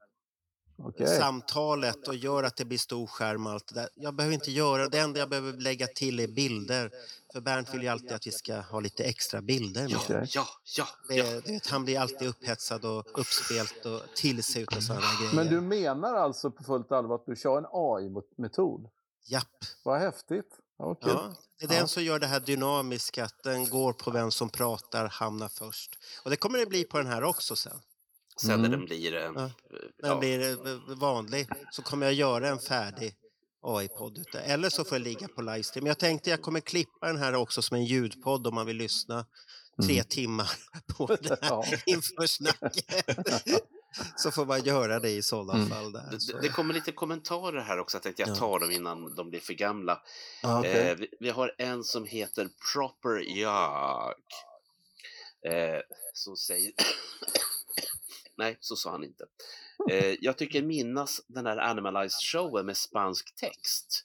Okej. samtalet och gör att det blir stor skärm och allt det där. Jag behöver inte göra det. enda jag behöver lägga till är bilder. För Bernt vill ju alltid att vi ska ha lite extra bilder med. Ja, ja, ja. Det, du vet, han blir alltid upphetsad och uppspelt och till sig utav sådana grejer. Men du menar alltså på fullt allvar att du kör en AI-metod? Japp. Vad häftigt. Ja, kul. Ja, det är den som gör det här dynamiska, att den går på vem som pratar, hamnar först. Och det kommer det bli på den här också sen. Sen Mm. när den blir... eh, Ja. När ja. den blir eh, vanlig så kommer jag göra en färdig AI-podd Eller så får jag ligga på livestream. Jag tänkte jag kommer klippa den här också som en ljudpodd om man vill lyssna tre Mm. timmar på den här inför snacket. så får man göra det i sådana Mm. fall. Där. Det, Så. det- det kommer lite kommentarer här också. Jag tänkte jag Ja. tar dem innan de blir för gamla. Ja, okej. eh, vi, vi har en som heter Proper Jag. Eh, som säger... Nej, så sa han inte. Eh, jag tycker minnas den här Animalized showen med spansk text.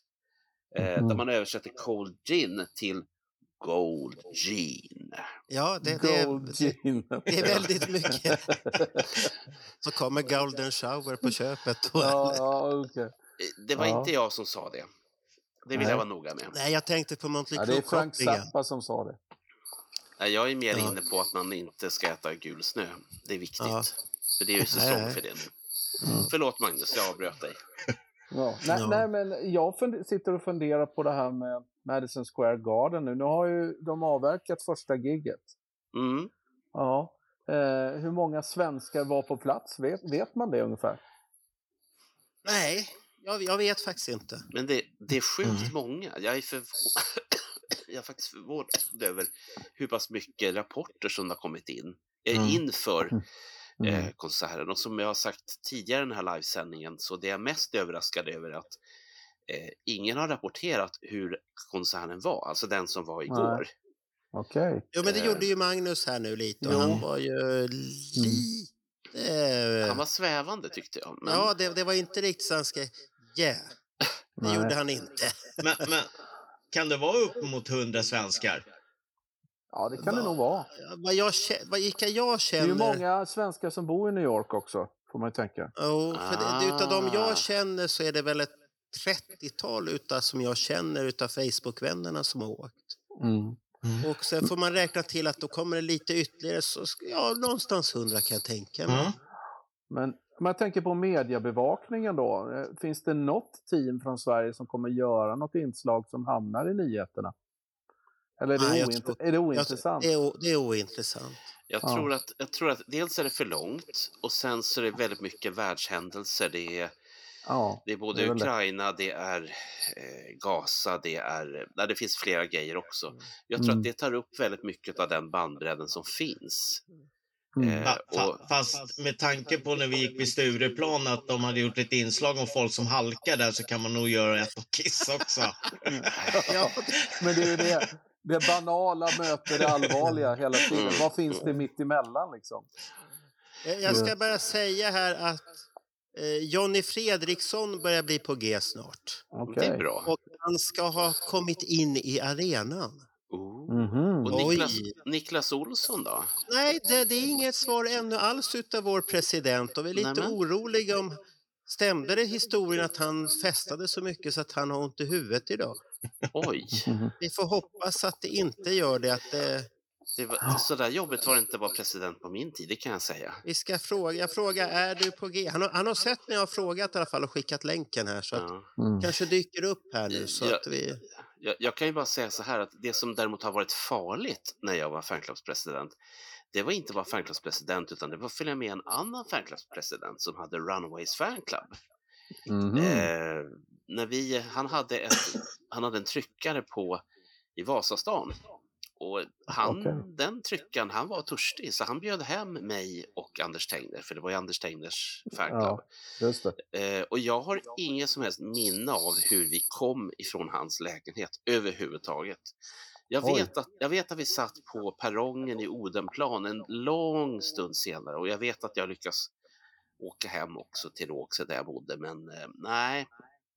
Eh, Där Mm. man översätter Cold Gin till Gold Gin. Ja, det, det, det är väldigt mycket. Så kommer Golden Shower på köpet. Ja, ja, okej. Eh, Det var Ja. inte jag som sa det. Det vill Nej. jag vara noga med. Nej, jag tänkte på Monty Ja, det är Frank. Zappa som sa det. Nej, Jag är mer Ja. inne på att man inte ska äta gul snö. Det är viktigt. För det är ju säsong för det nu. Förlåt Magnus, jag avbröt dig. Ja. Nej, Ja. nej, men jag sitter och funderar på det här med Madison Square Garden nu. Nu har ju de avverkat första gigget. Mm. Ja. Eh, hur många svenskar var på plats? Vet, vet man det ungefär? Nej, jag, jag vet faktiskt inte. Men det, det är sjukt Mm. många. Jag är, för... jag är faktiskt förvånad över hur pass mycket rapporter som har kommit in eh, Mm. inför Mm. eh, konserten. Och som jag har sagt tidigare i den här livesändningen så det är jag mest överraskad över att eh, ingen har rapporterat hur konserten var, alltså den som var igår. Okej. Jo, men det Eh. gjorde ju Magnus här nu lite och Jo. han var ju lite... Han var svävande tyckte jag. Men... Ja, det, det var inte riktigt så han ska... Yeah, det Nej. gjorde han inte. Men, men kan det vara upp mot hundra svenskar? Ja, det kan det nog vara. Vad jag, vad, vilka jag Det är ju känner... många svenskar som bor i New York också, får man ju tänka. Jo, för det, det, utav de Ah. jag känner så är det väl ett 30-tal utav som jag känner utav Facebook-vännerna som har åkt. Mm. Och sen får man räkna till att då kommer det lite ytterligare, så ska, ja, någonstans 100 kan jag tänka mig. Mm. Men om jag tänker på mediebevakningen då. eh, Finns det något team från Sverige som kommer göra något inslag som hamnar i nyheterna? Eller är det, Nej, jag oint- tror- är det Jag, ointressant? det, är, det är ointressant. Jag, Ja. tror att, jag tror att dels är det för långt och sen så är det väldigt mycket världshändelser. Det är, Ja, det är både det är. Ukraina, det är eh, Gaza, det är... Nej, det finns flera grejer också. Jag tror Mm. att det tar upp väldigt mycket av den bandbredden som finns. Mm. Eh, och, Fast med tanke på när vi gick vid Stureplan att de hade gjort ett inslag om folk som halkar där så kan man nog göra ett på Kiss också. Ja, Men det är ju det. Det banala möter det allvarliga hela tiden. Mm. Vad finns det mitt emellan liksom? jag jag ska bara säga här att eh, Jonny Fredriksson börjar bli på G snart. Okej. det är bra. Och han ska ha kommit in i arenan. Oh. Mhm. Och Niklas. Niklas Olsson då? Nej, det, det är inget svar ännu alls utav vår president och vi är lite Nämen. oroliga om Stämde det historien att han festade så mycket så att han har ont i huvudet idag? Oj, Mhm. Vi får hoppas att det inte gör det. Att det det var, så där jobbigt var det inte att vara president på min tid, det kan jag säga. vi ska fråga. Jag frågar, är du på G? Han har, han har sett när jag har frågat i alla fall och skickat länken här så att Ja. Mm. kanske dyker upp här nu så Ja. att vi... Jag, jag kan ju bara säga så här att det som däremot har varit farligt när jag var fanklubbspresident, det var inte att vara fanklubbspresident utan det var att följa med en annan fanklubbspresident som hade Runaways fanclub. Mhm. Eh, när vi, han, hade ett, han hade en tryckare på i Vasastan. Och han, Okej. den tryckaren, han var törstig så han bjöd hem mig och Anders Tengner, för det var ju Anders Tegners fanclub. Ja. Eh, och jag har inget som helst minne av hur vi kom ifrån hans lägenhet överhuvudtaget. Jag Oj. vet, att, jag vet att vi satt på perrongen i Odenplan en lång stund senare och jag vet att jag lyckas åka hem också till Rågsved där jag bodde. Men eh, nej,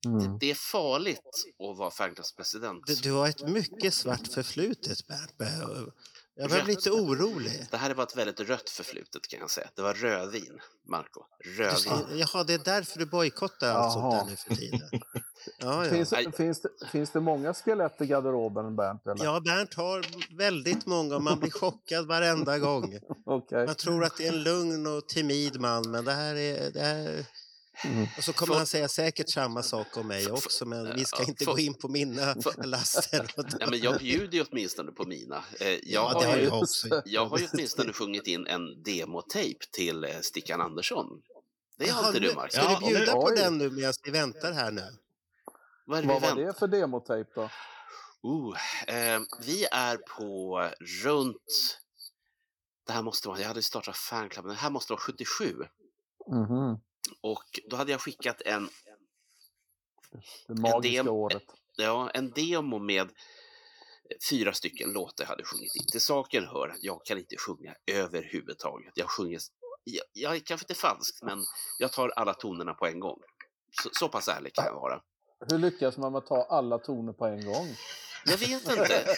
Mm. det, det är farligt att vara fanklubbspresident. Du, du har ett mycket svart förflutet, Bernt. Jag blev lite orolig. Det här var ett väldigt rött förflutet kan jag säga. Det var rödvin, Marco. Rödvin. Jaha, det är därför du bojkottar allt sånt där nu för tiden. Ja, ja. Finns, finns, det, finns det många skelett i garderoben, Bernt? Eller? Ja, Bernt har väldigt många och man blir chockad varenda gång. Okej. Man tror att det är en lugn och timid man, men det här är... Det här... Mm. Och så kommer han säga säkert samma sak om mig också, men vi ska Ja, inte få- gå in på mina laster. Ja, men jag bjuder ju åtminstone på mina. Eh, Jag, Ja, har det har ju, jag också. jag har ju åtminstone sjungit in en demotejp till eh, Stickan Andersson. Det har inte du, Marco. Ska du bjuda på Oj. den nu medan vi väntar här nu? Vad är det Vad var det för demotejp då? Oh, eh, vi är på runt... Det här måste vara, jag hade startat fanklubben, det här måste vara 77. Mhm. Och då hade jag skickat en, Det magiska dem- året. ja, en demo med fyra stycken låtar jag hade sjungit in. Till saken hör att jag kan inte sjunga överhuvudtaget. Jag sjunger, jag, jag kanske inte falskt, men jag tar alla tonerna på en gång. Så, så pass ärlig kan jag vara. Hur lyckas man med att ta alla toner på en gång? Jag vet inte.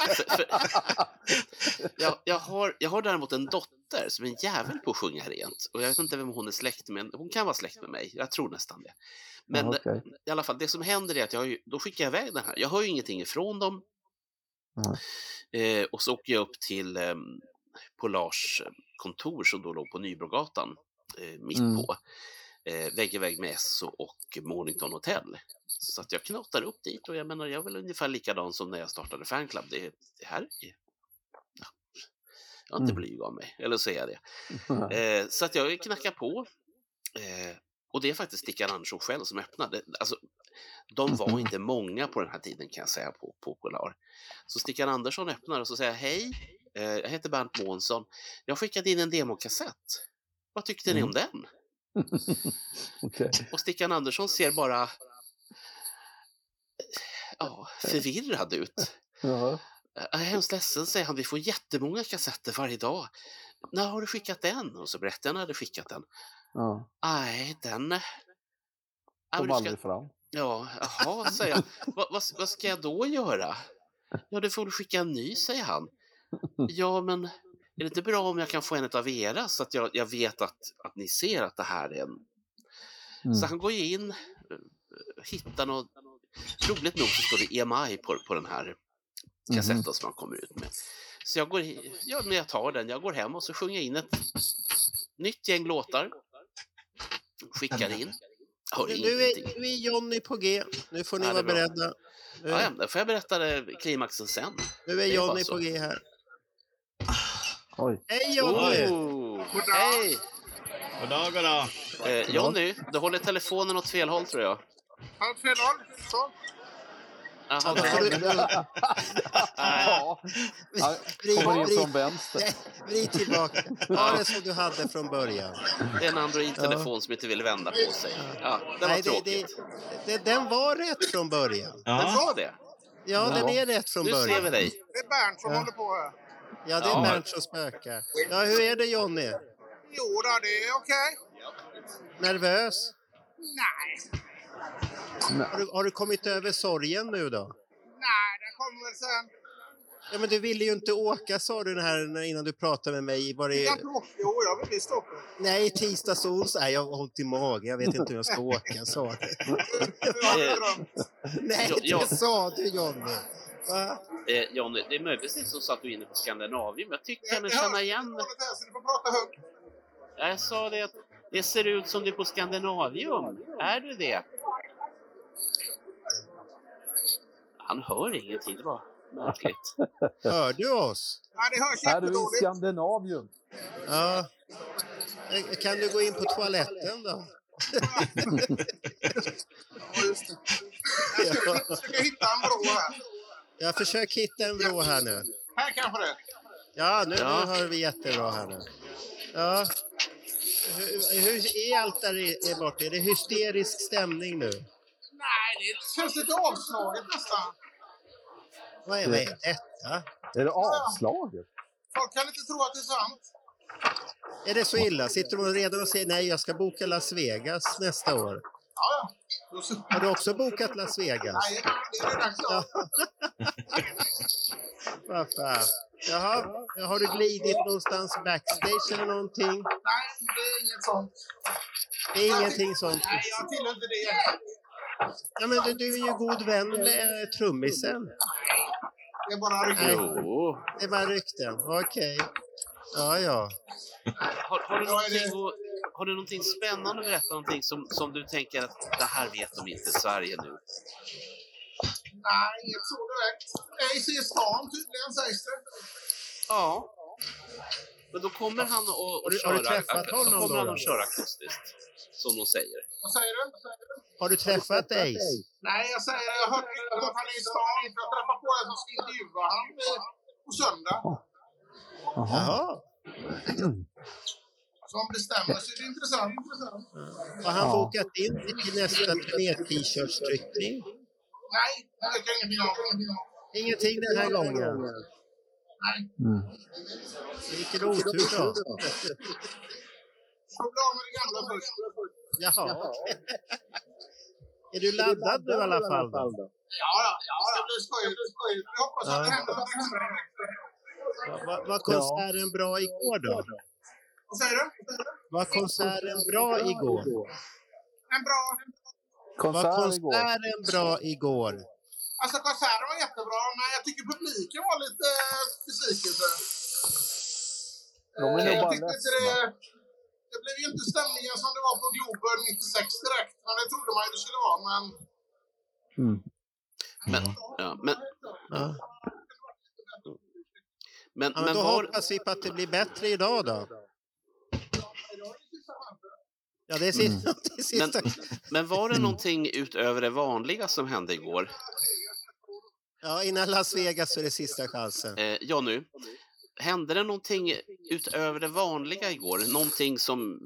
Jag, jag, har, jag har däremot en dotter som är en jävel på att sjunga rent. Och jag vet inte vem hon är släkt med. Hon kan vara släkt med mig. Jag tror nästan det. Men Ja, okej. i alla fall, det som händer är att jag, ju- då skickar jag iväg den här. Jag hör ju ingenting ifrån dem. Eh, och så åker jag upp till eh, Polars kontor som då låg på Nybrogatan, eh, mitt Mm. på. Eh, vägg i vägg med Esso och Mornington Hotel. Så att jag knatar upp dit och jag menar, jag är väl ungefär likadan som när jag startade fanclub. Det, det här är... Ja, jag har inte Mm. blyg av mig, eller så är jag det. Eh, så att jag knackar på. Eh, och det är faktiskt Stickan Andersson själv som öppnade. Alltså, de var Mhm. inte många på den här tiden kan jag säga på, på Polar. Så Stickan Andersson öppnar och så säger hej, eh, jag heter Bernt Månsson. Jag skickade in en demokassett. Vad tyckte ni om den? Okej. Och Stickan Andersson ser bara ja, förvirrad ut. Ja. Jag är hemskt ledsen, säger han. Vi får jättemånga kassetter varje dag. När har du skickat den? Och så berättar jag när jag hade skickat den. Ja. Nej, den... Kom ska- aldrig fram. Ja, jaha, säger jag. vad, vad, vad ska jag då göra? Ja, du får väl skicka en ny, säger han. Ja, men är det inte bra om jag kan få en av era så att jag, jag vet att, att ni ser att det här är en... Mm. Så han går ju in, eh, hittar något... Roligt nog så står det EMI på, på den här kassetten Mhm. som han kommer ut med. Så jag går, ja, men jag tar den, jag går hem och så sjunger jag in ett nytt gäng låtar. Skickar in. Hör Nu ingenting. är, nu är Jonny på G. Nu får ni Ja, vara beredda. Nu, Ja, ja, då får jag berätta det, klimaxen sen. nu är är så. på G här. Oj. Hej Jonny! Oh, hej! Goddag, goddag. Eh, Jonny, du håller telefonen åt fel håll tror jag. Allt fel håll. Så. Jaha, Ja, Ja. Kommer in vrid- från vänster. Nej, vrid tillbaka. Ha det som du hade från början. det är en Android-telefon som inte vill vända på sig. Ja, det var Nej, det, tråkigt. det, det, den var rätt från början. Den var det. Ja, den Ja. är rätt från Nu ser vi början. dig. Det är Bernt som Ja. håller på här. Ja, det är Ja. Bernt spökar. Ja, hur är det Jonny? Jo då, det är okej. Nervös? Nej. Har du, har du kommit över sorgen nu då? Nej, det kommer väl sen. Ja, men du ville ju inte åka sa du här innan du pratade med mig. Var det... Jag tror, jo, jag vill visst åka. Nej, tisdags och onsdag. Nej, jag har hållit i magen. Jag vet inte hur jag ska åka, sa du. Nej, det sa du Jonny. Va? Eh, Jonny, det är möjligtvis så att du är inne på Skandinavium. Jag tycker Jag känna igen... här, du får prata högt. Jag sa det att det ser ut som du är på Skandinavium. Är du det? Han hör ingenting. Det var märkligt. Hör du oss? Nej, det hörs Är du i. Skandinavium? Ja. Eh, Kan du gå in på toaletten då? Ja, just det. Jag ska, Ja. hitta en vrå här. Jag försöker hitta en vrå här nu. Här kanske det. Ja, nu, Ja. nu hör vi jättebra här nu. Ja. Hur, hur är allt där i- är borta? Är det hysterisk stämning nu? Nej, det känns lite avslaget nästan. Vad är, vad är detta? Är det avslaget? Folk kan inte tro att det är sant. Är det så illa? Sitter de redan och säger nej, jag ska boka Las Vegas nästa år? Ja, ja. Har du också bokat Las Vegas? Nej, det är redan klart. Vad fan. Jaha, har du glidit någonstans backstage eller någonting? Nej, det är inget sånt. Det är ingenting sånt? Nej, jag tillhör inte det. Ja, men du, du är ju god vän med eh, trummisen. Det är bara rykten. Jo. Det är bara rykten. Okej. Ja, ja. Har, har, du någonting har du någonting spännande att berätta? Någonting som, som du tänker att det här vet de inte i Sverige nu? Nej, inget så direkt. Ace i stan tydligen sägs det. Ja. Men då kommer han Har att du- har du köra, träffat då honom kommer då, han då? att köra akustiskt. Som de säger. Vad säger du? Har du träffat Ace? Nej, jag säger jag om att han är i stan. Jag träffade på en som ska intervjua han eh, på söndag. Jaha. Så om det stämmer så är det intressant. Har han Ja. bokat in till nästa turné-t-shirtstryckning? Nej, det vet jag ingenting om. Ingenting den här gången? Nej. Mm. Vilken otur då. Bli av med det gamla först. Jaha. Är du laddad nu i alla fall? Då? Ja, ja, ja, det blir skojigt. skojigt. Jag hoppas att det händer något extra. Var, var, var konserten bra igår då? Vad säger du? Var konserten bra igår? En bra... Var Konsert igår. konserten bra igår? Alltså konserten var jättebra, men jag tycker publiken var lite eh, besvikelse. De är nog Jag bara tyckte inte ledsna. det, det blev ju inte stämningen som det var på Globen 96 direkt. Men det trodde man ju det skulle vara. Men Mm. Men, ja, men, Ja. Men, Ja, men men då var, hoppas vi på att det blir bättre idag då. Ja, det är sista. Det är sista. men var det någonting utöver det vanliga som hände igår? Ja, innan Las Vegas så är det sista chansen. Eh, ja, nu. Hände det någonting utöver det vanliga igår? Någonting som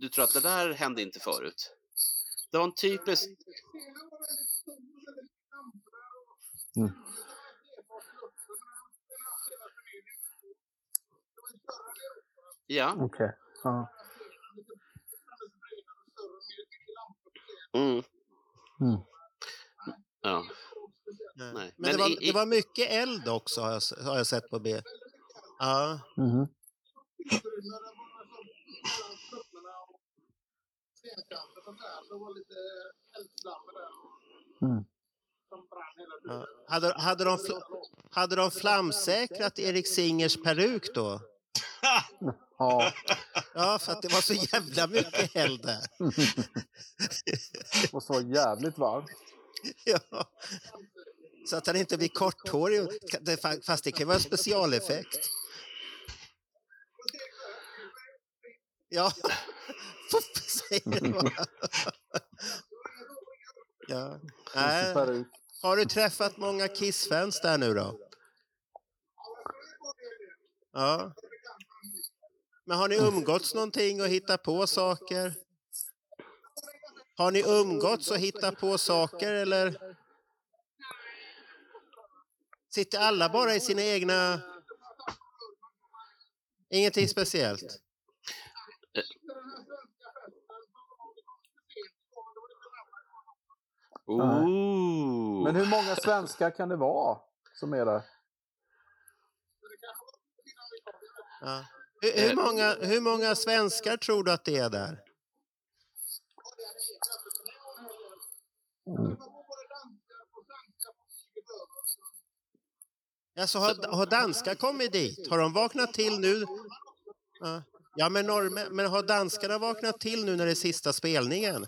du tror att det där hände inte förut? Det var en typisk... Mm. Ja. Okej. Ja. Mm. Mm. Ja. Nej. Nej. Men, det, Men var, i- det var mycket eld också har jag, har jag sett på B. Ja, Mhm. Mm. ja. Hade, hade, de, hade de flamsäkrat Erik Singers peruk då? Ja. Ja, för att det var så jävla mycket eld där. Måste vara jävligt varmt. Ja. Så att han inte blir korthårig. Det- Fast det kan vara en specialeffekt. Ja, säger det bara. Ja. Peruk. Har du träffat många Kiss-fans där nu då? Ja. Men har ni umgåtts någonting och hittat på saker? Har ni umgåtts och hittat på saker eller? Sitter alla bara i sina egna... Ingenting speciellt? Ooh. Men hur många svenskar kan det vara som är där? Ja. Hur, hur, många, hur många svenskar tror du att det är där? Alltså, har, har danskar kommit dit? Har de vaknat till nu? Ja, men, norrmän, men har danskarna vaknat till nu när det är sista spelningen?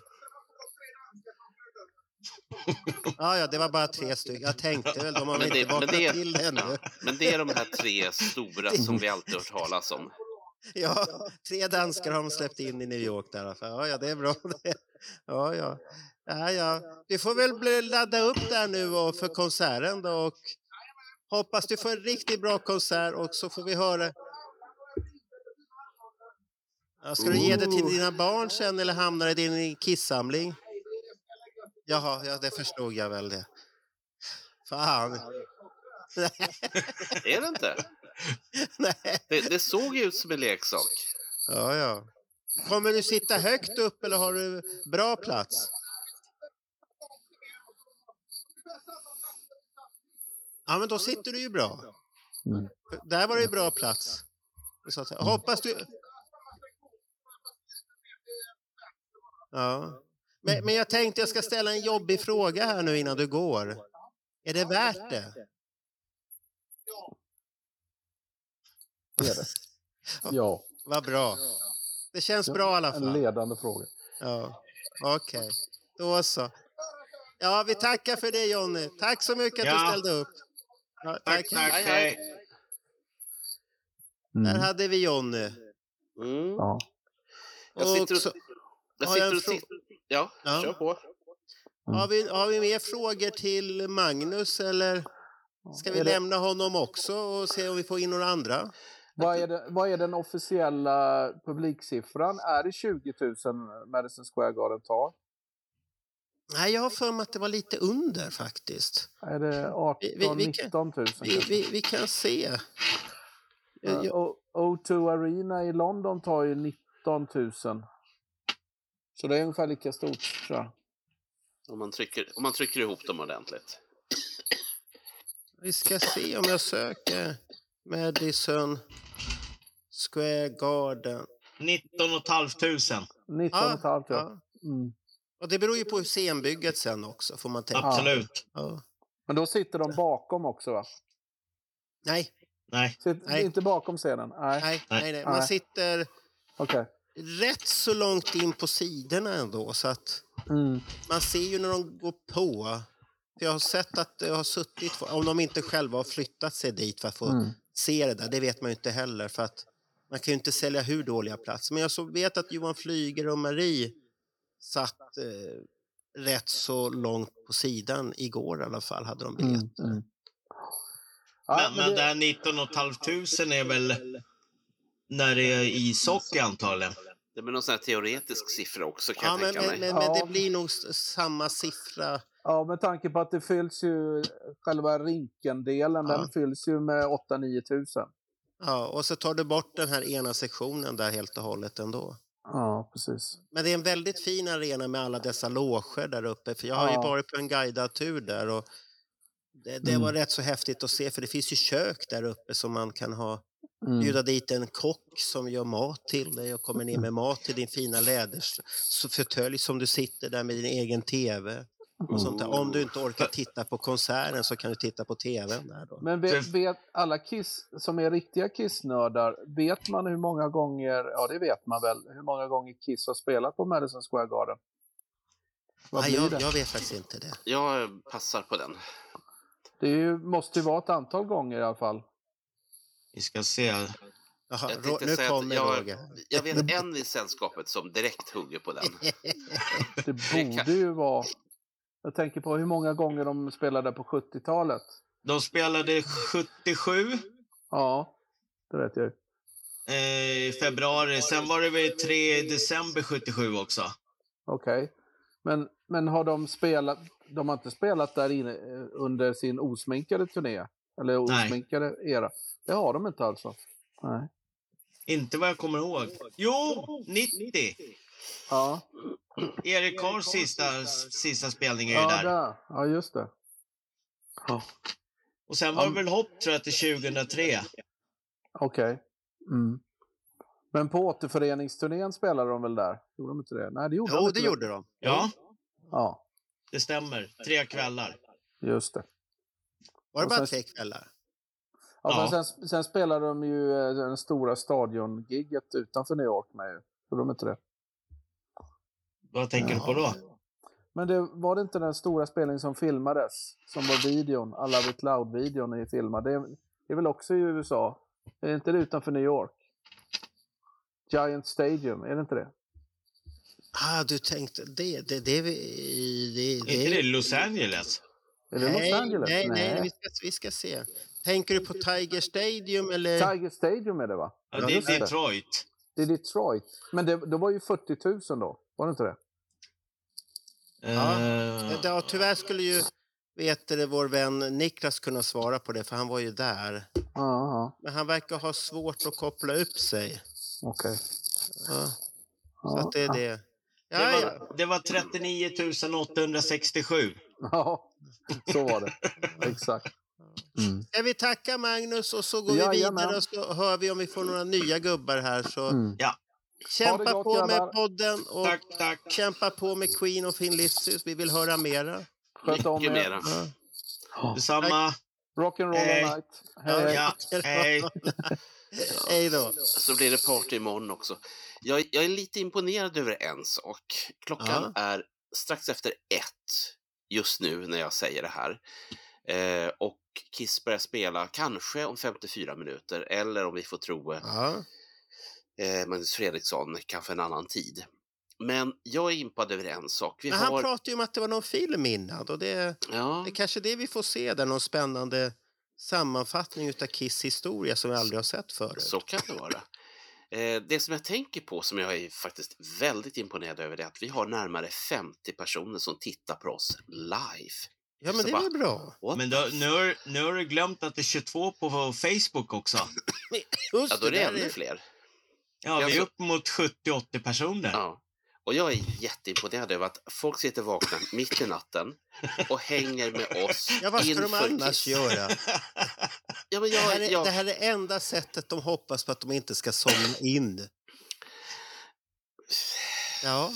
Ja, ja, det var bara tre stycken. Jag tänkte väl, de har väl inte vaknat till ännu. men det är de här tre stora som vi alltid hört talas om. Ja, tre danskar har de släppt in i New York där. fall. Ja, ja, det är bra. Ja, ja. Ja, ja. Du får väl ladda upp där nu och för konserten då och hoppas du får en riktigt bra konsert och så får vi höra. Ja, ska du ge det till dina barn sen eller hamnar det i din kissamling? Jaha, ja, det förstod jag väl det. Fan. Är det inte? Nej. Det, det såg ju ut som en leksak. Ja, ja. Kommer du sitta högt upp eller har du bra plats? Ja, men då sitter du ju bra. Mm. Där var det ju bra plats. Så att, säga. hoppas du... Ja. Men, men jag tänkte jag ska ställa en jobbig fråga här nu innan du går. Är det värt det? Det är det. Ja, Vad bra. Det känns bra i alla en fall. ledande fråga. Ja, okej. Då så. Ja, vi tackar för det Jonny. Tack så mycket att Ja. du ställde upp. Ja, tack. Tack, Hej, hej. Mm. Där hade vi Jonny. Mm. Ja. Jag sitter Och så, jag en sitter och tittar. Ja, Ja. kör på. har, vi, har vi mer frågor till Magnus eller ska vi lämna honom också och se om vi får in några andra? Vad är, det, vad är den officiella publiksiffran? Är det 20 000 Madison Square Garden tar? Nej, jag har för mig att det var lite under faktiskt. Är det 18 Vi- vi- vi kan- 19 000? Vi, vi, vi kan se. Jag- Ja, jag- O- O2 Arena i London tar ju 19 000. Så det är ungefär lika stort tror jag. Om man trycker, om man trycker ihop dem ordentligt. Vi ska se om jag söker Madison Square Garden. 19 500. 19 Ja, 500 ja. ja. Mm. Och det beror ju på scenbygget sen också, får man tänka. Absolut. Ja. Men då sitter de bakom också va? Nej, Nej. Sitter Nej. inte bakom scenen? Nej. nej, nej, nej. Man Nej. sitter Okej. rätt så långt in på sidorna ändå, så att Mm. man ser ju när de går på. För jag har sett att det har suttit, om de inte själva har flyttat sig dit för att få Mm. Se det där, det vet man ju inte heller. För att man kan ju inte sälja hur dåliga platser. Men jag så vet att Johan Flyger och Marie satt eh, rätt så långt på sidan igår i alla fall, hade de Mm. biljetter. Mm. Ja, Men, men det- det här 19 500 är väl när det är ishockey antagligen? Det är väl någon sån här teoretisk siffra också kan Ja, jag men, tänka men, mig. men, men Ja. det blir nog samma siffra. Ja, med tanke på att det fylls ju, själva rinkendelen, Ja. den fylls ju med 8-9 tusen. Ja, och så tar du bort den här ena sektionen där helt och hållet ändå. Ja, precis. Men det är en väldigt fin arena med alla dessa loger där uppe. För jag har ju Ja. varit på en guidad tur där och det, det Mm. var rätt så häftigt att se för det finns ju kök där uppe som man kan ha Mm. bjuda dit en kock som gör mat till dig och kommer ner med mat till din fina läderfåtölj som du sitter där med din egen tv. Och sånt där. Om du inte orkar titta på konserten så kan du titta på tvn där då. Men vet, vet alla Kiss som är riktiga Kiss-nördar, vet man hur många gånger, ja det vet man väl, hur många gånger Kiss har spelat på Madison Square Garden? Vad Nej, jag, jag vet faktiskt inte det. Jag passar på den. Det ju, måste ju vara ett antal gånger i alla fall. Vi ska se. Tänkte nu säga att kommer jag, Roger. jag vet en i sällskapet som direkt hugger på den. Det borde ju vara... Jag tänker på hur många gånger de spelade på 70-talet. De spelade 77 Ja, det vet jag eh, i februari. Sen var det väl 3 december 77 också. Okej. Men, men har de spelat... De har inte spelat där inne eh, under sin osminkade turné? Eller osminkade era? Det har de inte alltså? Nej. Inte vad jag kommer ihåg. Jo, 90. Ja, Erik Karls sista, sista spelning är ju ja, där. där. ja just det. Och sen var det väl hopp tror jag till 2003. Okej. Mm. Men på återföreningsturnén spelade de väl där? Gjorde de inte det? Nej, det gjorde de Jo, inte det gjorde de. Ja, Ja, det stämmer. Tre kvällar. just det. Var det bara sen- tre kvällar? Ja, Ja. Men sen, sen spelade de ju eh, den stora stadiongigget utanför New York med ju. Gjorde de inte det? Vad tänker du på då? Men det, var det inte den stora spelningen som filmades? Som var videon, Love It Loud-videon är filmad. Det, är- det är väl också i USA? Är inte det utanför New York? Giant Stadium, är det inte det? Ah, du tänkte det. Det, det, det, det, Är inte det Los Angeles? Är det nej, Los Angeles? Nej, nej, vi ska, vi ska se. Tänker du på Tiger Stadium eller? Tiger Stadium är det va? Ja, Ja, det är det. Detroit. Det är Detroit. Men det, det var ju 40 000 då, var det inte det? Ja. Eh, Ja, tyvärr skulle ju vet du, vår vän Niklas kunna svara på det, för han var ju där. Ja, ja. Men han verkar ha svårt att koppla upp sig. okej. Ja, så Ja, att det är det. det, Ja, ja. var, det var 39 867. ja, så var det. Exakt. Mm. Ska vi tacka Magnus och så går vi Jajamän. vidare och så hör vi om vi får några nya gubbar här. Så Mm. Ja. kämpa gott, på med grabbar. podden och Tack, tack. kämpa på med Queen och Finn Licious. Vi vill höra mera. Sköt om Mycket er. mera. Ja. Detsamma. Rock'n'roll Hej. all night. Hej. Ja, hej. Hej då. Så blir det party imorgon också. Jag, jag är lite imponerad över en sak. Klockan är strax efter ett just nu när jag säger det här. Eh, och Kiss börjar spela kanske om 54 minuter eller om vi får tro eh, eh, Magnus Fredriksson kanske en annan tid. Men jag är impad över en sak. Vi Men han har... pratade ju om att det var någon film innan och det, Ja, det är kanske det vi får se där, någon spännande sammanfattning utav Kiss historia som vi aldrig har sett förut. så kan det vara. Eh, det som jag tänker på, som jag är faktiskt väldigt imponerad över, är att vi har närmare 50 personer som tittar på oss live. Ja, men Så det är bara, väl bra. What Men då, nu, har, nu har du glömt att det är 22 på Facebook också. Just Ja, då är det ännu fler. Ja, vi är Alltså- upp mot 70-80 personer. Ja. Och jag är jätteimponerad över att folk sitter vakna mitt i natten och hänger med oss Ja, vad ska de annars Kiss. göra? Ja, men Det här, jag, är, jag, det här är enda sättet de hoppas på att de inte ska somna in. Ja.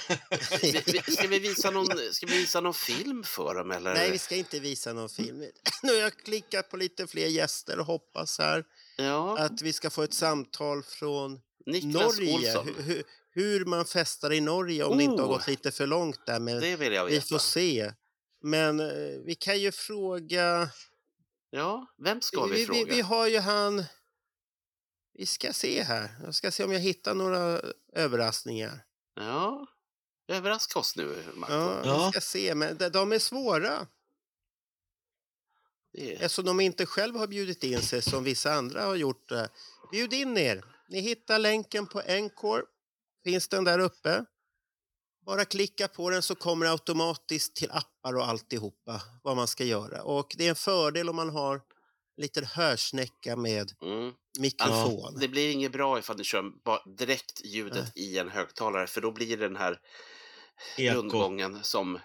vi, vi, ska, vi visa någon, ska vi visa någon film för dem eller? Nej, vi ska inte visa någon film. Nu har jag klickat på lite fler gäster och hoppas här Ja, att vi ska få ett samtal från Niklas Norge. Olsson. Hur, hur, man festar i Norge om det inte har Oh. gått lite för långt där. Men Det vill jag vi veta. får se. Men eh, vi kan ju fråga... Ja, vem ska vi, vi, vi, fråga? vi har ju han... Vi ska se här. Jag ska se om jag hittar några överraskningar. Ja, överraska oss nu, Marco. Ja, Ja. vi ska se. Men de, de är svåra. Det är... Eftersom de inte själv har bjudit in sig som vissa andra har gjort. eh. Bjud in er. Ni hittar länken på Encore. Finns den där uppe. Bara klicka på den så kommer det automatiskt till appar och alltihopa vad man ska göra. Och det är en fördel om man har en liten hörsnäcka med Mm. mikrofon. Det blir inget bra ifall ni kör direkt ljudet i en högtalare för då blir det den här Eko. rundgången som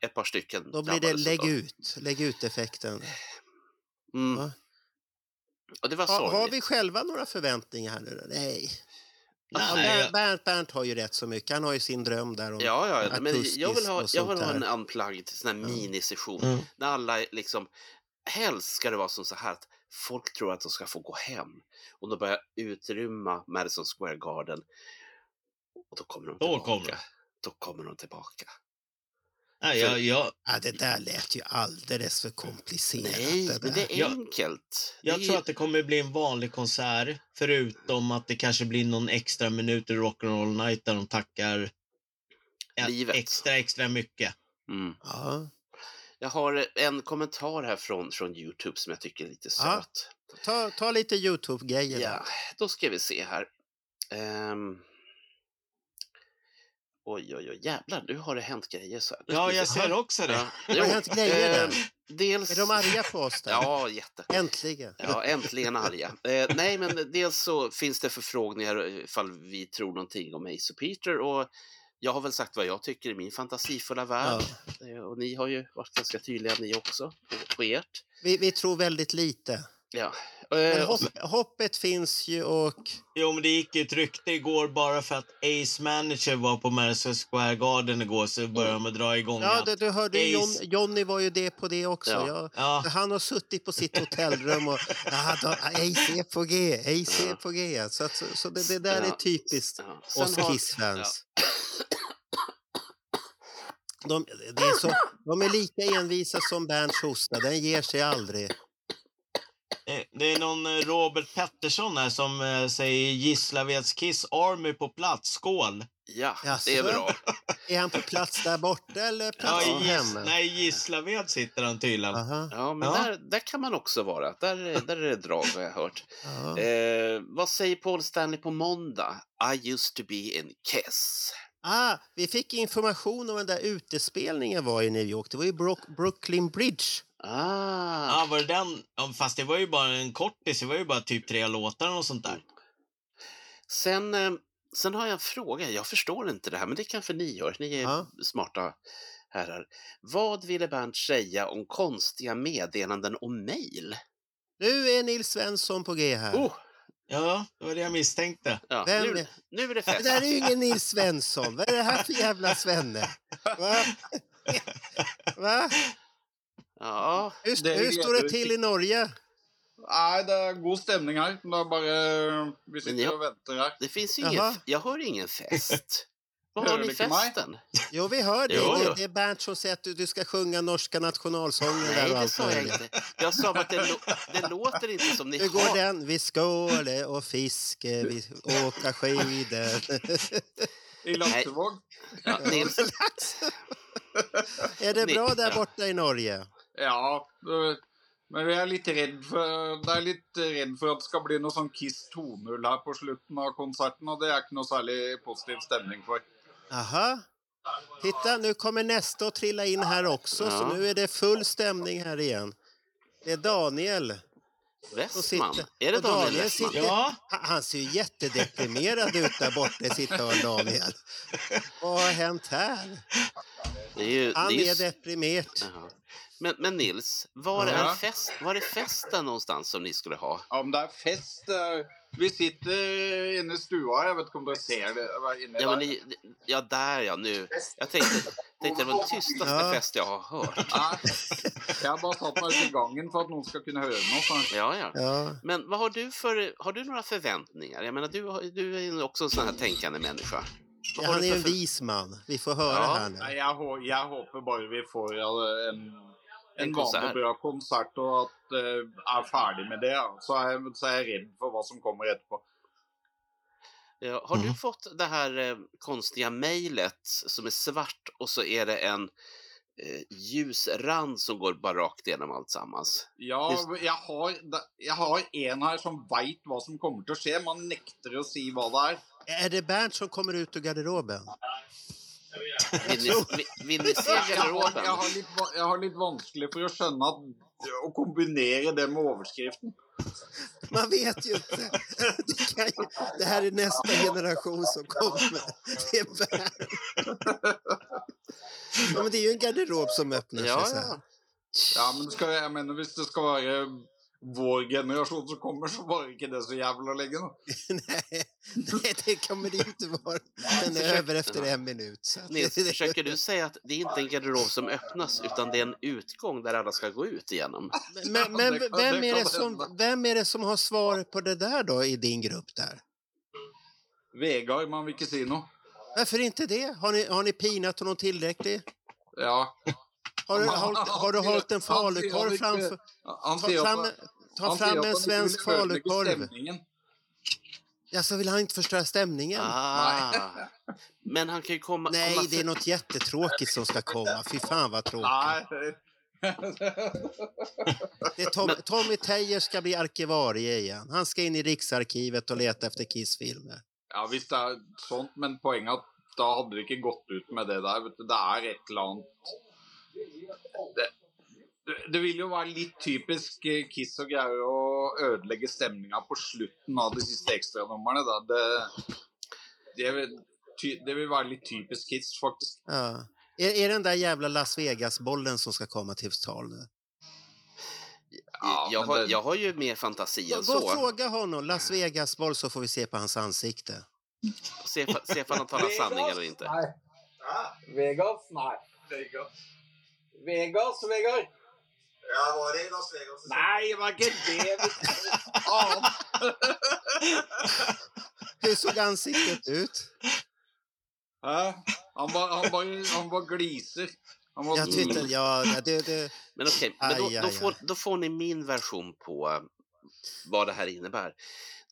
ett par stycken Då blir det lägg utav. ut, lägg ut-effekten. Mm. Va? Och det var Ha, har vi själva några förväntningar här nu? Nej. Ja, Nej, Bernt, jag- Bernt, Bernt har ju rätt så mycket. Han har ju sin dröm där om Ja, ja, men jag vill ha, jag vill ha en där. unplugged sån här Ja. minisession. Mm. När alla liksom, helst ska det vara som så här att folk tror att de ska få gå hem. Och de börjar utrymma Madison Square Garden. Och då kommer de Då tillbaka. kommer de. Då kommer de tillbaka. Nej, jag, jag, Ja, det där lät ju alldeles för komplicerat. Nej, det men det är Ja. enkelt. jag det tror att det kommer bli en vanlig konsert. Förutom att det kanske blir någon extra minut i Rock'n'Roll Night där de tackar Livet. extra, extra mycket. mm. Ja. Jag har en kommentar här från, från Youtube som jag tycker är lite Ja. söt. Ta, ta lite Youtube-grejer. Ja, då ska vi se här. Ehm. Oj, oj, oj, jävlar, nu har det hänt grejer så Ja, jag se. ser också det. Ja. Har det hänt grejer där? ehm, dels... Är de arga på oss där? Ja, jätte. Äntligen. Ja, äntligen arga. Eh, nej, men dels så finns det förfrågningar ifall vi tror någonting om Ace och Peter och jag har väl sagt vad jag tycker i min fantasifulla värld. Eh, och ni har ju varit ganska tydliga ni också på, på ert. Vi, vi tror väldigt lite. Ja. Men Eh, hopp, hoppet finns ju och... Jo, men det gick ju ett rykte igår bara för att Ace Manager var på Madison Square Garden igår så började de dra igång Ja, du, du hörde Ace- John, Johnny var ju det på det också. Ja. Jag, Ja, Han har suttit på sitt hotellrum och ja, då, Ace är på G, Ace är på G. Så, att, så, så det, det där är typiskt ja. Oss Kiss-fans. De, det är så, de är lika envisa som Bernts hosta, den ger sig aldrig. Eh, det är någon eh, Robert Pettersson här som eh, säger Gislaveds Kiss Army på plats. Skål! Ja, Jaså? det är bra. Är han på plats där borta eller plats ja, Gis- hemma? nej, i Gislaved sitter han tydligen. Aha, Ja, men Ja. Där, där kan man också vara. Där, där är det drag har jag hört. ja. Eh, vad säger Paul Stanley på måndag? I used to be in Kiss. Ah, vi fick information om den där utespelningen var i New York. Det var ju Brook, Brooklyn Bridge. Ah, Ja, var det den? Fast det var ju bara en kortis. Det var ju bara typ tre låtar och sånt där. sen, eh, sen har jag en fråga. Jag förstår inte det här, men det kanske ni gör. Ni är Ja. smarta herrar. Vad ville Bernt säga om konstiga meddelanden och mejl? Nu är Nils Svensson på G här. Oh, Ja, det var det jag misstänkte. ja, Vem nu, nu är det Det fest. där är ju ingen Nils Svensson. Vad är det här för jävla svenne? Va? Va? Ja, Hur, Det är hur står det till i Norge? Nei, det er god stemning her. Det er bare Vi Men sitter jeg- og venter her. det finns Jaha. ingen, jag hör ingen fest. Var har ni du inte mig? festen? Jo, vi hör det. Jo, Det, det är Bernt som säger att du, du ska sjunga norska nationalsången. där Nej, och det sa jag inte. Jag sa bara att det, det låter inte som ni Hur går har... den? Vi skåle och fiske, vi åka skidor. I Laksevåg. Ja, Nils, är det bra där borta i Norge? Ja, men vi er litt redd for Det er litt redd for at det skal bli noe sånn Kiss 2.0 her på slutten av konserten, og det er ikke noe særlig positiv stemning for. Aha. Titta, nu kommer nästa att trilla in här också, så Ja. nu är det full stämning här igen. Det är Daniel. Westman. Är det och Daniel Westman? sitter- Ja. Han, ser ju jättedeprimerad ut där borta i sitt hörn, Daniel. Vad har hänt här? Det är ju, Han det är ju är deprimerad. Men, men Nils, var är, Ja. fest, var är festen någonstans som ni skulle ha? Om det er fest eh, Vi sitter inne i stua. Jeg vet ikke om dere ser det inni Ja, men der. ni, ja, där ja, nu. Jag tänkte, tänkte det var den tystaste Ja. fest jag har hört. Nei, jeg har bare satt meg ut i gangen for at noen skal kunne høre noe. Så. Ja, ja. Ja. Men vad har du för, har du några förväntningar? Jag menar, du, du är ju också en sån här tänkande människa. Har Han du är för en för- vis man. Vi får höra Ja. här nu. Hå- jeg håper bare vi får eh, en, En en konsert. vanlig bra konsert, og at uh, er ferdig med det. Så er, jeg- så er jeg redd for hva som kommer etterpå. Ja, har du fått det här eh, konstiga mejlet som är svart och så är det en eh, ljus rand som går bara rakt igenom alltsammans? Ja, Just- jeg har, jeg har en her som veit hva som kommer til å skje. Man nekter å si hva det er. Är det Bernt som kommer ut ur garderoben? Vill ni, se garderoben? jeg, har litt, va- jeg har litt vanskelig for å skjønne at å kombinere det med overskriften. Man vet ju inte. Det, kan ju, det här är nästa generation som kommer. Det är Bernt. Ja, men det är ju en garderob som öppnar Ja, sig så här. ja. Ja, men det skal, jeg mener, hvis det skal være vår generasjon som kommer, så varer ikke det så jævla lenge. nå. Nej, nej, det kommer det inte vara. Den är över efter en minut. Så Nils, försöker du säga att det är inte en garderob som öppnas utan det är en utgång där alla ska gå ut igenom? Men, men vem, är det som, vem är det som har svar på det där då i din grupp där? Vegard, man vil ikke si noe. Varför inte det? Har ni, har ni pinat honom tillräckligt? Ja. Har du, hållit, har du hållit en falukorv framför... Ta fram, ta fram en svensk falukorv. Ja, så vill han inte förstöra stämningen? Ah. Men han kan ju komma... Nej, komma det är något jättetråkigt som ska komma. Fy fan vad tråkigt. Det är Tom, Tommy Tejer ska bli arkivarie igen. Han ska in i Riksarkivet och leta efter Kiss-filmer. Ja, hvis det er sånt, men poenget er at da hadde det ikke gått ut med det du. Det er et eller annet det, det, det vil jo være litt typisk eh, Kiss og greier å ødelegge stemninga på slutten av de siste ekstranumrene. Det, det, det vil være litt typisk Kiss, faktisk. Ja. Är, är den där jävla Las Vegas-bollen som ska komma till tal nu? Ja, jag, har, det- jag har ju mer fantasi än gå och så. fråga honom. Las Vegas-boll så får vi se på hans ansikte. Se, se if han talar sanning eller inte. Nei. Vegas? Nei. Vegas. Vegas, Vegard? Jeg var i Las Vegas. Nei, det var ikke det. Hur såg ansiktet ut? Hæ? Han bare, han bare, han bare gliser. Han bare Jag tyckte, ja, det, det, Men okej, men då, då, får, då får ni min version på eh, vad det här innebär.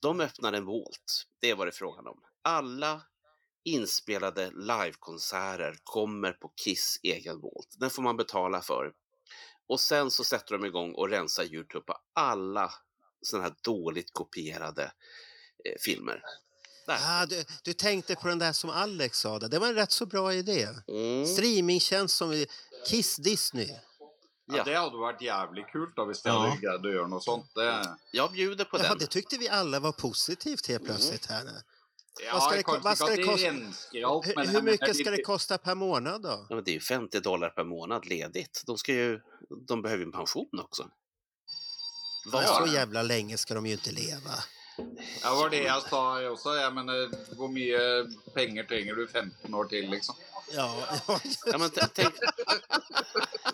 De öppnar en volt, det är vad det är frågan om. Alla inspelade livekonserter kommer på Kiss egen volt. Den får man betala för. Och sen så sätter de igång och rensar Youtube på alla sådana här dåligt kopierade eh, filmer. Där. ah, du, du tänkte på den där som Alex sa. Det var en rätt så bra idé. Mm, Streamingtjänst som vi- Kiss Disney. Ja, ja, det hadde vært jævlig kult da, hvis de Ja. å gjøre noe sånt. Det, jag bjuder på Ja, den. det tyckte vi alla var positivt helt plötsligt här. Nu. Vad ska det, vad ska det kosta? Hur, hur mycket ska det kosta per månad då? Ja, men det är ju 50 dollar per månad ledigt. De, ska ju, de behöver ju en pension också. Var? så jävla länge ska de ju inte leva. Ja, var det jag sa också. Jag menar, hur mycket pengar tränger du 15 år till liksom? Ja, ja. Ja, men tänk,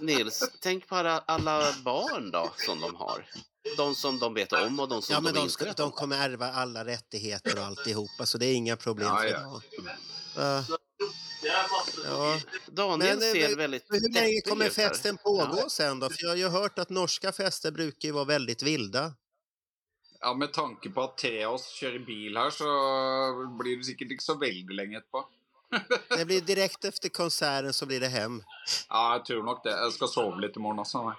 Nils, tänk på alla, alla barn då som de har. De som de vet om och de som Ja, men de, de, inte vet de om. kommer ärva alla rättigheter och alltihopa, så det är inga problem Ja, för ja. dem. Ja. Ja. Daniel Men, eh, ser men- väldigt Hur länge kommer festen pågå sen då? För jag har ju hört att norska fester brukar ju vara väldigt vilda. Ja, med tanke på att tre av oss kör bil här så blir det säkert inte så väldigt länge etterpå. Det blir direkt efter konserten så blir det hem. Ja, jag tror nog det. Jag ska sova lite imorgon också.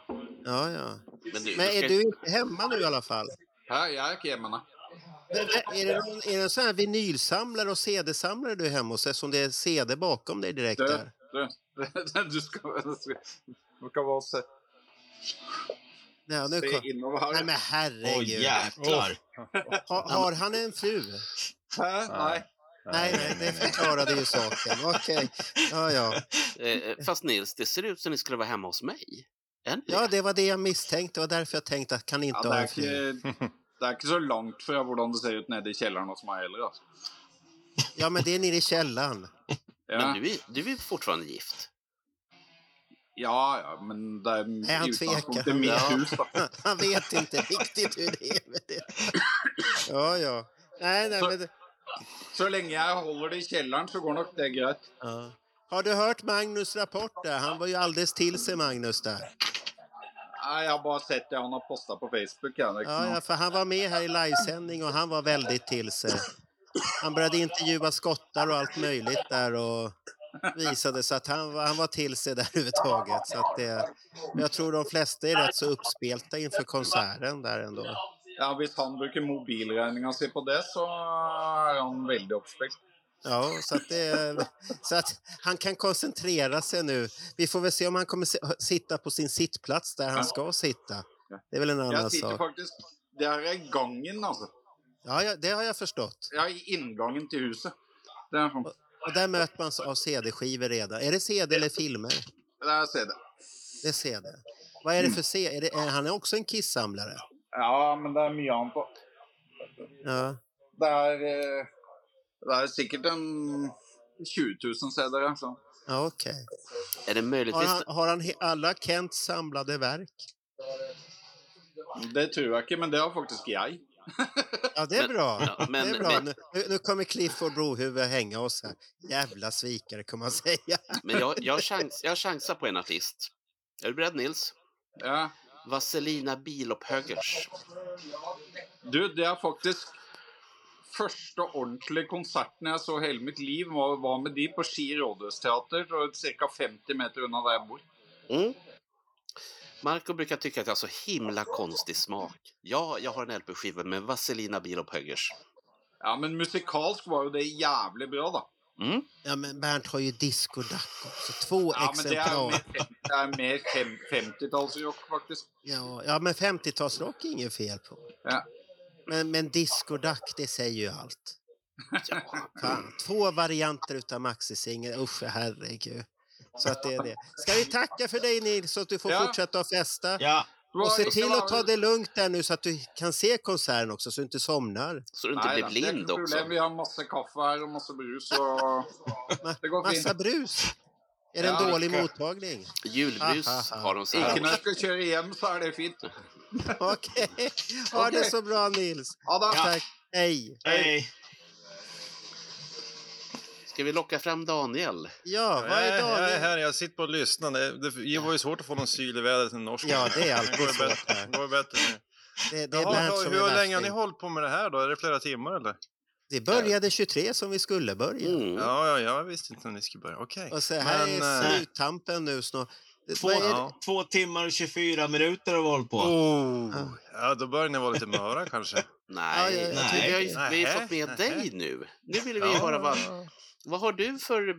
Ja, ja. Men du, Men är du inte hemma nu i alla fall? Ja, jag är inte hemma nu. Men Är det, någon, är det en sån här vinylsamlare och CD-samlare du är hemma hos eftersom det är CD bakom dig direkt Du, där? du, du ska, du ska, du ska vara se, Ja, nu se kom, nej men herregud. Åh jäklar. Har, har han en fru? Hä? Nej. Nej, nej, det förklarade ju saken. Okej. Ja, ja. eh, fast Nils, det ser ut som ni skulle vara hemma hos mig. Ni ja, det var det jag misstänkte. Det var därför jag tänkte att kan inte Ja, ha en fru. inte, det är inte så långt från hur det ser ut nere i källaren hos mig heller. Alltså. Ja, men det är nere i källaren. Ja. Men du är, du är fortfarande gift. ja, ja, men det är Nej, han tvekar. mitt Ja. hus. Han vet inte riktigt hur det är med det. Ja, ja. Nej, nej, Så- men... Så länge jag håller det i källaren så går nog det grejt. Ja. Har du hört Magnus rapport där? Han var ju alldeles till sig, Magnus, där. Nej, jag har bara sett det han har postat på Facebook. Inte Ja, för han var med här i livesändning och han var väldigt till sig. Han började intervjua skottar och allt möjligt där och visade sig att han, var- han var till sig där överhuvudtaget. Så att det, jag tror de flesta är rätt så uppspelta inför konserten där ändå. Ja, Hvis han bruker mobilregninga si på det, så er han veldig oppspilt. Ja, så att, det, så att han kan koncentrera sig nu. Vi får väl se om han kommer si- sitta på sin sittplats där han ska sitta. Det är väl en annan Jeg sitter sak. faktisk Det er i gangen, altså. Ja, ja, det har jag förstått. Ja, i inngangen til huset. Er sånn. Och där möter man av CD-skivor redan. Är det CD eller filmer? Det er CD. Det är CD. Vad är det för CD? Är det, är han är också en Kiss-samlare? Ja, men det er mye annet òg. Ja. Det er eh, Det er sikkert en 20 000 CD-er. Altså. Ja, okej. Är det Har möjligtvis... han, har han he- alla Kents samlade verk? Det tror jeg ikke, men det har faktisk jeg. Ja, det är Men- bra. ja, men- det är bra. men- Nu, nu- nu kommer Clifford Brohuvud hänga oss här. Jävla svikare, kan man säga. Men jag, jag, chans, jag chansar på en artist. Är du beredd Nils? Ja. Vaselina Bilopphöggers. Du, det er faktisk Første ordentlige konserten jeg så hele mitt liv, var, var med de på Ski rådhusteater, ca. 50 meter unna der jeg bor. Mm. Marco brukar tycka att jag har så himla konstig smak. Ja, jag har en LP-skiva med Vaselina Bilopphöggers. Ja, men musikalsk var jo det jævlig bra, da. Mm. Ja, men Bernt har ju Disco Duck också. Två Ja, men det exemplar. mer, det er mer fem- 50-tallsrock, faktisk. Ja, ja, men 50-talsrock är inget fel på. Ja. Men, men Disco Duck, det säger ju allt. Ja, Fan, två varianter utav maxisingel. Usch, herregud. Så att det är det. Ska vi tacka för dig Nils, så att du får Ja. fortsätta att festa? Ja, Och se Det till att ta det lugnt där nu så att du kan se konserten också, så du inte somnar. så du inte Nei blir det blind ikke noe också. problem. Vi har masse kaffe her og masse brus, Ma- det går Massa fint. brus. Är det en Ja, dålig mycket. mottagning? Julbrus Ah, ah, ah. har de så här. når jeg skal kjøre hjem, så er det fint. Okej, ha det så bra Nils. Det! Tack, hej. hej. Ska vi locka fram Daniel? Ja, vad jag, är jag är Daniel? här, jag sitter på och lyssnar. Det, det var ju svårt att få någon syl i vädret i norska. Ja, det är alltid svårt här. det går bättre nu. Det, det Jaha, Bernt hur länge har ni hållit på med det här då? Är det flera timmar eller? Det började 23 som vi skulle börja. Mm. Ja, ja, jag visste inte när ni skulle börja. Okej. Och så här Men, är eh, sluttampen nu snart. Två? Ja. två timmar och 24 minuter har vi hållit på. Oh, ja, då börjar ni vara lite möra kanske. Nej, Ja, ja, ja. vi har ju, vi har ju Nej. fått med Nej. dig nu. Nu vill vi Ja. höra vad, vad har du för,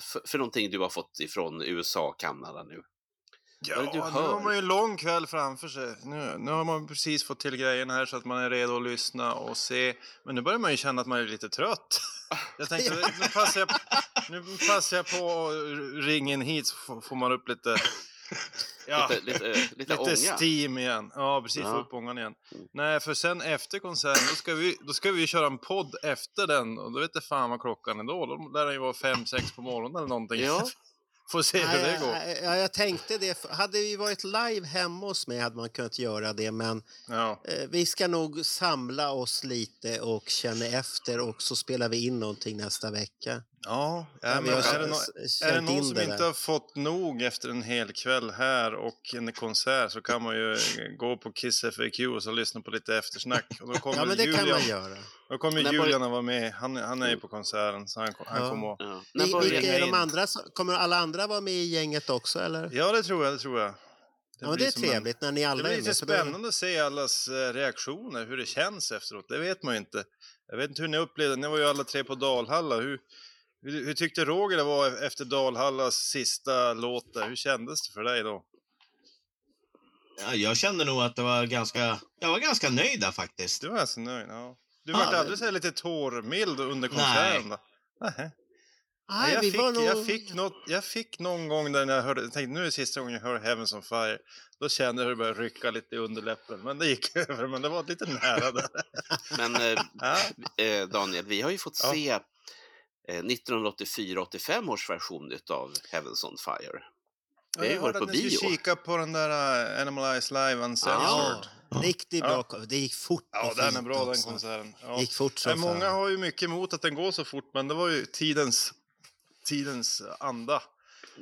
för, för, någonting du har fått ifrån USA och Kanada nu? Ja, nu har man ju en lång kväll framför sig. Nu, nu har man precis fått till grejerna här så att man är redo att lyssna och se. Men nu börjar man ju känna att man är lite trött. Jag tänkte, nu passar jag, nu passar jag på att ringa in hit så får man upp lite... Ja, Lite- lite- lite ånga. steam igen. Ja, precis. Få Ja. upp ångan igen. Nej, för sen efter konserten, då ska vi, då ska vi köra en podd efter den. Och då vet jag fan vad klockan är då. Då lär den ju vara fem, sex på morgonen eller någonting. Ja. Får se hur det går. jag- Ja, jag tänkte det. Hade vi varit live hemma hos mig hade man kunnat göra det, men Ja. eh, vi ska nog samla oss lite och känna efter och så spelar vi in någonting nästa vecka. Ja, Ja, ja men är, det nå- är det någon som det inte har fått nog efter en hel kväll här och en konsert så kan man ju gå på Kiss FAQ och så lyssna på lite eftersnack. Och då kommer Ja, men det kan Julian, man göra. Då kommer När Julian att vara med. Han, han är ju på konserten så han, han Ja. kommer att... Ja. Vi, vilka är de andra? Kommer alla andra vara med i gänget också, eller? Ja, det tror jag. Det tror jag. Ja, men blir det är som en- trevligt när ni alla Det blir är lite med. för då- spännande att se allas eh, reaktioner, hur det känns efteråt. Det vet man ju inte. Jag vet inte hur ni upplevde det. Ni var ju alla tre på Dalhalla. Hur, hur, hur tyckte Roger det var efter Dalhallas sista låt där? Hur kändes det för dig då? Ja, jag kände nog att det var ganska... Jag var ganska nöjd där faktiskt. Du var alltså nöjd? Ja. Du Ja, vart det- aldrig så lite tårmild under konserten? Nej. Nej, jag, fick, var nog... jag, fick något, jag fick någon gång där när jag hörde, jag tänkte nu är det sista gången jag hör Heavens on Fire. Då kände jag hur det började rycka lite i underläppen. Men det gick över, men det var lite nära där. Men eh, Ja. eh, Daniel, vi har ju fått Ja. se 1984-85 års version utav Heavens on Fire. Vi har ju jag varit på bio. skulle kika på den där uh, Animal Eyes Live Uncensored. Ja, riktigt bra. Ja. Det gick fort Ja, den är bra den också. konserten. Ja. Det gick fort som många har ju mycket emot att den går så fort, men det var ju tidens, tidens anda.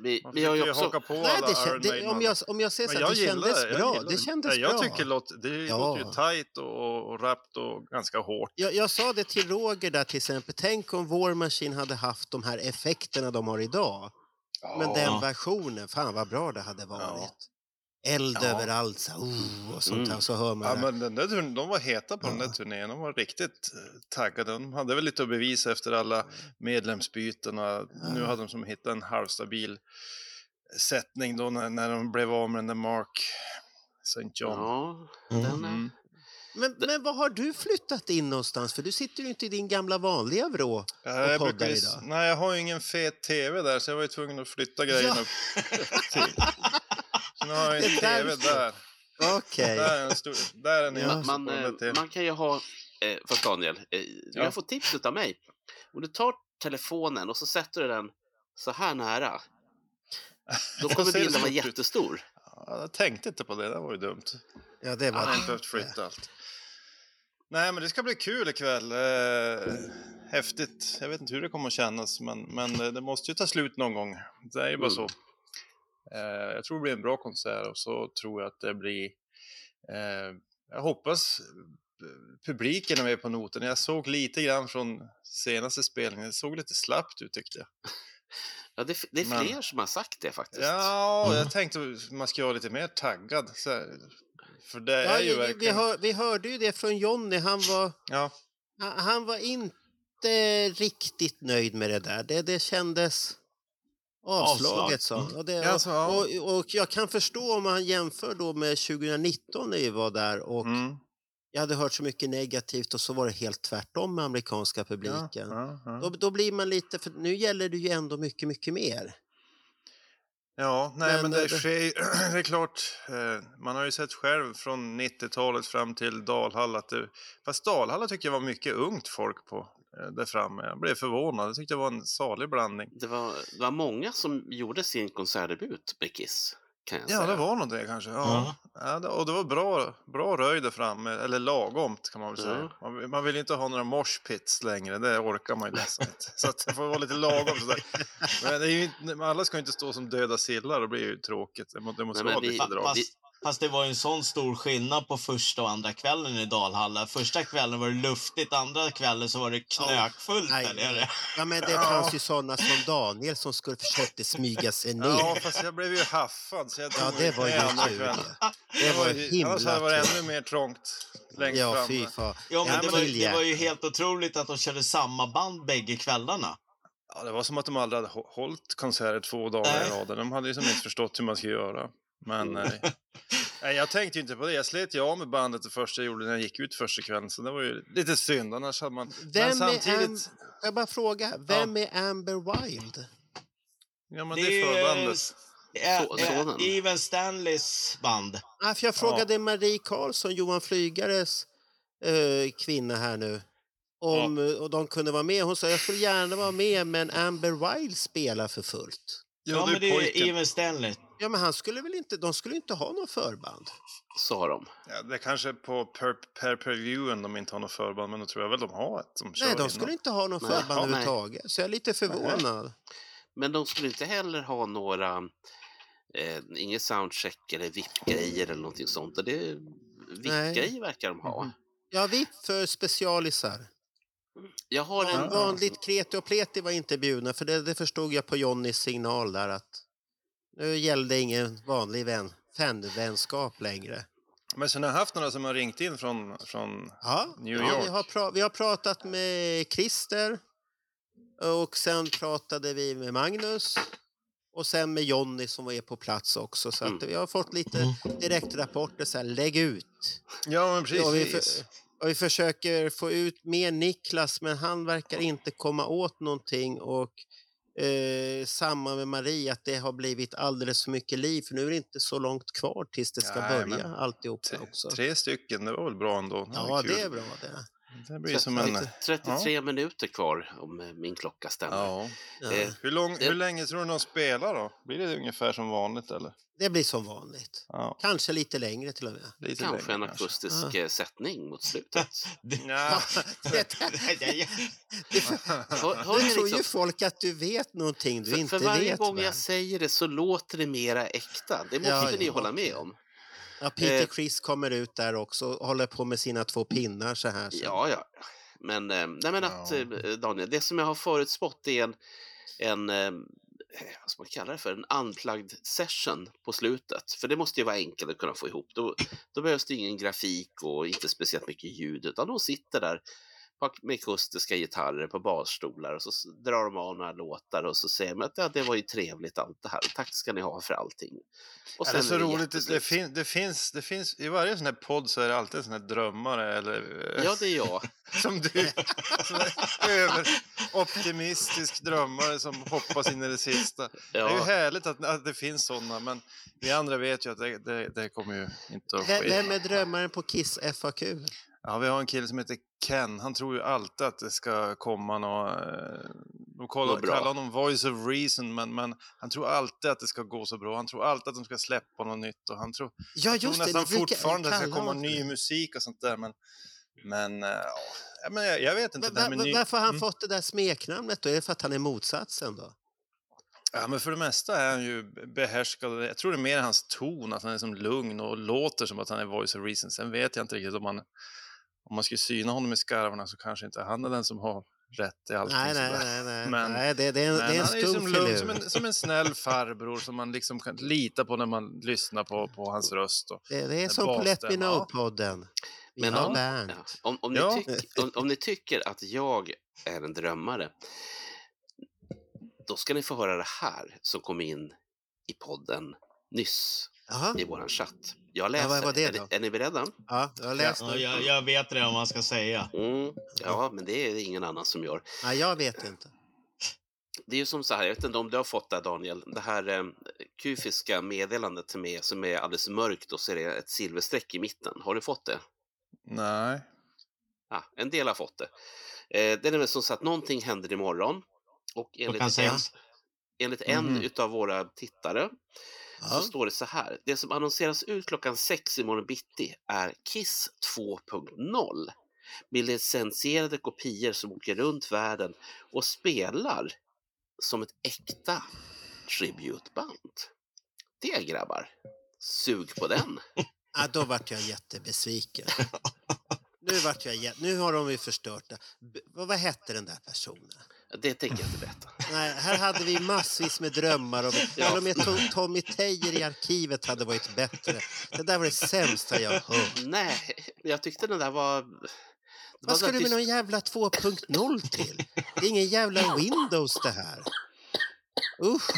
Vi, Man vi har ju också... haka på Nej, alla det, Iron det, Maiden om, jag, om jag säger så här, det kändes Jag bra. Det kändes Nej, jag bra. tycker låt, det Ja. låter ju tajt och, och rappt och ganska hårt. Jag, jag sa det till Roger där till exempel. Tänk om War Machine hade haft de här effekterna de har idag. Men den versionen, fan vad bra det hade varit. Eld Ja. överallt, så, oh, och sånt Mm. Så hör man Ja, det. men den där, turn- de var heta på den där turnén. De var riktigt eh, taggade. De hade väl lite att bevisa efter alla medlemsbyten. Och Nu hade de som hittat en halvstabil sättning då när, när de blev av med den där Mark St. John. Ja, Mm. den är... Mm. Men, men var har du flyttat in någonstans? För du sitter ju inte i din gamla vanliga vrå Ja, och jag poddar brukar, idag. nej, jag har ju ingen fet tv där så jag var ju tvungen att flytta grejerna Ja. till. Nu har jag en tv där. Okej. Där är en stor, där är en Ja. Man, eh, man kan ju ha, eh, fast Daniel, eh, Ja. har fått tips av mig. Om du tar telefonen och så sätter du den så här nära, då kommer bilden vara jättestor. Ja, jag tänkte inte på det, det var ju dumt. Ja, det Jag var hade inte behövt flytta allt. Nej, men det ska bli kul ikväll. Eh, häftigt. Jag vet inte hur det kommer att kännas, men, men eh, det måste ju ta slut någon gång. Det är ju bara Mm. så. Eh, jag tror det blir en bra konsert och så tror jag att det blir... Eh, jag hoppas eh, publiken är med på noten. Jag såg lite grann från senaste spelningen. Det såg lite slappt ut tyckte jag. Ja, det, det är Men- fler som har sagt det faktiskt. Ja, Mm. jag tänkte att man ska vara lite mer taggad. För det Ja, är ju vi, vi, verkligen... hör, vi hörde ju det från Jonny. Han var, Ja, han, han var inte riktigt nöjd med det där. Det, det kändes avslaget, sa. Och, det, alltså, ja. och, och jag kan förstå om man jämför då med 2019 när vi var där och mm. jag hade hört så mycket negativt och så var det helt tvärtom med amerikanska publiken. ja, ja. Då, då blir man lite, för nu gäller det ju ändå mycket, mycket mer. Ja, nej men, Men det, det- sker, det är klart, eh, man har ju sett själv från 90-talet fram till Dalhalla att det, fast Dalhalla tycker jag var mycket ungt folk på där framme. Jag blev förvånad, jag tyckte det var en salig blandning. Det, var, det var många som gjorde sin konsertdebut med Kiss, kan jag Ja, säga. det var nog det kanske. Ja. Ja, det, och det var bra, bra röj där framme, eller lagomt kan man väl säga. Ja. Man, vill- man vill ju inte ha några moshpits längre, det orkar man ju nästan inte. Så att det får vara lite lagom sådär. Men det är ju, alla ska ju inte stå som döda sillar, det blir ju tråkigt. Det, må, det måste Nej, men vara vi- lite drag. Fast, fast det var ju en sån stor skillnad på första och andra kvällen i Dalhalla. Första kvällen var det luftigt, andra kvällen så var det knökfullt. Nej, där nere. Ja, men det Ja. fanns ju sådana som Daniel som skulle försökte smyga sig ner. Ja, fast jag blev ju haffad så jag Ja, det var ju tur. kvällen. Det var ju- himla Annars hade det varit ännu mer trångt längst Ja, fram. fy fan. Ja, men En det, var, det var ju helt otroligt att de körde samma band bägge kvällarna. Ja, det var som att de aldrig hade hå- hållit konserter två dagar i Nej. rad. De hade ju som inte förstått hur man skulle göra. Men eh, nej, jag tänkte ju inte på det. Jag slet ju av med bandet det första jag gjorde när jag gick ut första kvällen. Så det var ju lite synd. Annars hade man... Vem men är samtidigt... Am- jag bara fråga, vem är Amber Wild? Ja, men Det det är är förbandet. Ä- Så- ä- sonen. Even Stanleys band. Ah, för jag frågade Marie Karlsson, Johan Flygares eh, kvinna här nu, om eh, och de kunde vara med. Hon sa jag skulle gärna vara med men Amber Wild spelar för fullt. Ja, men det är ju Even Stanley. Ja men han skulle väl inte, de skulle inte ha något förband? Sa de. Ja, det är kanske på per, per previewen de inte har något förband, men då tror jag väl de har ett. De Nej, de skulle inte ha något Nej. förband nej. överhuvudtaget. Så jag är lite förvånad. Men de skulle inte heller ha några, eh, inget soundcheck eller VIP-grejer eller någonting sånt. Och Det VIP-grejer verkar de ha. Ja, VIP för specialisar. Jag har en... Van, vanligt kreti och pleti var inte bjudna, för det, det förstod jag på Johnnys signal där att nu gällde ingen vanlig vän, fanvänskap längre. Men sen har jag haft några som har ringt in från, från Ja, New ja, York. vi, har pra- vi har pratat med Christer och sen pratade vi med Magnus och sen med Jonny som var på plats också. Så att vi har fått lite direktrapporter så här, lägg ut. Ja, men precis. Och vi, för, och vi försöker få ut mer Niklas men han verkar inte komma åt någonting och eh, samma med Marie att det har blivit alldeles för mycket liv för nu är det inte så långt kvar tills det ska Nej, börja alltihop också. Tre stycken, det var väl bra ändå. Det Ja, kul. det är bra det. Det blir som en... 33 minuter kvar om eh, min klocka stämmer. Ja. Eh, Hur, lång, det- hur länge tror du de spelar då? Blir det ungefär som vanligt eller? Det blir som vanligt. Ja. Kanske lite längre till och med. Lite Kanske en längre, kanske. akustisk eh, sättning mot slutet. Ja. Hör ni tror liksom- ju folk att du vet någonting du för, inte för varje vet. gång va? jag säger det så låter det mera äkta. Det måste Ja, ni ja. hålla med om. Ja, Peter Eh. Chris kommer ut där också och håller på med sina två pinnar så här. Så. Ja, ja. Men, eh, nej, men att, eh, Daniel, det som jag har förutspått är en, en vad ska man kalla det för, en unplugged session på slutet. För det måste ju vara enkelt att kunna få ihop. Då, då behövs det ingen grafik och inte speciellt mycket ljud, utan de sitter där med akustiska gitarrer på basstolar och så drar de av några låtar och så säger de att ja, det var ju trevligt allt det här. Tack ska ni ha för allting. Och Ja, det är så är roligt. Det, det, fin, det, finns, det finns, I varje sån här podd så är det alltid en sån här drömmare eller... eh, Ja, det är jag. Som du. Som är överoptimistisk drömmare som hoppas in i det sista. Det är ju Ja. härligt att, att det finns såna, men vi andra vet ju att det, det, det kommer ju inte att ske. vem är drömmaren på Kiss FAQ? Ja, vi har en kille som heter Ken. Han tror ju alltid att det ska komma något... eh, De kallar, Något kallar honom voice of reason, men, men han tror alltid att det ska gå så bra. Han tror alltid att de ska släppa något nytt. Och han tror, Ja, han tror just det, nästan brukar fortfarande att det ska komma honom ny det. musik och sånt där. Men, men, eh, ja, men jag, jag vet inte. Va, det va, ny... varför har han Mm. fått det där smeknamnet då? Är det för att han är motsatsen då? Ja, men för det mesta är han ju behärskad. Jag tror det är mer hans ton, att han är som lugn och låter som att han är voice of reason. Sen vet jag inte riktigt om man, om man skulle syna honom i skarvarna så kanske inte han är den som har rätt i allting. Nej, nej, nej, nej. Men, nej det, det är en, men det är en han är ju som, lugn, som, en, som en snäll farbror som man liksom kan lita på när man lyssnar på, på hans röst. Och, Det, det är som på Let Me. Know-podden. Men om, ja, om, om, ni Ja. tyck, om, om ni tycker att jag är en drömmare, då ska ni få höra det här som kom in i podden nyss Jaha. i vår chatt. Jag Ja, läser. vad var det är, då? ni- är ni beredda? Ja, jag läst Ja, jag, jag vet redan vad man ska säga. Mm, ja, men det är ingen annan som gör. Nej, jag vet inte. Det är ju som så här, jag vet inte om du har fått det Daniel, det här eh, kufiska meddelandet till mig som är alldeles mörkt och så är det ett silverstreck i mitten. Har du fått det? nej. Ja, en del har fått det. Eh, det är nämligen som så att någonting händer imorgon och enligt en, enligt en Mhm. utav våra tittare Ja. så står det så här. Det som annonseras ut klockan sex imorgon bitti är Kiss 2.0 med licensierade kopior som åker runt världen och spelar som ett äkta tributeband. Det grabbar, sug på den. Ja, då vart jag jättebesviken. Nu, vart jag nu har de ju förstört det. Vad, vad hette den där personen? Det tänker jag inte berätta. Nej, här hade vi massvis med drömmar. Och... Ja. Till och med To- Tommy Teijer i arkivet hade varit bättre. Det där var det sämsta jag hört. Nej, jag tyckte den där var... Vad ska du med någon jävla 2.0 till? Det är ingen jävla Windows det här. Usch!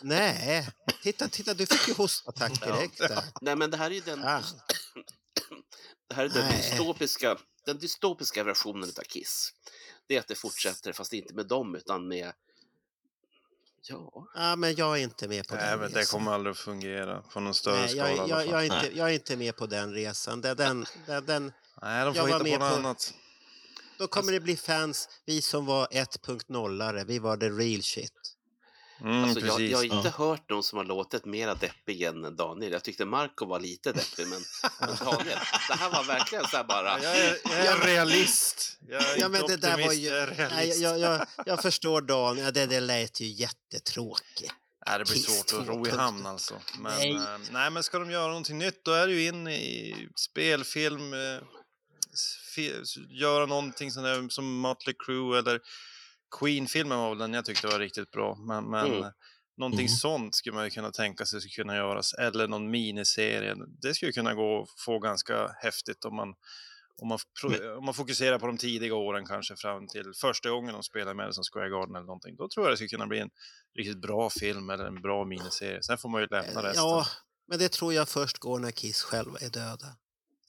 Nej, titta, titta, du fick ju hostattack direkt där. Nej, men det här är ju den, Ah. det här är den, dystopiska, den dystopiska versionen av Kiss. Det är att det fortsätter, fast inte med dem, utan med... Ja, Ja, men jag är inte med på Nej, den men det resan. kommer aldrig att fungera på någon större Nej, skala. jag, jag, är inte, jag är inte med på den resan. Den, den, den, den, Nej, de jag får var hitta på något på- annat. då kommer det bli fans, vi som var 1.0, vi var the real shit. Mm, alltså, jag, precis. jag har inte hört någon som har låtit mera deppig än Daniel. Jag tyckte Marco var lite deppig, men Daniel, det här var verkligen så här bara... Jag är, jag är realist. Jag är Ja, men inte det där var ju... jag är Nej, realist. jag, jag, jag förstår Dan, ja, det, det lät ju jättetråkigt. Nej, det blir svårt att ro i 2.0. hamn alltså. Men, Nej. nej. nej, men ska de göra någonting nytt då är det ju in i spelfilm, eh, göra någonting sånt där som Mötley Crüe eller Queen-filmen var väl den jag tyckte var riktigt bra. Men, men Mm. eh, någonting Mm. sånt skulle man ju kunna tänka sig skulle kunna göras. Eller någon miniserie. Det skulle kunna gå att få ganska häftigt om man om man, pro- om man fokuserar på de tidiga åren kanske fram till första gången de spelar med som Square Garden eller någonting. Då tror jag det skulle kunna bli en riktigt bra film eller en bra miniserie. Sen får man ju lämna resten. Ja, men det tror jag först går när Kiss själva är döda.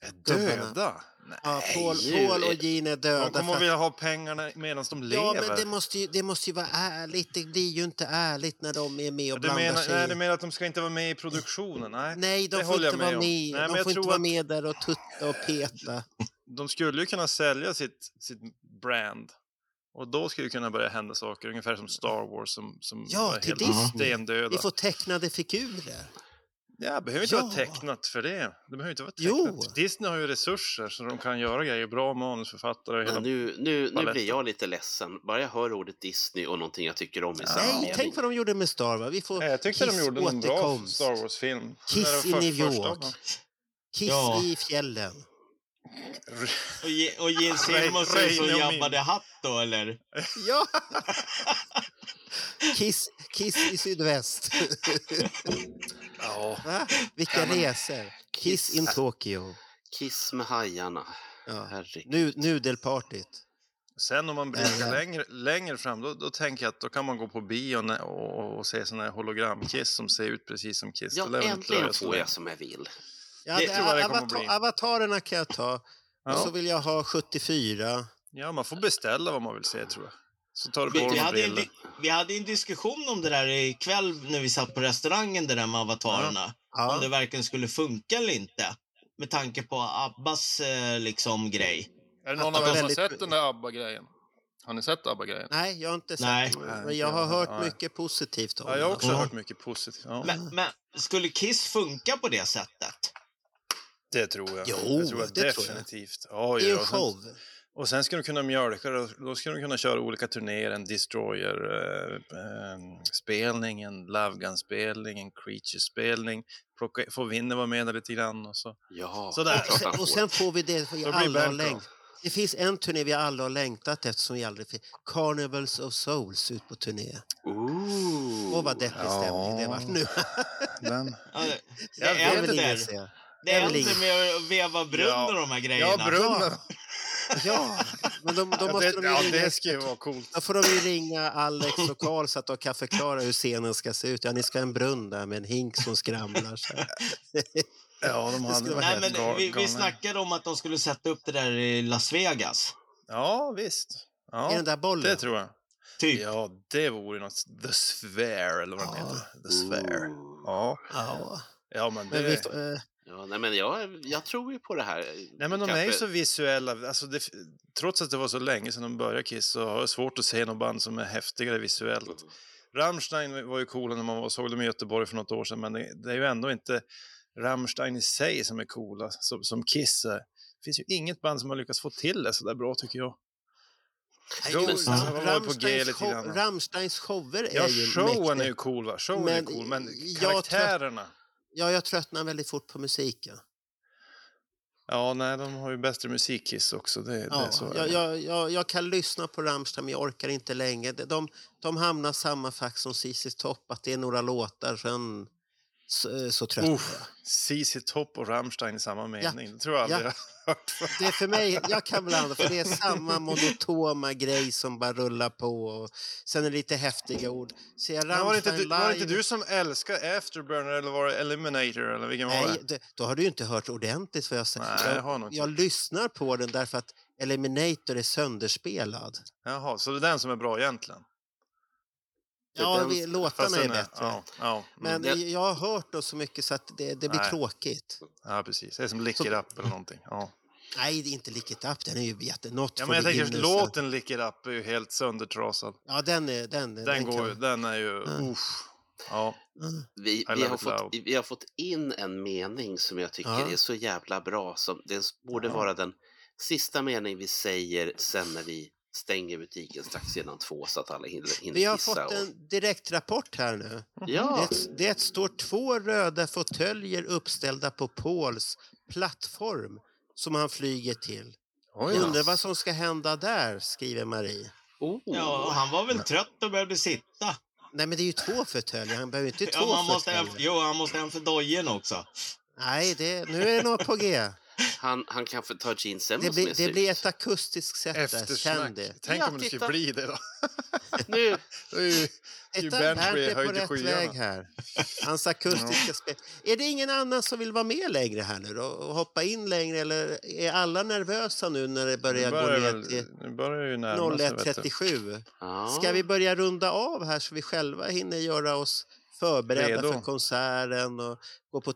Är döda? Ja, Paul. Paul och Gene är döda. De kommer att vilja ha pengarna medan de lever. Ja, men det måste, ju, det måste ju vara ärligt. Det blir ju inte ärligt när de är med och du, blandar menar, sig. nej, du menar att de ska inte vara med i produktionen? Nej, Nej, de det får inte vara med. Nej, de får inte vara att med där och tutta och peta. de skulle ju kunna sälja sitt, sitt brand. Och då skulle det kunna börja hända saker, ungefär som Star Wars som, som Ja, var till helt Disney. stendöda. Vi får tecknade figurer. Ja, det behöver inte Ja. vara tecknat för det. Det behöver inte vara Jo. tecknat. Disney har ju resurser så de kan göra grejer. Bra manusförfattare och hela nu, nu, nu blir jag lite ledsen. Bara jag hör ordet Disney och någonting jag tycker om i samma Nej, mening. tänk vad de gjorde med Star Wars. Vi får Nej, jag tyckte Kiss de gjorde en bra återkomst. Star Wars-film. Kiss i New York. Kiss Ja. i fjällen. Och, Ge- och Gene Simmons är så Ray och Jabba the Hutt då, eller? Ja! Kiss, Kiss i sydväst. Ja. Va? Vilka Ja, men- resor. Kiss in Tokyo. Kiss med hajarna. Ja. Nu, nudelpartyt. Sen om man blickar längre, längre fram, då, då tänker jag att då kan man gå på bio nä- och, och se sådana här hologram-Kiss som ser ut precis som Kiss. Ja, äntligen får jag som jag vill. Ja, Det det, tror jag det kommer avatar, bli. avatarerna kan jag ta. Ja. Och så vill jag ha 74. Ja, man får beställa vad man vill se tror jag. Så tar du Vi, på vi, hade en, vi hade en diskussion om det där ikväll när vi satt på restaurangen, det där med avatarerna. Ja. Om det verkligen skulle funka eller inte. Med tanke på Abbas eh, liksom grej. Är det någon av er som som har sett den där ABBA-grejen? Har ni sett ABBA-grejen? Nej, jag har inte sett Nej. Men jag har hört Nej. mycket positivt om Ja, jag har också det. hört mycket positivt. Ja. Men, men skulle Kiss funka på det sättet? Det tror jag. Jo, det tror jag det tror jag. definitivt. Ja, Det är ja, en show. Och sen ska de kunna mjölka det. och Då ska de kunna köra olika turnéer. En Destroyer-spelning, en Love Gun-spelning, en Creature-spelning. Få Winner vara med där lite grann. Och så. Ja, Sådär. är klart han Och sen får vi det vi alla har längtat. Det finns en turné vi alla har längtat efter som vi aldrig fick. Carnivals of Souls ut på turné. Ooh. Åh, vad deppig stämning det var nu. Den. Ja, det, det Jag är vill ingen. Det är ingen- med att veva brunn Ja. och de här grejerna. Ja, brunnen. Ja, men de, då Ja, måste det, de ja, ringa det ska ju vara coolt. Då får de ju ringa Alex och Karl så att de kan förklara hur scenen ska se ut. Ja, ni ska ha en brunn där med en hink som skramlar. Så. Ja, de hade skulle vara Nej, men vi, vi snackade om att de skulle sätta upp det där i Las Vegas. Ja, visst. Ja, I den där bollen. det tror jag. Typ. Ja, det vore något. The Sphere, eller vad den Ja. heter. The Sphere. Ja, Ja. ja men det... Men vi, eh, Ja, nej, men jag, jag tror ju på det här. Nej men de är ju Kanske- så visuella. Alltså det, trots att det var så länge sedan de började Kiss så har jag svårt att se något band som är häftigare visuellt. Rammstein var ju coola när man såg dem i Göteborg för något år sedan men det, det är ju ändå inte Rammstein i sig som är coola som, som Kiss är. Det finns ju inget band som har lyckats få till det så där bra tycker jag. på G Rammsteins, lite show, grann. Rammsteins shower är Ja, ju showen mäktiga. är ju cool va? Showen är Men cool men jag karaktärerna. Ja, jag tröttnar väldigt fort på musiken. Ja, nej, de har ju bättre musikkiss också. Det, det Ja, är så. jag, det. jag, jag, jag kan lyssna på Rammstein, men jag orkar inte längre. De, de, hamnar samma fack som ZZ Top, att det är några låtar, sen så, så trött. Uff, ZZ Top och Rammstein i samma mening. Det tror jag aldrig Ja. jag har hört. Det är för mig, jag kan blanda, för det är samma monotoma grej som bara rullar på. Och sen är det lite häftiga ord. Ser jag var, det inte, du- var det inte du som älskar Afterburner eller var det Eliminator eller vilken var Nej, det? det, då har du inte hört ordentligt vad jag säger. Nej, jag har jag lyssnar på den därför att Eliminator är sönderspelad. Jaha, så det är den som är bra egentligen? Ja, den- vi, låtarna är bättre. Ja, ja, Men mm. jag har hört då så mycket så att det, det blir Nej. tråkigt. ja, precis. Det är som Lick Så- It Up eller någonting. Ja. Nej, det är inte Lick It Up, den är ju jätte... Not Ja, men jag tänker låten Lick It Up är ju helt söndertrasad. Ja, den är... Den, Den, den går kan- ju, den är ju... Mm. Uff. Ja. Vi, I vi, love har fått, vi har fått in en mening som jag tycker Ja. är så jävla bra. Som, det borde Ja. vara den sista meningen vi säger sen när vi stänger butiken strax innan två så att alla hinner, hinner Vi har fått och- en direktrapport här nu. Ja. Det, det står två röda fåtöljer uppställda på Pauls plattform som han flyger till. Oj undrar vad som ska hända där, skriver Marie. Oh. Ja, han var väl trött och behövde sitta. Nej, men det är ju två fåtöljer. Han behöver inte Ja, två man måste ha, fåtöljer. jo, han måste ha en för dojen också. Nej, det, nu är det något på G. Han, han kan få ta Gene Det med det blir ett akustiskt sätt Eftersnack. det. Tänk Ja, om det skulle bli det då. Nu, Då är ju, ju Bernt på rätt skyarna. väg här. Hans akustiska spel. Är det ingen annan som vill vara med längre här nu då? Och hoppa in längre? Eller är alla nervösa nu när det börjar Nu gå börjar, ner väl, till nu börjar ju närma sig. vet du. 01.37? ja. Ska vi börja runda av här så vi själva hinner göra oss förberedda Redo. för konserten och gå på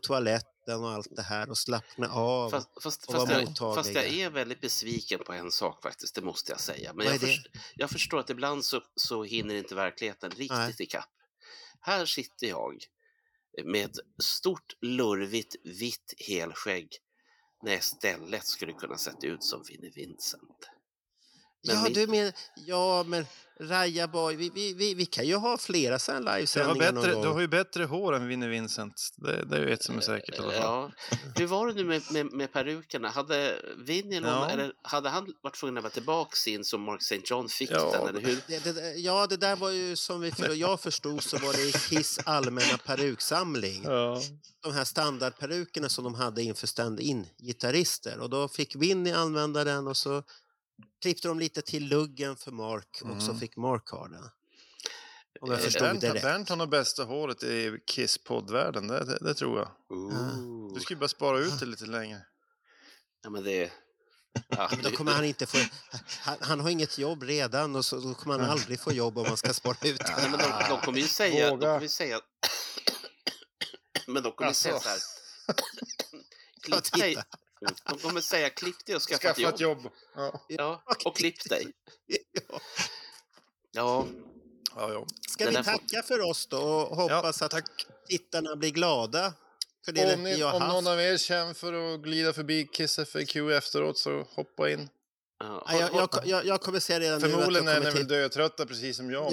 toaletten och allt det här och slappna av? Fast, fast, och fast, vara jag, mottagliga. fast jag är väldigt besviken på en sak faktiskt, det måste jag säga. Men jag, är det? förs- jag förstår att ibland så, så hinner inte verkligheten riktigt Nej. ikapp. Här sitter jag med stort, lurvigt, vitt helskägg när jag istället skulle kunna sett ut som Vinnie Vincent. Men ja, vi- du men, ja, men Raja Boy, vi, vi, vi, vi kan ju ha flera livesändningar någon gång. du har ju bättre hår än Vinnie Vincent. Det, det är ju ett som är säkert i alla fall. Ja. Hur var det nu med, med, med perukerna? Hade Vinnie någon, Ja. eller hade han varit tvungen att vara tillbaka in som Mark St. John fick Ja, den, eller hur? Det, det, ja, det där var ju som vi, för jag förstod så var det Kiss allmänna peruksamling. Ja. De här standardperukerna som de hade inför stand-in gitarrister. Och då fick Winnie använda den och så klippte de lite till luggen för Mark och så Mm. fick Mark ha den. Om jag Eh, förstod Bernt, det rätt. Bernt har nog bästa håret i Kiss-poddvärlden, det, det, det tror jag. Ooh. Du ska ju bara spara ut det lite längre. Ja, men det... Ja, Men då det- kommer han inte få... Han, han har inget jobb redan och så då kommer han aldrig få jobb om man ska spara ut det. Nej, men de, de kommer ju säga... De Våga. kommer ju säga men de kommer ju säga Alltså. så här... Klipp dig. De kommer säga klipp dig och skaffa, Skaffa ett jobb. Ja. Ja, och klipp dig. Ja. Ja, Ja, ja. Ska Det vi tacka för oss då och hoppas ja, att tittarna blir glada? För det Om, ni, har om någon av er känner för att glida förbi Kiss FAQ efteråt så hoppa in. ja. Ja, jag, jag, jag, kommer säga redan nu att Förmodligen jag är ni väl dötrötta precis som jag. men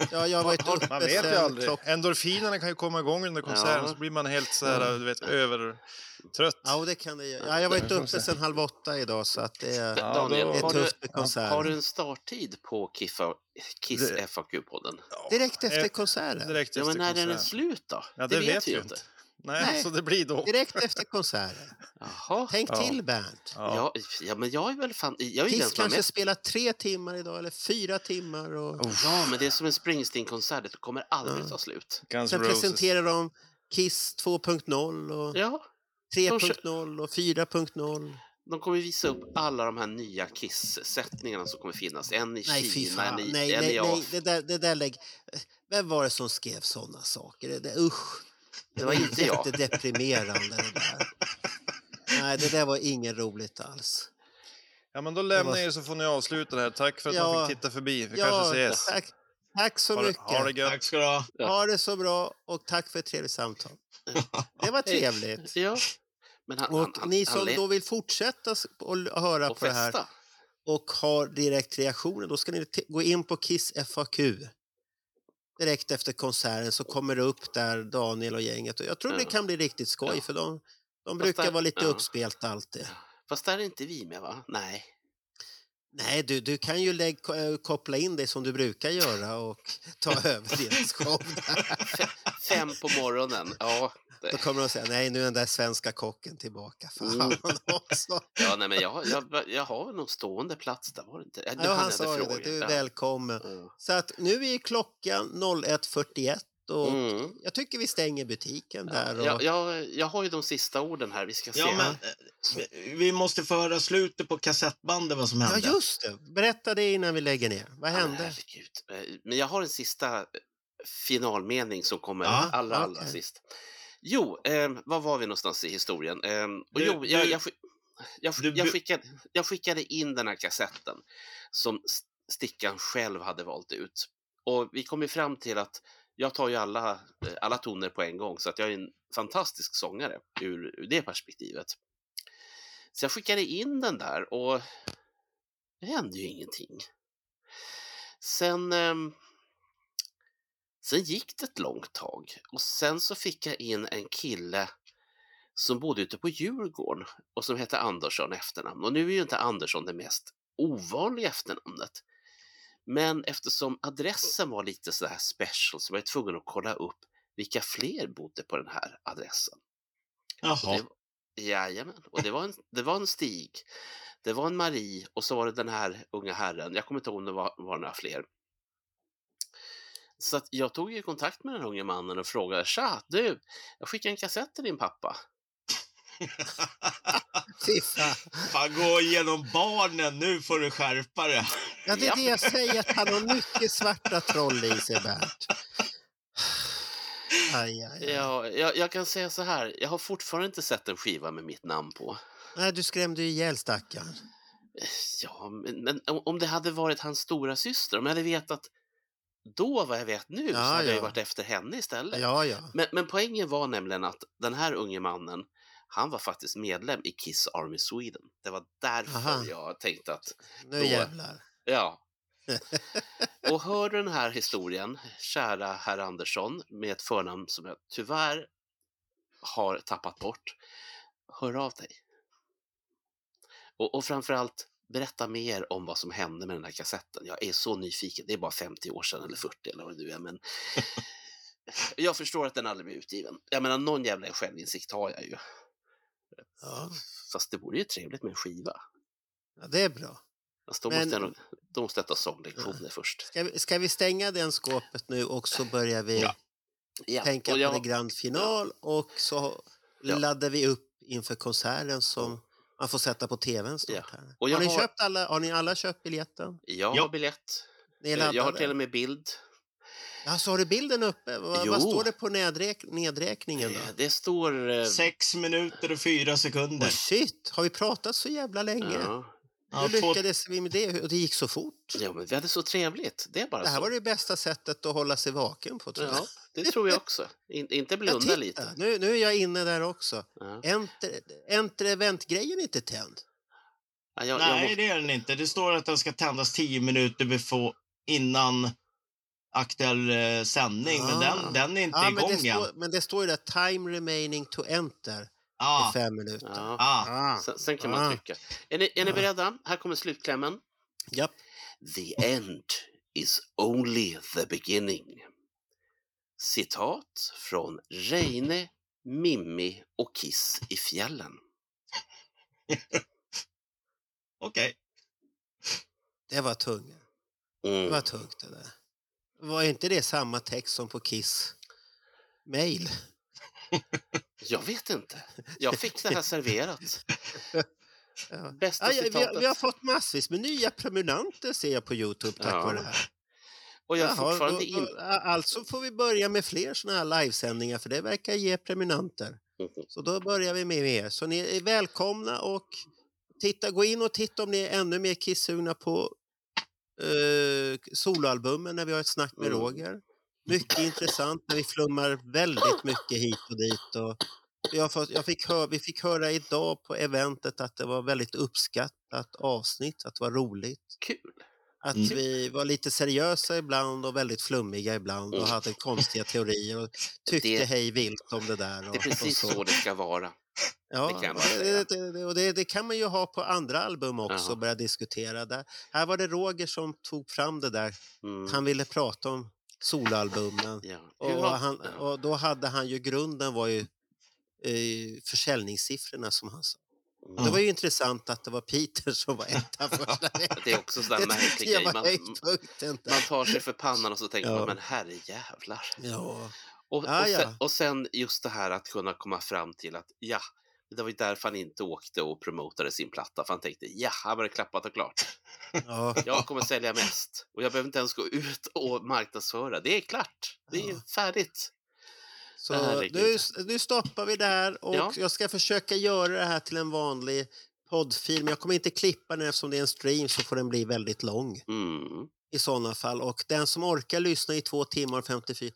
Ja, ja, jag har varit uppe Man vet ju aldrig. klock... Endorfinerna kan ju komma igång under konserten Ja. så blir man helt så här, du vet, övertrött. Ja, det kan det. Ja, jag har varit uppe sen halv åtta idag så att det är, Ja, Daniel, då- det är har, du, tufft med konsert. har du en starttid på Kiffa, Kiss Det- FAQ-podden? Direkt efter Eh, konserten. Direkt Ja, efter men när den är slut då? Ja, det, vet vi ju inte. Nej, Nej. så det blir då. Direkt efter konserten. Jaha. Tänk Ja. till Bernt. Ja. Ja, men jag är väl fan... Jag är Kiss kanske mest... spelar tre timmar idag eller fyra timmar. Och... Ja, men det är som en Springsteen-konsert. Det kommer aldrig Ja. ta slut. Guns Sen Roses. presenterar de Kiss 2.0 och Ja, 3.0 och 4.0. de kommer visa upp alla de här nya Kiss-sättningarna som kommer finnas. En i Nej, Kina, en i, Nej, en nej, i nej. Det där, det där lägg... Vem var det som skrev sådana saker? Det, det, usch. Det var inte jag. Jättedeprimerande det där. Nej, det där var inget roligt alls. Ja, men då lämnar var- jag er så får ni avsluta det här. Tack för att Ja. man fick titta förbi. Vi ja, kanske ses. Tack, tack så Ha det, mycket. ha det gött. Tack ska du ha. Ha det så bra och tack för ett trevligt samtal. Det var trevligt. Ja. Men han, Och han, ni han som lät då vill fortsätta och höra och på det här festa. och har direktreaktioner, då ska ni gå in på Kiss FAQ. Direkt efter konserten så kommer det upp där Daniel och gänget. Och jag tror det Ja. kan bli riktigt skoj Ja. för de, de brukar där- vara lite ja. uppspelt alltid. Fast där är inte vi med va? Nej. Nej, du, du kan ju lägg, eh, koppla in dig som du brukar göra och ta över deras show. Fem på morgonen. Ja, Då kommer de säga, nej nu är den där svenska kocken tillbaka. Fan Mm. också. ja nej, men jag, jag, jag har någon stående plats där, var det inte? Ja, han sa det, du är välkommen. Så att nu är klockan 01.41 och Mm. jag tycker vi stänger butiken där. Och... Jag, jag, jag har ju de sista orden här, vi ska se. Ja, men eh, vi måste få höra slutet på kassettbandet vad som Ja, hände. just det. Berätta det innan vi lägger ner. Vad Ja, men hände? herregud. Eh, Men jag har en sista eh, finalmening som kommer Ja, allra, allra sist. Jo, eh, var var vi någonstans i historien? Eh, och Du- jo, jag, du- jag, jag, du- jag, skickade, jag skickade in den här kassetten som Stickan själv hade valt ut. Och vi kom ju fram till att jag tar ju alla, eh, alla toner på en gång, så att jag är en fantastisk sångare ur, ur det perspektivet. Så jag skickade in den där och det hände ju ingenting. Sen, eh, sen gick det ett långt tag och sen så fick jag in en kille som bodde ute på Djurgården och som hette Andersson i efternamn. Och nu är ju inte Andersson det mest ovanliga efternamnet. Men eftersom adressen var lite sådär special så var jag tvungen att kolla upp vilka fler bodde på den här adressen. Jaha. Det, jajamän, och det var, en, det var en Stig, det var en Marie och så var det den här unga herren. Jag kommer inte ihåg om det var, var några fler. Så jag tog ju kontakt med den unge mannen och frågade Tja, du, jag skickade en kassett till din pappa. Fan. Gå igenom barnen, nu får du skärpa dig. Ja, det är det jag säger, att han har mycket svarta troll i sig, Bernt. Aj, aj, aj. Ja, jag, jag kan säga så här, jag har fortfarande inte sett en skiva med mitt namn på. Nej, du skrämde ju ihjäl stackaren. Ja, men, men om- det hade varit hans stora syster, om jag hade vetat då vad jag vet nu så Ja, hade jag ju ja. varit efter henne istället. Ja, ja. Men, men poängen var nämligen att den här unge mannen, han var faktiskt medlem i Kiss Army Sweden. Det var därför Aha. jag tänkte att... Nu då- jävlar. Ja. Och hör du den här historien, kära herr Andersson, med ett förnamn som jag tyvärr har tappat bort, hör av dig. Och, och framförallt, berätta mer om vad som hände med den här kassetten. Jag är så nyfiken, det är bara 50 år sedan eller 40 eller vad det nu är, men jag förstår att den aldrig blir utgiven. Jag menar, någon jävla självinsikt har jag ju. Ja, Fast det vore ju trevligt med en skiva. ja det är bra. Fast då, Men- måste jag, då måste jag ta sånglektioner först. Ska vi, ska vi stänga den skåpet nu och så börjar vi Ja, tänka jag- på det grand final och så Ja. laddar vi upp inför konserten som man får sätta på tvn snart. Jag har, ni har- köpt alla, har ni alla köpt biljetten? Jag Ja. har biljett. Eh, Jag har till och med bild. Ja, så har du bilden uppe? Vad, Jo. vad står det på nedräk nedräkningen då? Eh, Det står... eh, Sex minuter och fyra sekunder. Oh, shit, har vi pratat så jävla länge? Ja. Ja, Hur två- lyckades vi med det? Och det gick så fort. ja, men vi hade så trevligt. Det är bara Det här så. var det bästa sättet att hålla sig vaken på tror jag. Ja, det tror jag också. In, inte Ja, blunda lite. Nu, nu är jag inne där också. Ja. Enter, enter event-grejen är inte tänd. Ja, jag, Nej, jag, må- det är den inte. Det står att den ska tändas tio minuter befo- innan aktuell eh, sändning, men Ah. den, den är inte Ja, men, igång det än. står, men det står ju där time remaining to enter Ah, i fem minuter. ja. ah. Ah. Sen, sen kan man Ah. trycka. Är ni, är ni beredda? Här kommer slutklämmen. Japp. The end is only the beginning. Citat från Reine, Mimmi och Kiss i fjällen. Okej. Det var tungt. Det Mm. var tungt det där. Var inte det samma text som på Kiss mail? Jag vet inte. Jag fick det här serverat. Ja. Bästa Ja, ja, vi, har, citatet. vi har fått massvis med nya prenumeranter ser jag på Youtube tack Ja. vare det här. Och jag Jaha, fortfarande in... alltså får vi börja med fler såna här livesändningar för det verkar ge prenumeranter. Mhm. Så då börjar vi med er. Så ni är välkomna och titta, gå in och titta om ni är ännu mer kissugna på uh, soloalbumen när vi har ett snack med Mm. Roger. Mycket intressant när vi flummar väldigt mycket hit och dit. Och jag fått, jag fick hö, vi fick höra idag på eventet att det var väldigt uppskattat avsnitt, att det var roligt. Kul. Att Mm. vi var lite seriösa ibland och väldigt flummiga ibland och Mm. hade konstiga teorier och tyckte Det- hej vilt om det där. Och, Det är precis och så det ska vara. Ja, Det kan säga. det, och det, det kan man ju ha på andra album också och börja diskutera. Där. Här var det Roger som tog fram det där. Mm. Han ville prata om soloalbumen. Ja. Och, han, och då hade han ju, grunden var ju eh, försäljningssiffrorna som han sa. Mm. Det var ju intressant att det var Peter som var etta första Det är också en sån där Det märklig grej. Man, man tar sig för pannan och så tänker Ja. man, men herrejävlar. Ja. Och, Ah, och, sen, ja. och sen just det här att kunna komma fram till att ja, det var ju därför han inte åkte och promotade sin platta, för han tänkte ja, här var det klappat och klart. Ja. Jag kommer sälja mest och jag behöver inte ens gå ut och marknadsföra. Det är klart, det är färdigt. Så nu, nu stoppar vi där och Ja. jag ska försöka göra det här till en vanlig poddfil. Men jag kommer inte klippa den eftersom det är en stream så får den bli väldigt lång Mm. i sådana fall. Och den som orkar lyssna i två timmar och 54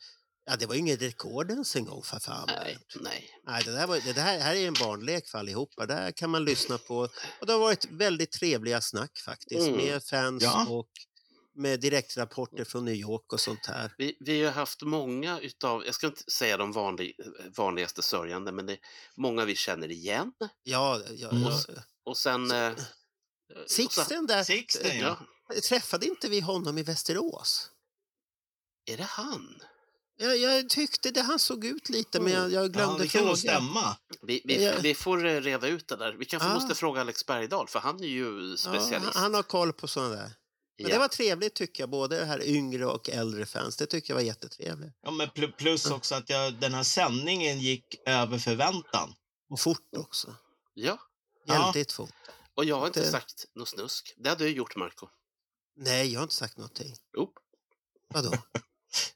Ja, det var ju inget rekord ens en gång för fan. Nej, nej. Nej, det, där var, det där, här är en barnlek för allihopa. Där kan man lyssna på. Och det har varit väldigt trevliga snack faktiskt. Mm. Med fans Ja. och med direktrapporter från New York och sånt här. Vi, vi har haft många utav, jag ska inte säga de vanlig, vanligaste sörjande, men det är många vi känner igen. Ja, ja, Och, ja. och sen... eh, Sixten där. Sixten, ja. Träffade inte vi honom i Västerås? Är det han? Jag, jag tyckte det, han såg ut lite, men jag, jag glömde fråga. Vi, vi, Ja. vi får eh, reda ut det där. Vi kanske Ah. måste fråga Alex Bergdahl, för han är ju Ja, specialist. han, han har koll på sådana där. Men Ja. det var trevligt tycker jag, både det här yngre och äldre fans. Det tycker jag var jättetrevligt. Ja, men pl- plus också att jag, den här sändningen gick över förväntan. Och fort också. Ja. Väldigt fort. Och jag har inte Det- sagt något snusk. Det hade du gjort, Marco. Nej, jag har inte sagt någonting. Jo. Vadå?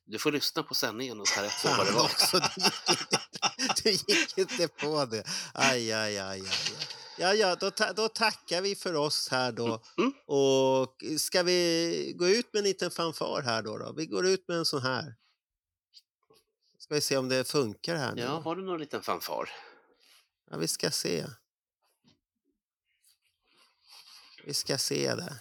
Du får lyssna på sändningen och ta rätt på vad det var. också, du gick, inte, du gick inte på det. Aj, aj, aj, aj. aj. Ja, ja, då, ta, då tackar vi för oss här då. Mm. Och ska vi gå ut med en liten fanfar här då? då? Vi går ut med en sån här. Ska vi se om det funkar här nu. Ja, har du någon liten fanfar? Ja, vi ska se. Vi ska se det.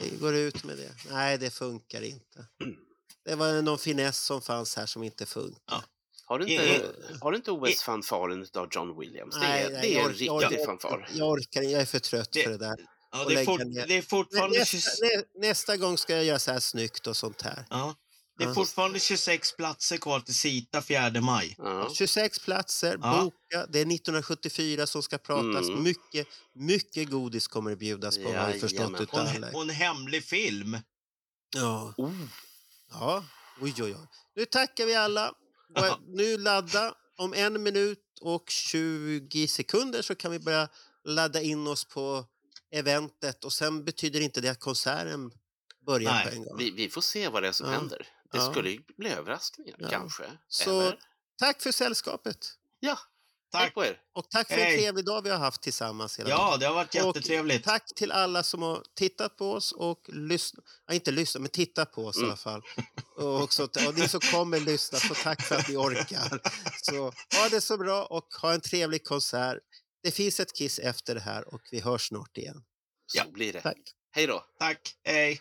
Vi går ut med det. Nej, det funkar inte. Det var någon finess som fanns här som inte funkar. Har du Eh, inte, har du inte OS-fanfaren av John Williams? Det är, det är en jag riktig fanfar. Jag orkar Jag är för trött för det där. Ja, det, är fort, det är fortfarande... nästa, 26 nä, nästa gång ska jag göra så här snyggt och sånt här. Ja. Det är Ja. fortfarande 26 platser kvar till Sita 4 maj. 26 platser, Ja. boka. Det är 1974 som ska pratas. Mm. Mycket, mycket godis kommer det bjudas på, har vi förstått Och en, och en hemlig film. Ja. Oh. Ja, oj, oj, oj. Nu tackar vi alla. Och nu ladda. Om en minut och 20 sekunder så kan vi börja ladda in oss på eventet. Och sen betyder inte det att konserten börjar på en gång. Vi, vi får se vad det är som Ja. händer. Det Ja. skulle bli överraskningar, Ja. kanske. Så Eller? tack för sällskapet. Ja, tack på er. Och tack för en trevlig dag vi har haft tillsammans. Hela Ja, det har varit jättetrevligt. Och tack till alla som har tittat på oss och lyssnat. Ja, inte lyssnat, men tittat på oss i Mm. alla fall. Och, också, och ni som kommer lyssna, så tack för att ni orkar. Så ha det så bra och ha en trevlig konsert. Det finns ett Kiss efter det här och vi hörs snart igen. Så blir det. Tack. Hej då. Tack. Hej.